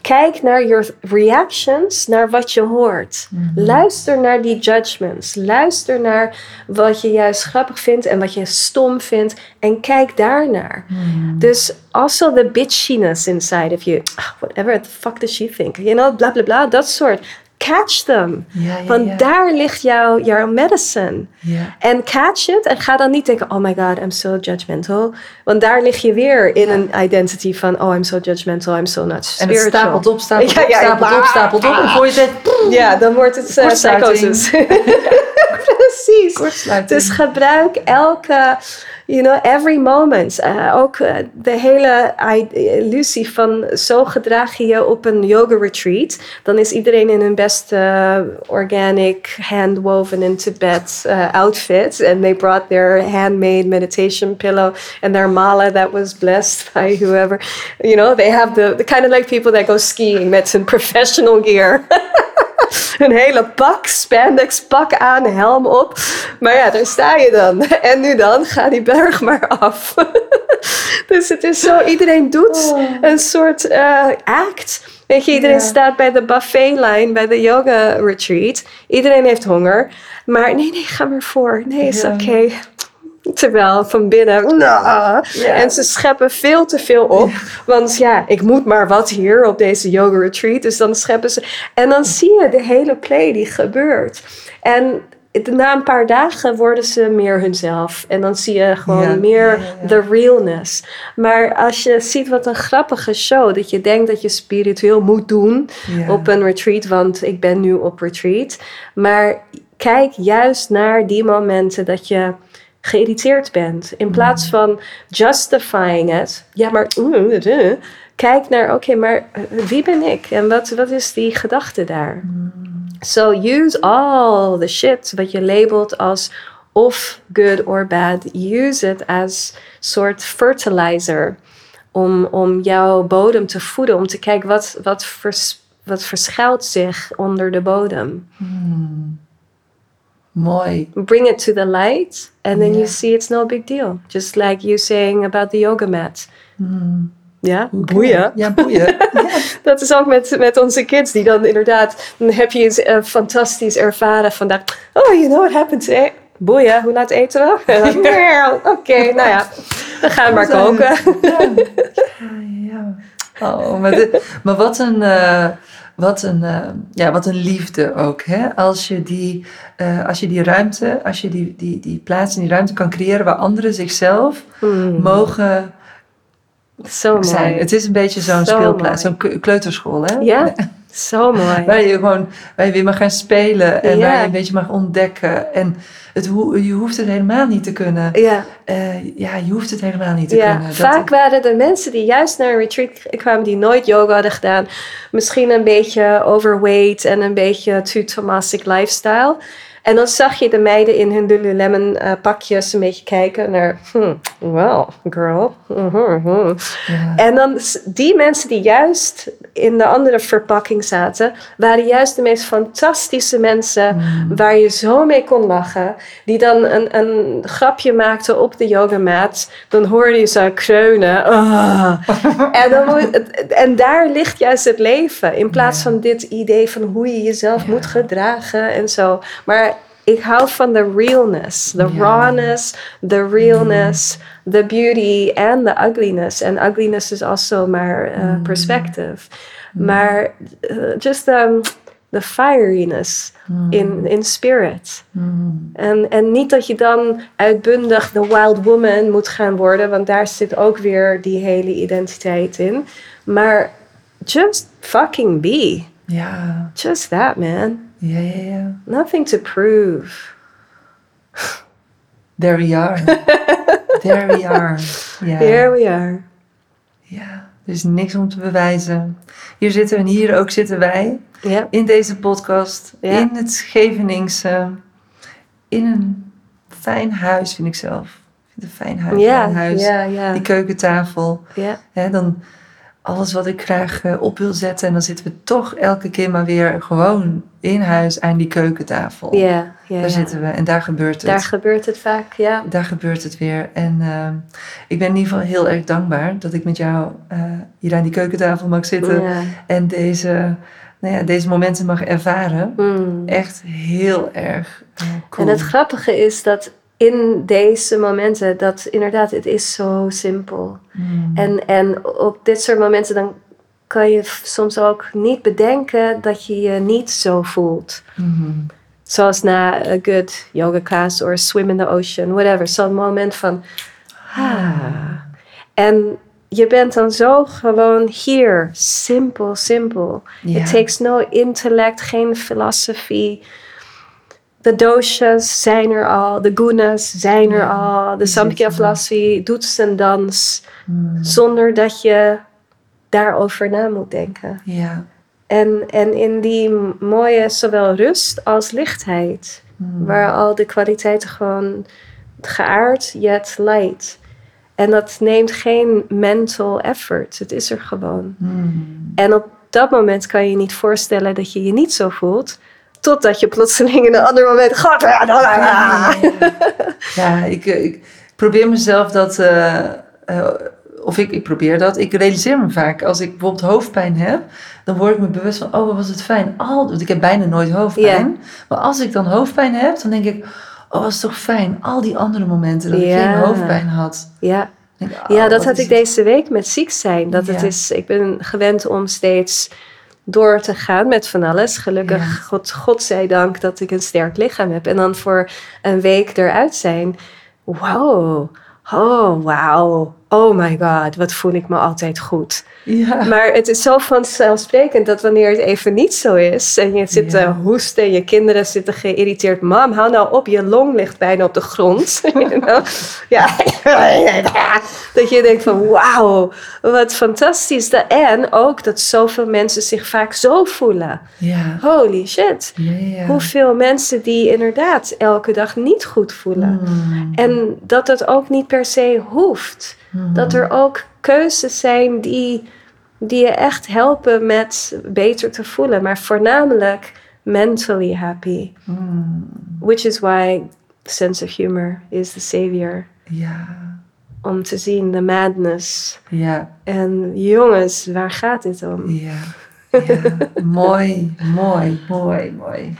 kijk naar je reactions, naar wat je hoort. Luister naar die judgments. Luister naar wat je juist grappig vindt en wat je stom vindt. En kijk daarnaar. Mhm. Dus also the bitchiness inside of you. Ah, whatever the fuck does she think? You know, bla bla bla. Dat soort. Catch them. Ja, ja, Want ja. daar ligt jouw, jouw medicine. Ja. En catch it. En ga dan niet denken, oh my god, I'm so judgmental. Want daar lig je weer in een identity van, oh, I'm so judgmental, I'm so not En spiritual. het stapelt op, stapelt Ja, op, stapelt op, stapelt op. En voor je Ja, dan wordt het uh, psychosis. Precies. Dus gebruik elke, you know, every moment. Uh, ook uh, de hele illusie van zo gedraag je je op een yoga retreat. Dan is iedereen in hun beste uh, organic, hand-woven in Tibet outfit. And they brought their handmade meditation pillow and their mala that was blessed by whoever. You know, they have the, the kind of like people that go skiing met hun professional gear. een hele pak, spandex pak aan, helm op. Maar ja, daar sta je dan. En nu dan, ga die berg maar af. dus het is zo, iedereen doet Oh. een soort eh, act. Weet je, iedereen Ja. staat bij de buffetlijn, bij de yoga retreat. Iedereen heeft honger. Maar nee, nee, ga maar voor. Nee, is Ja. oké. Terwijl van binnen, nou, Ja. en ze scheppen veel te veel op. Want ja, ik moet maar wat hier op deze yoga retreat. Dus dan scheppen ze. En dan zie je de hele play die gebeurt. En na een paar dagen worden ze meer hunzelf. En dan zie je gewoon Ja, meer ja, ja, ja. de realness. Maar als je ziet wat een grappige show, dat je denkt dat je spiritueel moet doen op een retreat, want ik ben nu op retreat. Maar kijk juist naar die momenten dat je geïrriteerd bent. In plaats Mm. van justifying het. Ja, maar uh, uh, kijk naar, oké, maar uh, wie ben ik? En wat, wat is die gedachte daar? Mm. So use all the shit wat je labelt als of good or bad. Use it as soort fertilizer om, om jouw bodem te voeden. Om te kijken wat, wat, vers, wat verschuilt zich onder de bodem. Hmm. Mooi. Bring it to the light and then you see it's no big deal. Just like you saying about the yoga mat. Hmm. Ja, boeien. Ja, boeien. Dat is ook met, met onze kids, die dan inderdaad, dan heb je iets eh, fantastisch ervaren vandaag. Oh, you know what happened today? Boeien, hoe laat eten we? En dan, "Ja, Oké, nou ja, dan gaan we maar koken. Ja. ja. Oh, maar, de- maar wat een, eh, wat, een, eh, ja, wat een liefde ook. Hè? Als, je die, eh, als je die ruimte, als je die, die, die plaats en die ruimte kan creëren waar anderen zichzelf Hmm, mogen zo mooi. zijn. Het is een beetje zo'n Zo speelplaats, zo'n kleuterschool. Hè? Ja, zo mooi. Waar je gewoon waar je weer mag gaan spelen en Ja. waar je een beetje mag ontdekken. En het, je hoeft het helemaal niet te kunnen. Ja, Eh, ja, je hoeft het helemaal niet te ja. kunnen. Dat- vaak waren er mensen die juist naar een retreat kwamen die nooit yoga hadden gedaan. Misschien een beetje overweight en een beetje too Tomasic lifestyle. En dan zag je de meiden in hun Lululemon eh, pakjes een beetje kijken naar, hmm, well, girl. Mhm. ja. En dan die mensen die juist in de andere verpakking zaten, waren juist de meest fantastische mensen Mm. waar je zo mee kon lachen. Die dan een, een grapje maakten op de yogamat. Dan hoorde je ze kreunen. Ah. en, dan en daar ligt juist het leven. In plaats Ja. van dit idee van hoe je jezelf Ja. moet gedragen en zo. Maar ik hou van de realness. De. Mm. rawness, the realness, the beauty and the ugliness. En ugliness is also maar uh, Mm. perspective. Maar uh, just um, the fieriness in, in spirit. Mm. En, en niet dat je dan uitbundig de wild woman moet gaan worden, want daar zit ook weer die hele identiteit in. Maar just fucking be. Ja, Just that, man. Ja, ja, ja. Nothing to prove. There we are. There we are. Ja. Here we are. ja, er is niks om te bewijzen. Hier zitten we en hier ook zitten wij. Ja. In deze podcast. Ja. In het Scheveningse. In een fijn huis, vind ik zelf. Ik vind het een fijn huis. Ja, huis. Die keukentafel. ja. Dan alles wat ik graag eh, op wil zetten. En dan zitten we toch elke keer maar weer gewoon in huis aan die keukentafel. Ja, ja, Daar zitten we en daar gebeurt het. Daar gebeurt het vaak, ja. daar gebeurt het weer. En eh, ik ben in ieder geval heel erg dankbaar dat ik met jou eh, hier aan die keukentafel mag zitten. En deze, nou ja, deze momenten mag ervaren. Mm. Echt heel erg eh, cool. En het grappige is dat in deze momenten, dat inderdaad, het is zo simpel. Mm. En, en op dit soort momenten dan kan je soms ook niet bedenken dat je je niet zo voelt. Mhm. Zoals na a good yoga class or swim in the ocean, whatever. Zo'n moment van, ah. En je bent dan zo gewoon hier. Simpel, simpel. It takes no intellect, geen filosofie. De doshas zijn er al, de gunas zijn er al, de Samkhya filosofie doet zijn dans Mm. zonder dat je daarover na moet denken. Ja. En, en in die mooie zowel rust als lichtheid, Mm. waar al de kwaliteiten gewoon geaard yet light. En dat neemt geen mental effort, het is er gewoon. Mm. En op dat moment kan je je niet voorstellen dat je je niet zo voelt, totdat je plotseling in een ander moment gaat. Ja, ik, eh, ik probeer mezelf dat, eh, eh, of ik, ik probeer dat, ik realiseer me vaak, als ik bijvoorbeeld hoofdpijn heb, dan word ik me bewust van, oh wat was het fijn. Al, want ik heb bijna nooit hoofdpijn. Maar als ik dan hoofdpijn heb, dan denk ik, oh was toch fijn. Al die andere momenten dat ik Ja. geen hoofdpijn had. Ja, denk ik, oh, ja dat had ik het- deze week met ziek zijn. Dat het Ja. is, ik ben gewend om steeds door te gaan met van alles. Gelukkig, Ja. God, God zij dank dat ik een sterk lichaam heb. En dan voor een week eruit zijn. Wow, oh wauw, oh my god, wat voel ik me altijd goed. Ja. Maar het is zo vanzelfsprekend dat wanneer het even niet zo is en je zit te Ja. hoesten en je kinderen zitten geïrriteerd. Mam, hou nou op, je long ligt bijna op de grond. Ja. dat je denkt van wauw, wat fantastisch. En ook dat zoveel mensen zich vaak zo voelen. Ja. Holy shit. Hoeveel mensen die inderdaad elke dag niet goed voelen. Hmm. En dat het ook niet per se hoeft. Dat er ook keuzes zijn die, die je echt helpen met beter te voelen. Maar voornamelijk mentally happy. Hmm. Which is why sense of humor is the savior. Ja. Om te zien de madness. Ja. En jongens, waar gaat dit om? Ja. ja. mooi, mooi, mooi, mooi.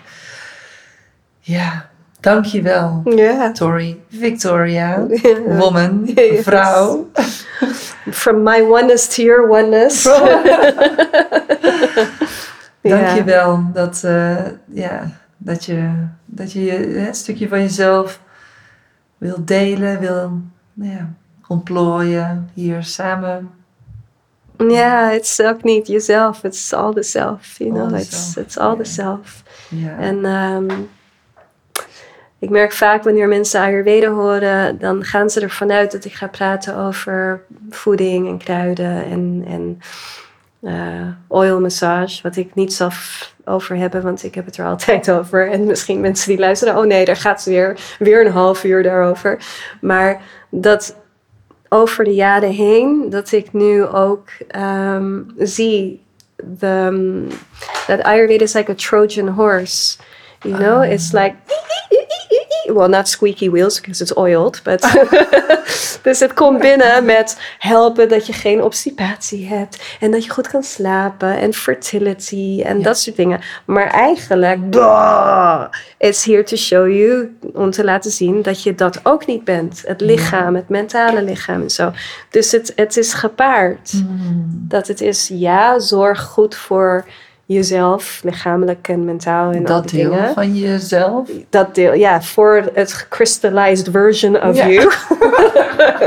Ja, dankjewel. Ja. Tori, Victoria, woman, Yes. vrouw. From my oneness to your oneness. Dankjewel dat, eh, ja, dat je, dat je een stukje van jezelf wil delen, wil nou ja, ontplooien hier samen. Ja, het is ook niet jezelf. It's all the self, you All know. the It's, self, it's all the self. En ehm, ik merk vaak wanneer mensen Ayurveda horen, dan gaan ze ervan uit dat ik ga praten over voeding en kruiden en, en eh, oil massage. Wat ik niet zelf over hebben, want ik heb het er altijd over. En misschien mensen die luisteren, oh nee, daar gaat ze weer, weer een half uur daarover. Maar dat over de jaren heen, dat ik nu ook ehm, zie the, that Ayurveda is like a Trojan horse. You know, Ah. it's like well, not squeaky wheels because it's oiled, but dus het komt binnen met helpen dat je geen obstipatie hebt en dat je goed kan slapen en fertility en Ja. dat soort dingen. Maar eigenlijk, duh, it's here to show you om te laten zien dat je dat ook niet bent. Het lichaam, het mentale lichaam en zo. Dus het, het is gepaard. Hmm. Dat het is, ja, zorg goed voor jezelf, lichamelijk en mentaal en dat deel dingen. van jezelf. Dat deel, ja, voor het crystallized version of Ja. you.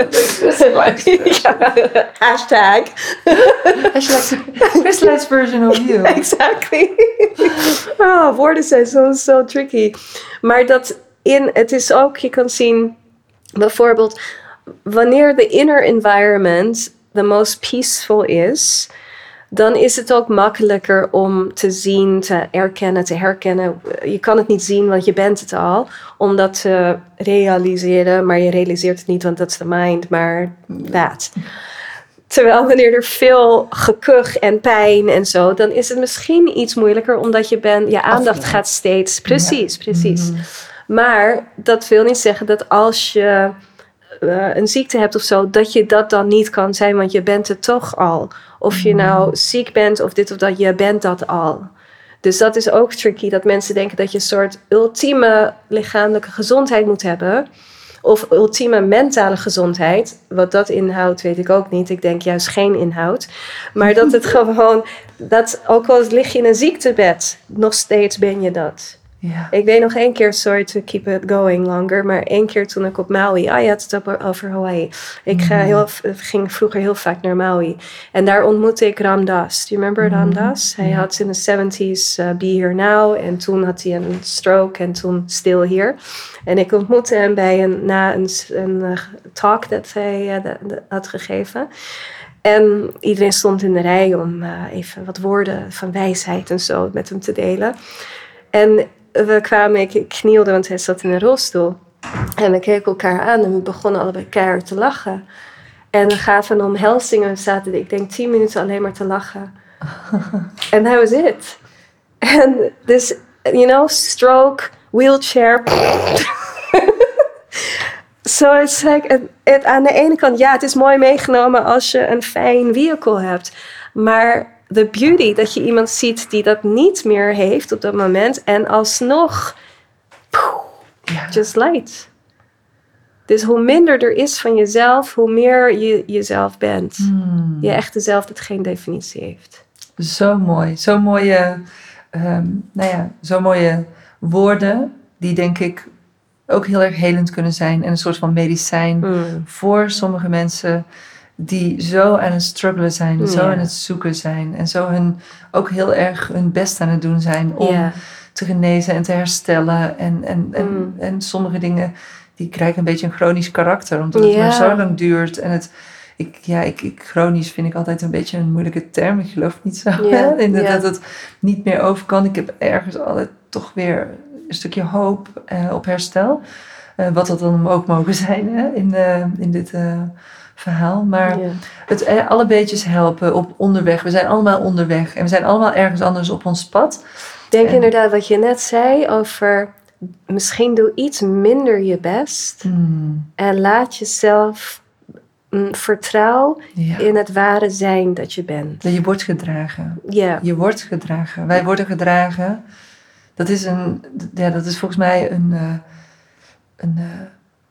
Crystallized Ja, Hashtag. Hashtag crystallized version of you. Exactly. Oh, woorden zijn zo, zo tricky. Maar dat in, het is ook, je kan zien, bijvoorbeeld, wanneer de inner environment the most peaceful is, dan is het ook makkelijker om te zien, te erkennen, te herkennen. Je kan het niet zien, want je bent het al. Om dat te realiseren, maar je realiseert het niet, want dat is de mind, maar that. Terwijl wanneer er veel gekuch en pijn en zo, dan is het misschien iets moeilijker, omdat je, ben, je aandacht gaat steeds. Precies, precies. Mhm. Maar dat wil niet zeggen dat als je eh, een ziekte hebt of zo, dat je dat dan niet kan zijn, want je bent het toch al. Of je nou ziek bent of dit of dat, je bent dat al. Dus dat is ook tricky, dat mensen denken dat je een soort ultieme lichamelijke gezondheid moet hebben. Of ultieme mentale gezondheid. Wat dat inhoudt, weet ik ook niet. Ik denk juist geen inhoud. Maar dat het gewoon, dat ook al lig je in een ziektebed, nog steeds ben je dat. Ja. Ik weet nog één keer, sorry to keep it going longer, maar één keer toen ik op Maui, ah je had het over- over Hawaii. Ik ga heel, ging vroeger heel vaak naar Maui. En daar ontmoette ik Ram Dass. Do you remember Ram Dass? Hij Ja. had in de 70s uh, Be Here Now en toen had hij een stroke en toen Still Here. En ik ontmoette hem bij een, na een, een eh, talk dat hij eh, had gegeven. En iedereen stond in de rij om eh, even wat woorden van wijsheid en zo met hem te delen. En we kwamen, ik, ik knielde, want hij zat in een rolstoel. En we keken elkaar aan en we begonnen allebei keihard te lachen. En we gaven een omhelzing en we zaten, ik denk, tien minuten alleen maar te lachen. En that was it. En dus, you know, stroke, wheelchair. so it's like, het, het- aan de ene kant, ja, het is mooi meegenomen als je een fijn vehicle hebt. Maar the beauty, dat je iemand ziet die dat niet meer heeft op dat moment. En alsnog, Ja. just light. Dus hoe minder er is van jezelf, hoe meer je jezelf bent. Hmm. Je echte zelf dat geen definitie heeft. Zo mooi. Zo mooie, ehm, nou ja, zo mooie woorden die denk ik ook heel erg helend kunnen zijn. En een soort van medicijn Mm. voor sommige mensen die zo aan het struggelen zijn, zo aan het zoeken zijn. En zo hun, ook heel erg hun best aan het doen zijn om Ja. te genezen en te herstellen. En, en, en, Mm. en sommige dingen die krijgen een beetje een chronisch karakter, omdat het Ja. maar zo lang duurt. En het, ik, ja, ik, ik, chronisch vind ik altijd een beetje een moeilijke term. Ik geloof niet zo. In dat, het niet meer over kan. Ik heb ergens altijd toch weer een stukje hoop eh, op herstel. Eh, wat dat dan ook mogen zijn hè, in, eh, in dit verhaal. Maar Ja. het, eh, alle beetjes helpen op onderweg. We zijn allemaal onderweg. En we zijn allemaal ergens anders op ons pad. Ik denk En- inderdaad wat je net zei over misschien doe iets minder je best Hmm, en laat jezelf mm, vertrouw ja. in het ware zijn dat je bent. Je wordt gedragen. Ja, Je wordt gedragen. Wij worden gedragen. Dat is, een, ja, dat is volgens mij een, eh, een eh,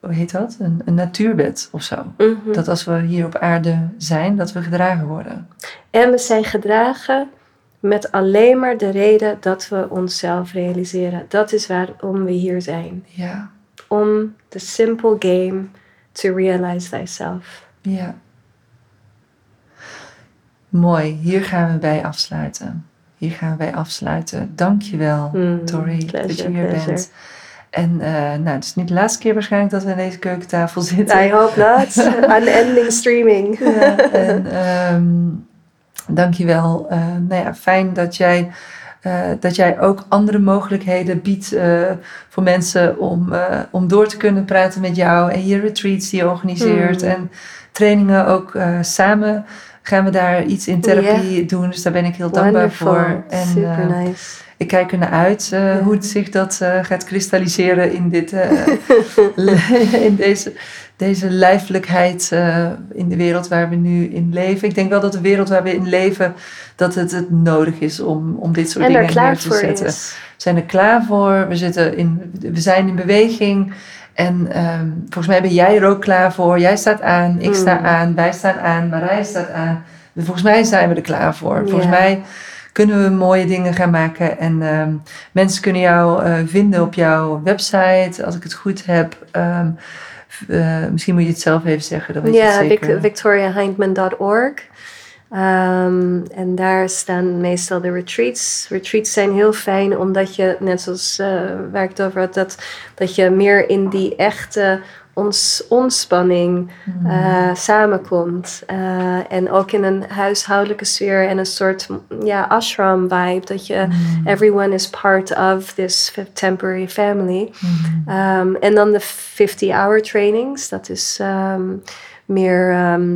hoe heet dat? Een, een natuurwet of zo. Mhm. Dat als we hier op aarde zijn, dat we gedragen worden. En we zijn gedragen met alleen maar de reden dat we onszelf realiseren. Dat is waarom we hier zijn. Ja, Om the simple game to realize thyself. ja. Mooi, hier gaan we bij afsluiten. Hier gaan we bij afsluiten. Dankjewel, Mm, Tori, dat je hier pleasure. bent. En eh, nou, het is niet de laatste keer waarschijnlijk dat we aan deze keukentafel zitten. I hope not. Unending streaming. Ja, en ehm dankjewel. Eh nou ja, fijn dat jij, eh, dat jij ook andere mogelijkheden biedt voor mensen om, om door te kunnen praten met jou. En je retreats die je organiseert Mm. en trainingen ook samen. Gaan we daar iets in therapie doen, dus daar ben ik heel dankbaar Wonderful. voor. En Super nice. Ik kijk er naar uit eh, hoe het zich dat eh, gaat kristalliseren in, dit, eh, in deze, deze lijfelijkheid in de wereld waar we nu in leven. Ik denk wel dat de wereld waar we in leven, dat het, het nodig is om, om dit soort En dingen klaar neer te zetten. is. We zijn er klaar voor, we, zitten in, we zijn in beweging. En ehm, volgens mij ben jij er ook klaar voor. Jij staat aan, ik sta Mm. aan, wij staan aan, Marij staat aan. Volgens mij zijn we er klaar voor. Volgens Ja. mij kunnen we mooie dingen gaan maken. En ehm, mensen kunnen jou eh, vinden op jouw website, als ik het goed heb. Ehm, eh, misschien moet je het zelf even zeggen, dan weet Ja, het Vic- zeker. victoriahindman.org. Ehm, en daar staan meestal de retreats. Retreats zijn heel fijn omdat je, net zoals eh, waar ik het over had, dat, dat je meer in die echte ons, ontspanning Mm. eh, samenkomt. Eh, en ook in een huishoudelijke sfeer en een soort ja, ashram vibe. Dat je, Mm. everyone is part of this temporary family. Mm. Ehm, en dan de 50-hour trainings. Dat is ehm, meer, ehm,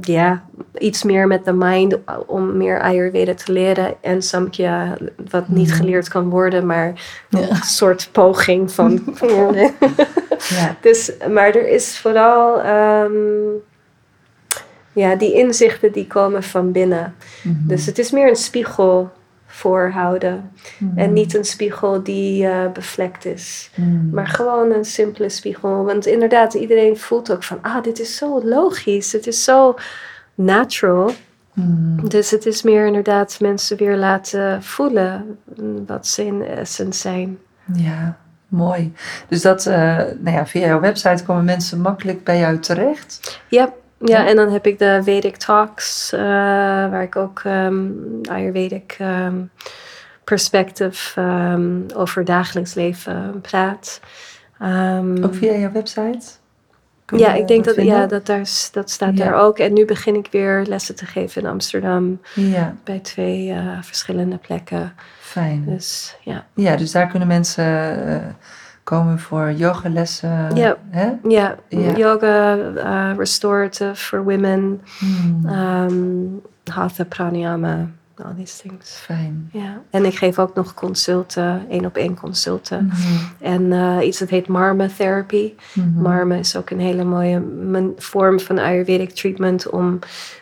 ja, iets meer met de mind om meer Ayurveda te leren. En Samkhya, wat niet geleerd kan worden, maar Ja. een soort poging van. Ja. dus, maar er is vooral, ehm, ja, die inzichten die komen van binnen. Mhm. Dus het is meer een spiegel voorhouden. Mhm. En niet een spiegel die eh, bevlekt is. Mm. Maar gewoon een simpele spiegel. Want inderdaad, iedereen voelt ook van... Ah, dit is zo logisch. Het is zo natural. Mm. Dus het is meer inderdaad mensen weer laten voelen... wat ze in essence zijn. Ja, mooi. Dus dat, eh, nou ja, via jouw website komen mensen makkelijk bij jou terecht. Ja, ja, en dan heb ik de Vedic Talks... eh, waar ik ook ehm Ayurvedic ehm perspective ehm, over dagelijks leven praat. Ook via jouw website? Ja, ik denk dat, vinden? ja, dat, daar, dat staat Ja. daar ook. En nu begin ik weer lessen te geven in Amsterdam Ja, bij twee eh, verschillende plekken. Fijn. Dus ja, Ja, dus daar kunnen mensen eh, komen voor yogalessen. Ja. Hè? ja, Ja. yoga, eh, restorative for women, Hmm. um, hatha pranayama. all these things. Fijn. Ja. En ik geef ook nog consulten, één op één consulten. Mhm. En eh, iets dat heet Marma Therapy. Mhm. Marma is ook een hele mooie vorm van Ayurvedic treatment om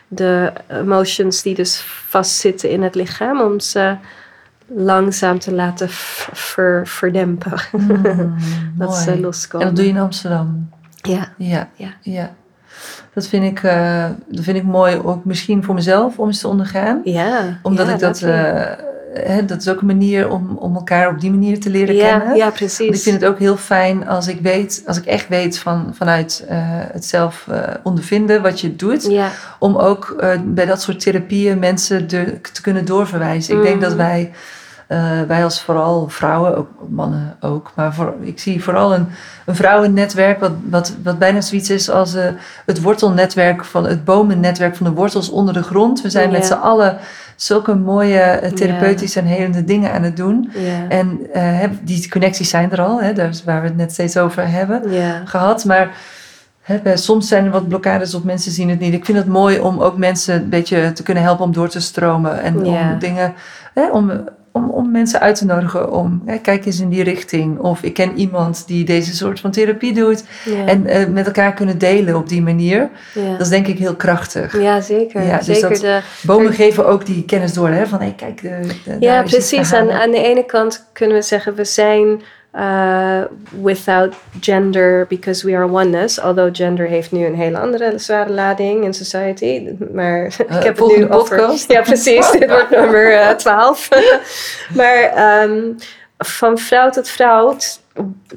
de emotions die dus vastzitten in het lichaam, om ze langzaam te laten ver- verdempen. Mhm. dat ze Mooi. loskomen. En dat doe je in Amsterdam. Ja, Ja, Ja. ja. Dat vind ik, eh, dat vind ik mooi, ook misschien voor mezelf om eens te ondergaan. ja. Omdat ja, ik dat, lovely. eh, hè, dat is ook een manier om, om elkaar op die manier te leren ja, kennen. ja, Want precies. ik vind het ook heel fijn als ik weet, als ik echt weet van, vanuit eh, het zelf ondervinden wat je doet. Ja, Om ook bij dat soort therapieën mensen de, te kunnen doorverwijzen. Ik denk dat wij, eh, wij als vooral vrouwen, ook mannen ook, maar voor, ik zie vooral een, een vrouwennetwerk wat, wat, wat bijna zoiets is als eh, het wortelnetwerk van het bomennetwerk van de wortels onder de grond. We zijn met z'n allen zulke mooie eh, therapeutische en helende dingen aan het doen. ja, En die connecties zijn er al, hè, daar is waar we het net steeds over hebben gehad. Maar soms zijn er wat blokkades of mensen zien het niet. Ik vind het mooi om ook mensen een beetje te kunnen helpen om door te stromen. En Ja. om dingen, hè, om, om, om mensen uit te nodigen om, hè, kijk eens in die richting. Of ik ken iemand die deze soort van therapie doet. ja. En eh, met elkaar kunnen delen op die manier. ja. Dat is denk ik heel krachtig. Ja, zeker. Ja, dus zeker dat- de, Bomen geven ook die kennis door. Hè, van hé, kijk, de, de- ja, precies. Aan, aan de ene kant kunnen we zeggen we zijn uh, without gender because we are oneness. Although gender heeft nu een hele andere zware lading in society. Maar ik heb het nu volgende over... podcast. Ja, precies. Dit wordt nummer eh, 12. maar ehm, van vrouw tot vrouw,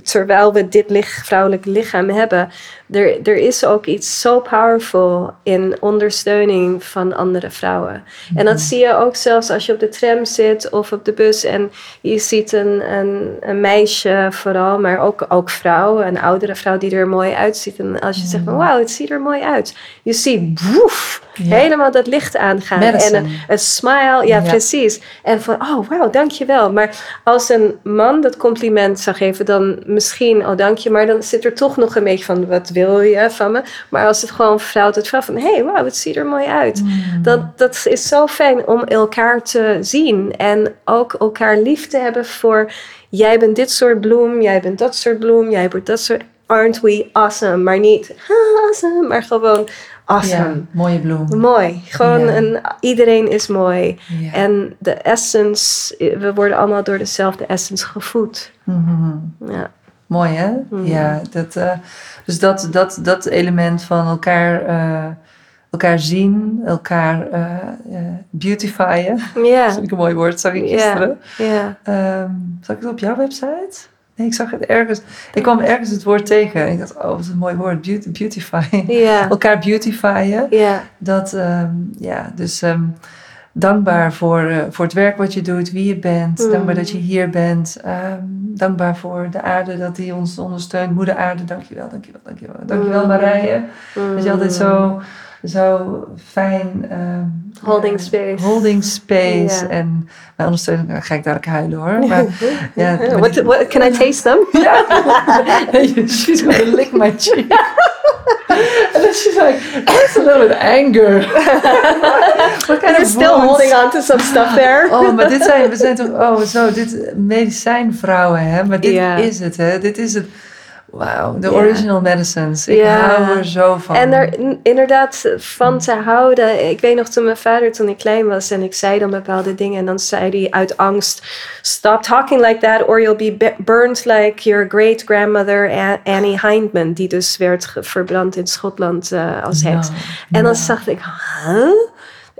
terwijl we dit lich, vrouwelijk lichaam hebben, er, er is ook iets zo powerful in ondersteuning van andere vrouwen. En dat zie je ook zelfs als je op de tram zit of op de bus en je ziet een, een, een meisje vooral, maar ook, ook vrouw, een oudere vrouw die er mooi uitziet. En als je zegt van wauw, het ziet er mooi uit. Je ziet woef, Ja. helemaal dat licht aangaan. Medicine. En een, een smile, ja, Ja. precies. En van, oh wauw, dankjewel. Maar als een man dat compliment zou geven, dan misschien, oh dank je, maar dan zit er toch nog een beetje van, wat wil je van me? Maar als het gewoon vrouw tot vrouw van, hé, hey, wauw, het ziet er mooi uit. Mm. Dat, dat is zo fijn om elkaar te zien en ook elkaar lief te hebben voor, jij bent dit soort bloem, jij bent dat soort bloem, jij bent dat soort, aren't we awesome? Maar niet awesome, maar gewoon awesome. Ja, mooie bloem. Mooi. Gewoon Ja. een, iedereen is mooi. Ja. En de essence, we worden allemaal door dezelfde essence gevoed. Mhm. Ja. Mooi hè? Mhm. Ja, dat, eh, dus dat, dat, dat element van elkaar, eh, elkaar zien, elkaar eh, beautifyen. Dat Ja. vind ik een mooi woord, zag ik Ja. gisteren. Ja. Ehm, zag ik het op jouw website? Nee, ik zag het ergens. Ik kwam ergens het woord tegen. En ik dacht, oh, wat een mooi woord. Beauty, beautifying. Ja. Elkaar beautifyen. Ja. Dat, ehm, ja, dus ehm, dankbaar voor, eh, voor het werk wat je doet, wie je bent. Mm. Dankbaar dat je hier bent. Ehm, dankbaar voor de aarde, dat die ons ondersteunt. Moeder aarde, dankjewel, dankjewel, dankjewel. Dankjewel Mm. Marije. Dat je altijd Mm. zo, zo fijn... ehm, Holding ja, space. Holding space. Ja. En mijn ondersteuning, dan ga ik dadelijk huilen hoor. Maar ja, What, what, can I taste them? she's gonna lick my cheek. and then she's like, that's a little bit anger. What kind of still wounds? holding on to some stuff there. Oh, maar dit zijn, we zijn toch, oh zo, dit medicijnvrouwen hè, maar dit Ja. is het hè, dit is het. Wauw, de Ja. original medicines. Ik Ja. hou er zo van. En er inderdaad van te houden. Ik weet nog toen mijn vader, toen ik klein was en ik zei dan bepaalde dingen. En dan zei hij uit angst: Stop talking like that, or you'll be burned like your great grandmother Annie Hindman. Die dus werd verbrand in Schotland eh, als heks. En dan dacht ik: Huh?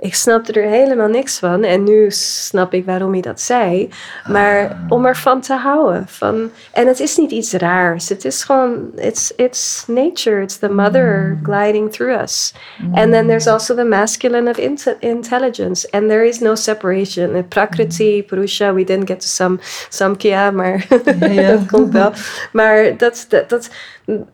Ik snapte er helemaal niks van. En nu snap ik waarom hij dat zei. Maar om ervan te houden. Van, en het is niet iets raars. Het is gewoon, it's, it's nature. It's the mother gliding through us. And then there's also the masculine of inte- intelligence. And there is no separation. In Prakriti, Purusha, we didn't get to some, Samkhya, maar dat komt wel. Maar dat, dat, dat,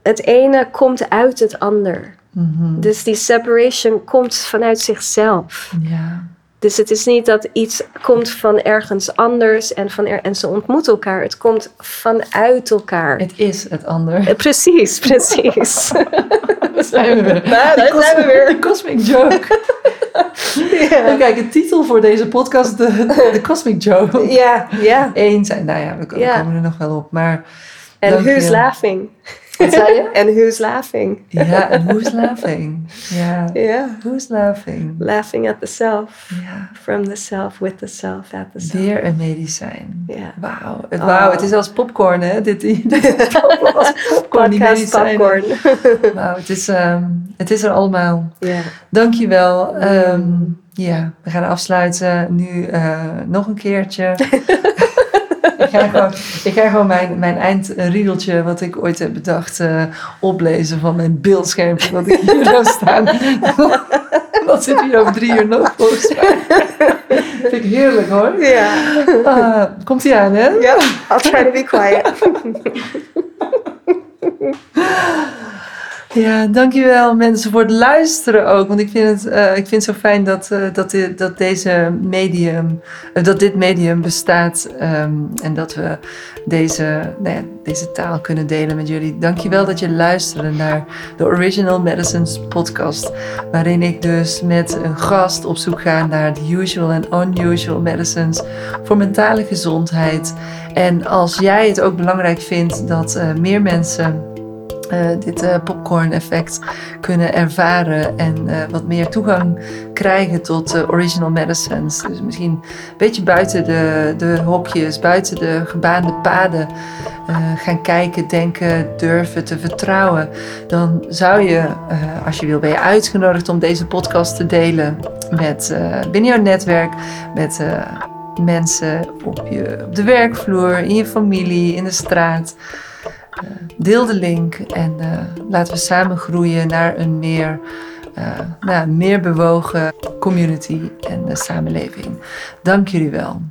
het ene komt uit het ander. Mhm. Dus die separation komt vanuit zichzelf. Ja. Dus het is niet dat iets komt van ergens anders en, van er, en ze ontmoeten elkaar. Het komt vanuit elkaar. Het is het ander. Eh, Precies, precies. Daar zijn we weer. Nou, daar zijn we cosmic- weer. de Cosmic Joke. Ja. Kijk, de titel voor deze podcast, de, de Cosmic Joke. Ja, ja. Eén zijn, nou ja, we ko- we Ja. komen er nog wel op. Maar, En who's laughing? Wat zei je? En who's laughing? Ja, en who's laughing? Ja, Ja. who's laughing? Laughing at the self. Ja, From the self, with the self, at the self. weer een medicijn. Ja. Wauw, het, Oh. wauw, het is als popcorn, hè? Dit, dit, als popcorn, die Podcast medicijnen. popcorn. Wauw, het is, ehm, het is er allemaal. Ja. Dankjewel. Ehm ja, we gaan afsluiten. Nu eh, nog een keertje. ik ga gewoon, ik ga gewoon mijn, mijn eindriedeltje, wat ik ooit heb bedacht, eh, oplezen van mijn beeldschermpje. Wat ik hier heb staan. dat zit hier over drie uur nog, volgens mij. Vind ik heerlijk hoor. Ja. Ah, komt ie aan, hè? Ja. I'll try to be quiet. Ja, dankjewel mensen voor het luisteren ook. Want ik vind het, eh, ik vind het zo fijn dat, eh, dat, dit, dat, deze medium, eh, dat dit medium bestaat. ehm, en dat we deze, nou ja, deze taal kunnen delen met jullie. Dankjewel dat je luisterde naar de Original Medicines podcast. Waarin ik dus met een gast op zoek ga naar de usual en unusual medicines voor mentale gezondheid. En als jij het ook belangrijk vindt dat meer mensen eh, dit eh, popcorn-effect kunnen ervaren en eh, wat meer toegang krijgen tot original medicines. Dus misschien een beetje buiten de, de hokjes, buiten de gebaande paden gaan kijken, denken, durven te vertrouwen. Dan zou je, als je wil, ben je uitgenodigd om deze podcast te delen met binnen jouw netwerk, met mensen op, je, op de werkvloer, in je familie, in de straat. Eh, deel de link en eh, laten we samen groeien naar een meer, eh, nou, meer bewogen community en samenleving. Dank jullie wel.